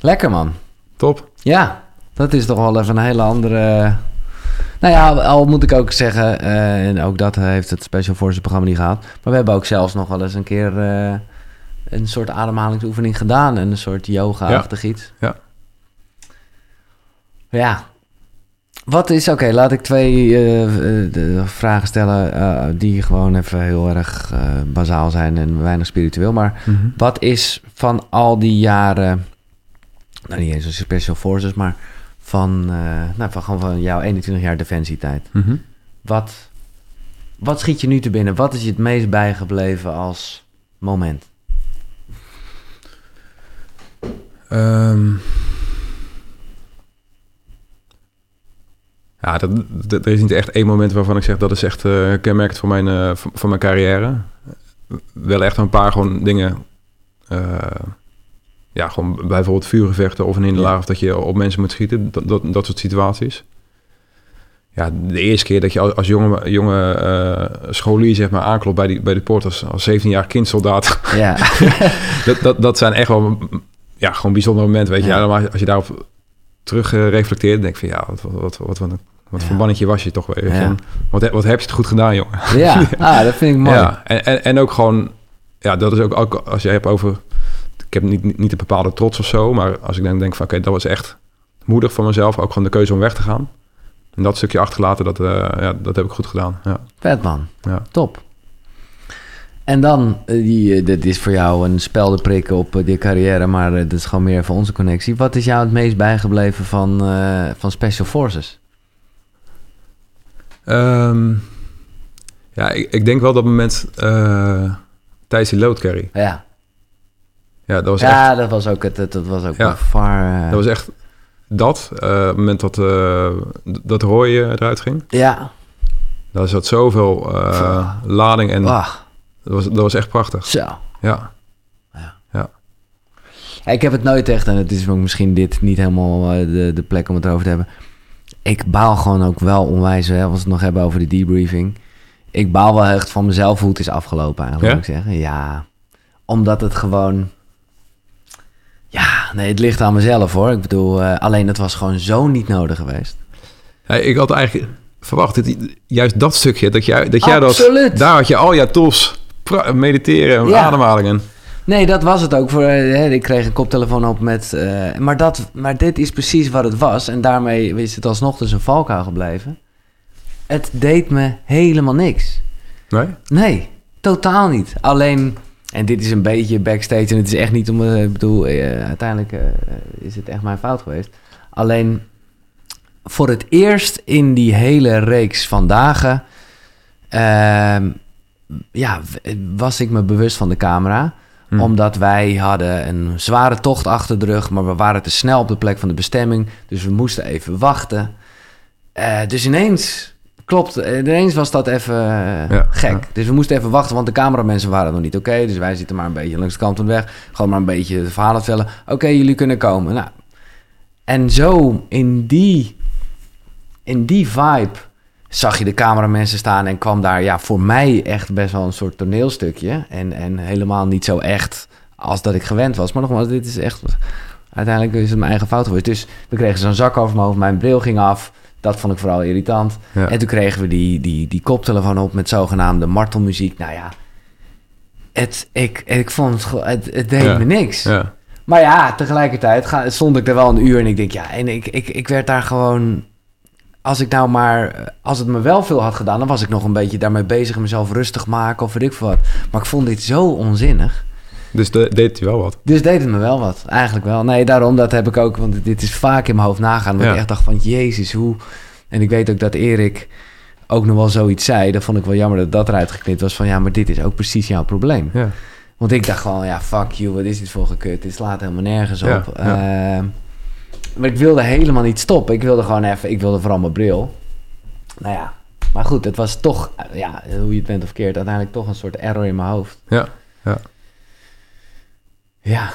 S1: Lekker man.
S2: top.
S1: Ja, dat is toch wel even een hele andere... Nou ja, al moet ik ook zeggen, eh, en ook dat heeft het Special Forces programma niet gehad. Maar we hebben ook zelfs nog wel eens een keer eh, een soort ademhalingsoefening gedaan. En een soort yoga-achtig iets.
S2: Ja.
S1: Ja. Wat is, oké, laat ik twee eh, eh, vragen stellen eh, die gewoon even heel erg eh, bazaal zijn en weinig spiritueel. Maar wat is van al die jaren, nou niet eens een Special Forces, maar van, nou, van, gewoon van jouw 21 jaar defensietijd.
S2: Mhm.
S1: Wat, wat schiet je nu te binnen? Wat is je het meest bijgebleven als moment?
S2: Ehm. Ja, dat, dat- er is niet echt één moment waarvan ik zeg dat is echt eh, kenmerkend voor mijn, eh, voor, voor mijn carrière. Wel echt een paar gewoon dingen. eh, ja, gewoon bijvoorbeeld vuurgevechten of een hinderlaag
S1: Ja.
S2: of dat je op mensen moet schieten. Dat, dat, dat soort situaties. Ja, de eerste keer dat je als, als jonge, jonge scholier zeg maar aanklopt bij, die, bij de poort als, als 17-jaar kindsoldaat.
S1: Ja, (laughs)
S2: dat, dat, dat zijn echt wel ja, gewoon bijzonder moment, weet je. Ja. maar als je daarop terug uh, reflecteert, denk ik van ja, wat, wat, wat, wat, wat, voor mannetje was je toch weer. Wat, wat heb je het goed gedaan, jongen.
S1: Ja, (laughs) ah, dat vind ik mooi. Ja,
S2: en, en, en ook gewoon, ja, dat is ook, ook als je hebt over, ik heb niet, niet een bepaalde trots of zo, maar als ik dan denk van oké, dat was echt moedig van mezelf, ook gewoon de keuze om weg te gaan. En dat stukje achtergelaten, dat, uh, ja, dat heb ik goed gedaan. Ja.
S1: Vet man, ja. top. En dan, uh, die, dit is voor jou een spelde prikken op uh, die carrière, maar uh, dat is gewoon meer voor onze connectie. Wat is jou het meest bijgebleven van, van Special Forces?
S2: Um, ja, ik, ik, denk wel dat moment tijdens die load carry.
S1: Ja.
S2: Ja, dat was
S1: ja,
S2: echt...
S1: dat was ook, het, dat was ook ja. far...
S2: Dat was echt dat, uh, het moment dat, uh, dat Roy eruit ging.
S1: Ja.
S2: Daar zat zoveel uh, lading en. Dat, was, dat was echt prachtig.
S1: Zo.
S2: Ja.
S1: ja. ja. Ik heb het nooit echt, en het is misschien dit niet helemaal de, de plek om het over te hebben. Ik baal gewoon ook wel onwijs, hè, als we het nog hebben over de debriefing. Ik baal wel echt van mezelf hoe het is afgelopen eigenlijk, ja? moet ik zeggen. Ja, omdat het gewoon ja, nee, het ligt aan mezelf hoor. Ik bedoel, uh, alleen het was gewoon zo niet nodig geweest.
S2: Ja, ik had eigenlijk verwacht, dat, juist dat stukje, dat jij dat, jij dat daar had je al je tools, mediteren en ademhalingen.
S1: Nee, dat was het ook. Voor, hè, ik kreeg een koptelefoon op met... Uh, maar, dat, maar dit is precies wat het was. En daarmee is het alsnog dus een valkuil gebleven. Het deed me helemaal niks.
S2: Nee?
S1: Nee, totaal niet. Alleen en dit is een beetje backstage en het is echt niet om... Uh, ik bedoel, uh, uiteindelijk uh, is het echt mijn fout geweest. Alleen voor het eerst in die hele reeks van dagen... Ja, was ik me bewust van de camera. Hm. Omdat wij hadden een zware tocht achter de rug... maar we waren te snel op de plek van de bestemming. Dus we moesten even wachten. dus ineens Klopt, eh, ineens was dat even eh, gek. Dus we moesten even wachten, want de cameramensen waren nog niet oké. dus wij zitten maar een beetje langs de kant van de weg. Gewoon maar een beetje de verhalen vertellen. Oké, jullie kunnen komen. Nou, en zo in die, in die vibe zag je de cameramensen staan en kwam daar ja, voor mij echt best wel een soort toneelstukje. En, en helemaal niet zo echt als dat ik gewend was. Maar nogmaals, dit is echt... Uiteindelijk is het mijn eigen fout geweest. Dus we kregen zo'n zak over mijn hoofd, mijn bril ging af... Dat vond ik vooral irritant. En toen kregen we die, die, die koptelefoon op met zogenaamde martelmuziek. Nou ja, het, ik, ik vond het, het, het deed me niks.
S2: Ja.
S1: Maar ja, tegelijkertijd ga, stond ik er wel een uur en ik denk, ja, en ik, ik, ik werd daar gewoon. Als ik nou maar, als het me wel veel had gedaan, dan was ik nog een beetje daarmee bezig mezelf rustig maken of weet ik wat. Maar ik vond dit zo onzinnig.
S2: Dus de, deed hij wel wat?
S1: Dus deed het me wel wat, eigenlijk wel. Nee, daarom dat heb ik ook, want dit is vaak in mijn hoofd nagaan. Dat ik echt dacht van, jezus, hoe... En ik weet ook dat Erik ook nog wel zoiets zei. Dat vond ik wel jammer dat dat eruit geknipt was. Van ja, maar dit is ook precies jouw probleem.
S2: Ja.
S1: Want ik dacht gewoon, ja, fuck you, wat is dit voor gekut? Dit slaat helemaal nergens op. Ja, ehm, maar ik wilde helemaal niet stoppen. Ik wilde gewoon even, ik wilde vooral mijn bril. Nou ja, maar goed, het was toch, ja, hoe je het bent of keert, uiteindelijk toch een soort error in mijn hoofd.
S2: Ja, ja.
S1: Ja.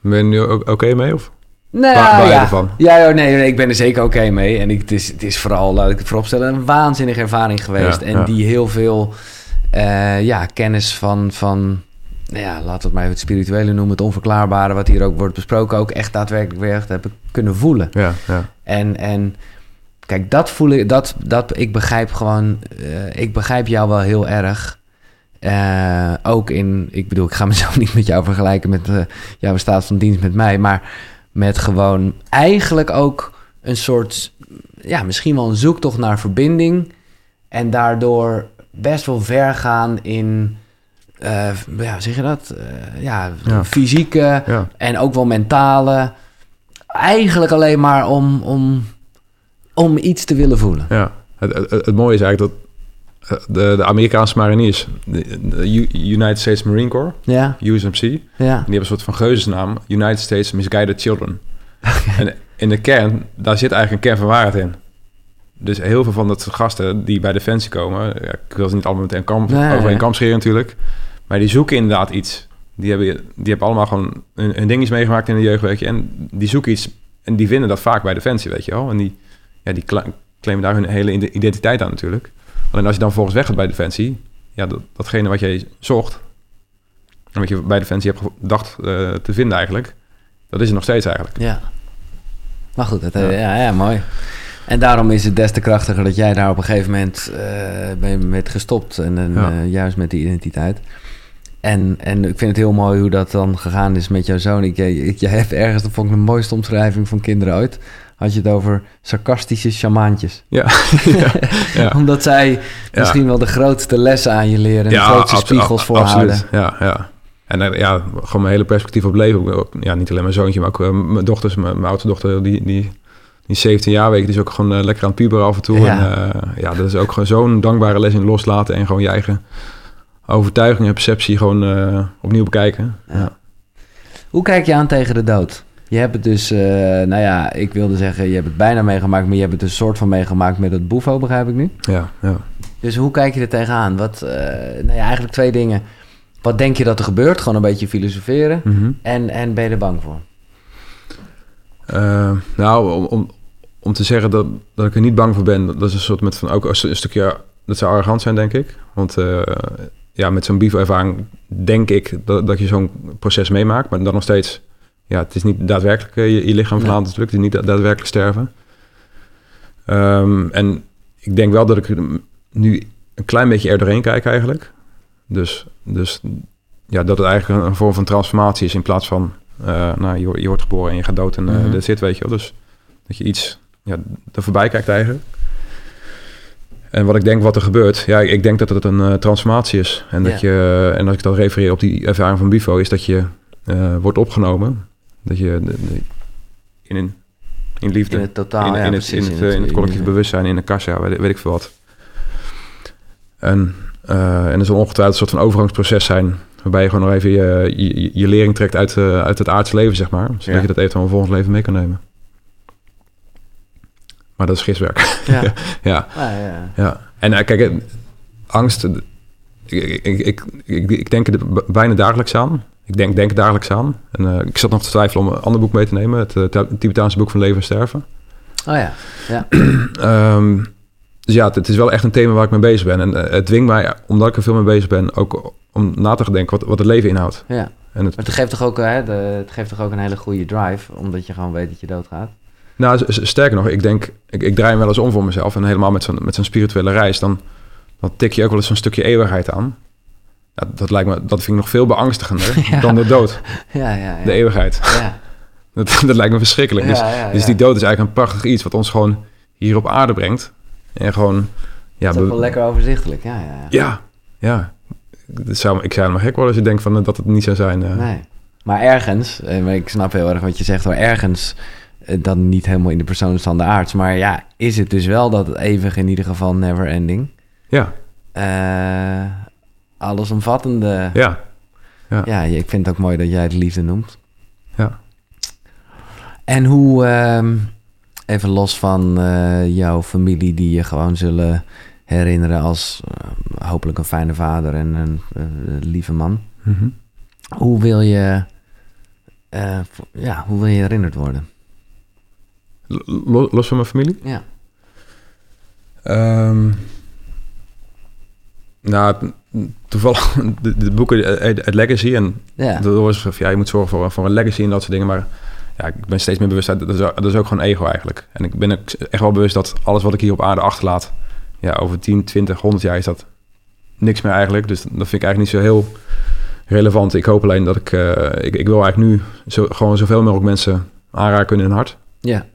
S2: Ben je nu oké mee of?
S1: Nou, Waar, ja. Ervan? Ja, nee, nee, ik ben er zeker oké mee. En ik, het, is, het is vooral, laat ik het vooropstellen, een waanzinnige ervaring geweest. en die heel veel uh, ja, kennis van, van ja, laten we het maar even het spirituele noemen, het onverklaarbare, wat hier ook wordt besproken, ook echt daadwerkelijk weer heb ik kunnen voelen.
S2: Ja, ja.
S1: En, en kijk, dat voel ik, dat, dat, ik begrijp gewoon, uh, ik begrijp jou wel heel erg. Uh, ook in, ik bedoel, ik ga (laughs) mezelf niet met jou vergelijken met uh, jouw staat van dienst met mij, maar met gewoon eigenlijk ook een soort, ja, misschien wel een zoektocht naar verbinding. En daardoor best wel ver gaan in, ja, zeg je dat? ja, fysieke en ook wel mentale. Eigenlijk alleen maar om, om, om iets te willen voelen.
S2: Ja, het, het, het mooie is eigenlijk dat de, de Amerikaanse mariniers, de, United States Marine Corps,
S1: ja.
S2: USMC, ja. die hebben een soort van geuzesnaam, United States Misguided Children. (laughs) En in de kern, daar zit eigenlijk een kern van waarheid in. Dus heel veel van dat gasten die bij Defensie komen, ja, ik wil ze niet allemaal meteen kamp, nee, over een kamp scheren natuurlijk, maar die zoeken inderdaad iets. Die hebben, die hebben allemaal gewoon een, een ding meegemaakt in de jeugdwerkje en die zoeken iets en die vinden dat vaak bij Defensie, weet je wel. En die, ja, die claimen daar hun hele identiteit aan natuurlijk. Alleen als je dan volgens weg gaat bij Defensie, ja, dat, datgene wat jij zocht, en wat je bij Defensie hebt gedacht uh, te vinden eigenlijk, dat is het nog steeds eigenlijk.
S1: Ja. Maar goed, dat, ja. ja. mooi. En daarom is het des te krachtiger dat jij daar op een gegeven moment uh, met gestopt. En, en juist met die identiteit. En, en ik vind het heel mooi hoe dat dan gegaan is met jouw zoon. Ik, ik, jij hebt ergens, dat vond ik de mooiste omschrijving van kinderen ooit. Had je het over sarcastische shamaantjes.
S2: Ja. (laughs)
S1: ja, (laughs) Omdat zij misschien wel de grootste lessen aan je leren. En de grootste spiegels voorhouden.
S2: Ja, ja. En ja, gewoon mijn hele perspectief op leven. Ja, niet alleen mijn zoontje, maar ook uh, mijn dochters. Mijn, mijn oudste dochter, die, die, die 17 jaar weet die is ook gewoon uh, lekker aan het puberen af en toe. Ja. En uh, ja, dat is ook gewoon zo'n dankbare les in loslaten en gewoon je eigen overtuiging en perceptie gewoon uh, opnieuw bekijken. Ja.
S1: Hoe kijk je aan tegen de dood? Je hebt het dus, uh, nou ja, ik wilde zeggen, je hebt het bijna meegemaakt, maar je hebt het een soort van meegemaakt met het boefo, begrijp ik nu?
S2: Ja, ja.
S1: Dus hoe kijk je er tegenaan? Wat, uh, nou ja, eigenlijk twee dingen. Wat denk je dat er gebeurt? Gewoon een beetje filosoferen.
S2: Mhm.
S1: en, en ben je er bang voor?
S2: nou, om, om, om te zeggen dat, dat ik er niet bang voor ben, dat is een soort met van ook een stukje, dat zou arrogant zijn, denk ik. Want ja, met zo'n BIVO-ervaring denk ik dat, dat je zo'n proces meemaakt. Maar dan nog steeds, ja, het is niet daadwerkelijk uh, je, je, lichaam verlaat natuurlijk. Het is niet daadwerkelijk sterven. Um, en ik denk wel dat ik nu een klein beetje er doorheen kijk eigenlijk. Dus, dus ja, dat het eigenlijk een vorm van transformatie is in plaats van, uh, nou, je, je, wordt geboren en je gaat dood en uh, mm -hmm. dat zit, weet je wel. Dus dat je iets ja, er voorbij kijkt eigenlijk. En wat ik denk wat er gebeurt, ja, ik denk dat het een uh, transformatie is. En, dat je, en als ik dan refereer op die ervaring van Bifo, is dat je uh, wordt opgenomen. Dat je de, de, in, in, in liefde,
S1: in het totaal,
S2: in,
S1: ja,
S2: in, het, in, het, in het collectief bewustzijn, in de kassa, weet, weet ik veel wat. En, uh, en er zal ongetwijfeld een soort van overgangsproces zijn, waarbij je gewoon nog even je, je, je lering trekt uit, uit het aardse leven, zeg maar. Zodat ja. je dat eventueel een volgend leven mee kan nemen. Maar dat is giswerk.
S1: Ja. (laughs)
S2: ja.
S1: Ah, ja.
S2: ja. En uh, kijk, angst... Ik, ik, ik, ik, denk er bijna dagelijks aan. Ik denk, denk dagelijks aan. En uh, ik zat nog te twijfelen om een ander boek mee te nemen. Het, Tibetaanse boek van Leven en Sterven.
S1: Oh ja, ja.
S2: um, (clears throat) dus ja, het, het, is wel echt een thema waar ik mee bezig ben. En uh, het dwingt mij, omdat ik er veel mee bezig ben... ook om na te denken wat, wat het leven inhoudt.
S1: Ja. En het, maar het geeft, toch ook, hè, de, het geeft toch ook een hele goede drive... omdat je gewoon weet dat je doodgaat?
S2: Nou, sterker nog, ik denk, ik, ik draai hem wel eens om voor mezelf. En helemaal met zo'n, met zo'n spirituele reis, dan, dan tik je ook wel eens zo'n stukje eeuwigheid aan. Ja, dat, lijkt me, dat vind ik nog veel beangstigender (laughs) ja. dan de dood.
S1: Ja, ja,
S2: de eeuwigheid. (laughs) Dat, dat lijkt me verschrikkelijk. dus, dus die dood is eigenlijk een prachtig iets wat ons gewoon hier op aarde brengt. En gewoon... Ja,
S1: dat is wel lekker overzichtelijk, ja. Ja,
S2: ja. ja. Dat zou, ik zou helemaal gek worden als je denkt van, dat het niet zou zijn. Uh.
S1: Nee. Maar ergens, ik snap heel erg wat je zegt, maar ergens dan niet helemaal in de persoonstand de aards. Maar ja, is het dus wel dat eeuwig in ieder geval never ending?
S2: Ja.
S1: Uh, allesomvattende.
S2: Ja.
S1: ja. Ja, ik vind het ook mooi dat jij het liefde noemt.
S2: Ja.
S1: En hoe, uh, even los van uh, jouw familie die je gewoon zullen herinneren als uh, hopelijk een fijne vader en een lieve man.
S2: Mm -hmm.
S1: Hoe wil je, ja, hoe wil je herinnerd worden?
S2: Los van mijn familie?
S1: Ja.
S2: Um, nou, toevallig (laughs) de, de boeken het Legacy en
S1: ja.
S2: dat was ja, je moet zorgen voor, voor een legacy en dat soort dingen, maar ja, ik ben steeds meer bewust dat, dat is, dat is ook gewoon ego eigenlijk. En ik ben echt wel bewust dat alles wat ik hier op aarde achterlaat, ja, over 10, 20, 100 jaar is dat niks meer eigenlijk. Dus dat vind ik eigenlijk niet zo heel relevant. Ik hoop alleen dat ik, uh, ik, ik wil eigenlijk nu zo, gewoon zoveel mogelijk mensen aanraken in hun hart.
S1: Ja.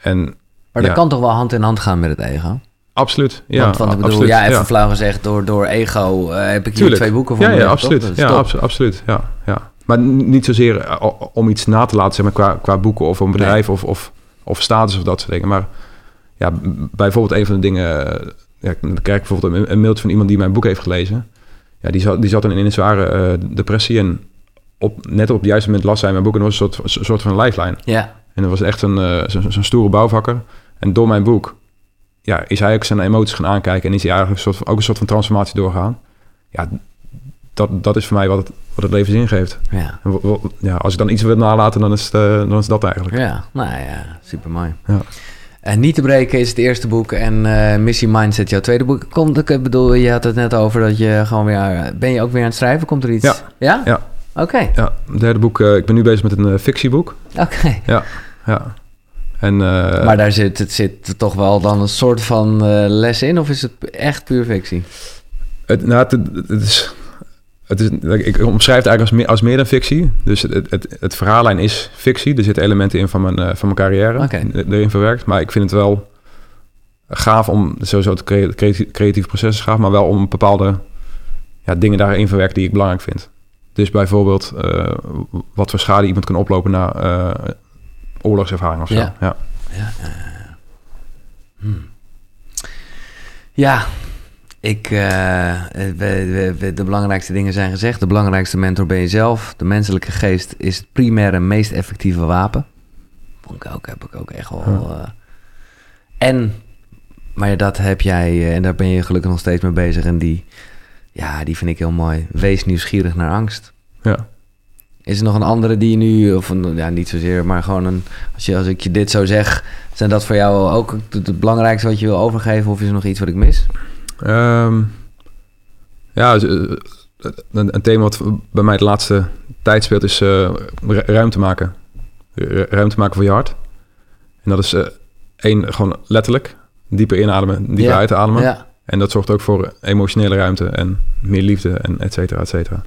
S2: En,
S1: maar dat ja. kan toch wel hand in hand gaan met het ego?
S2: Absoluut, ja.
S1: Want, want ik bedoel,
S2: absoluut,
S1: ja, even
S2: ja.
S1: flauw gezegd, door, door ego uh, heb ik hier twee boeken van.
S2: Ja, ja, absoluut. Ja, absoluut. Ja, ja. Maar niet zozeer uh, om iets na te laten, zeg maar, qua, qua boeken of een bedrijf of, of, of status of dat soort dingen. Maar ja, bijvoorbeeld een van de dingen... uh, Ja, dan krijg ik bijvoorbeeld een, mailtje van iemand die mijn boek heeft gelezen. Ja, die zat, die zat in een zware eh, depressie en op, net op het juiste moment las zij mijn boek en was een soort, soort van lifeline.
S1: Ja,
S2: En dat was echt een, eh, zo'n stoere bouwvakker. En door mijn boek ja, is hij ook zijn emoties gaan aankijken... en is hij eigenlijk een soort ook een soort van transformatie doorgaan. Ja, dat, dat is voor mij wat het, wat het leven zin geeft.
S1: ja,
S2: En ja, als ik dan iets wil nalaten, dan is, het, eh, dan is dat eigenlijk.
S1: ja. Nou ja, super mooi.
S2: Ja.
S1: En Niet te breken is het eerste boek en eh, Missie Mindset jouw tweede boek. Komt, ik bedoel, je had het net over dat je gewoon weer... Ben je ook weer aan het schrijven? Komt er iets?
S2: Ja.
S1: Ja?
S2: Ja.
S1: Oké.
S2: Ja, het derde boek. ik ben nu bezig met een fictieboek.
S1: Oké.
S2: Ja, ja. En,
S1: maar daar zit, het zit toch wel dan een soort van les in? Of is het echt puur fictie?
S2: Het, nou, het, het is het is, ik omschrijf het eigenlijk als meer, als meer dan fictie. Dus het, het, het verhaallijn is fictie. Er zitten elementen in van mijn, uh, van mijn carrière okay. erin verwerkt. Maar ik vind het wel gaaf om sowieso het creatieve, creatieve proces is gaaf, maar wel om bepaalde ja, dingen daarin verwerkt die ik belangrijk vind. Dus bijvoorbeeld wat voor schade iemand kan oplopen na oorlogservaring of zo. Ja, ja. ja, ja,
S1: hmm. ja ik, uh, de belangrijkste dingen zijn gezegd. De belangrijkste mentor ben je zelf. De menselijke geest is het primaire, meest effectieve wapen. Vond ik ook, heb ik ook echt wel. Uh, en, maar dat heb jij, en daar ben je gelukkig nog steeds mee bezig. En die, ja, die vind ik heel mooi. Wees nieuwsgierig naar angst.
S2: Ja.
S1: Is er nog een andere die je nu, of een, ja, niet zozeer, maar gewoon een, als, je, als ik je dit zo zeg, zijn dat voor jou ook het, het belangrijkste wat je wil overgeven? Of is er nog iets wat ik mis?
S2: Um, ja, eh, een, een, thema wat bij mij de laatste tijd speelt is uh, ruimte maken. Ruimte maken voor je hart. En dat is uh, één, gewoon letterlijk. Dieper inademen, dieper ja. uitademen. Ja. En dat zorgt ook voor emotionele ruimte en meer liefde en et cetera, et cetera.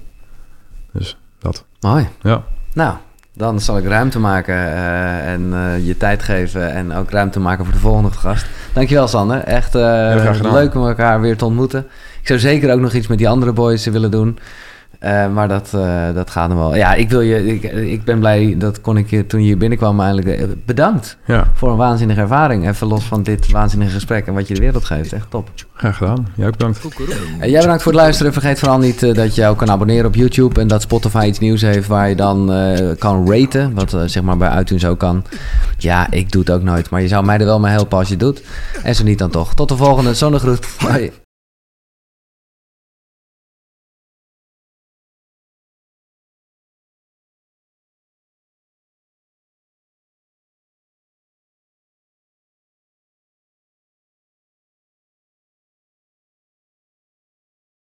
S2: Dus dat.
S1: Mooi.
S2: Ja.
S1: Nou, dan zal ik ruimte maken uh, en uh, je tijd geven en ook ruimte maken voor de volgende gast. Dankjewel Sander, echt uh, leuk om elkaar weer te ontmoeten. Ik zou zeker ook nog iets met die andere boys willen doen. Uh, maar dat, uh, dat gaat nog wel. Ja, ik, wil je, ik, ik ben blij dat kon ik je toen je hier binnenkwam eigenlijk uh, bedankt
S2: ja.
S1: voor een waanzinnige ervaring. Even los van dit waanzinnige gesprek en wat je de wereld geeft. Echt top.
S2: Graag gedaan. Jij ook bedankt.
S1: jij bedankt voor het luisteren. Vergeet vooral niet dat je ook kan abonneren op YouTube en dat Spotify iets nieuws heeft waar je dan kan raten. Wat zeg maar bij iTunes ook kan. Ja, ik doe het ook nooit. Maar je zou mij er wel mee helpen als je het doet. En zo niet dan toch. Tot de volgende. Zonnegroet. Bye.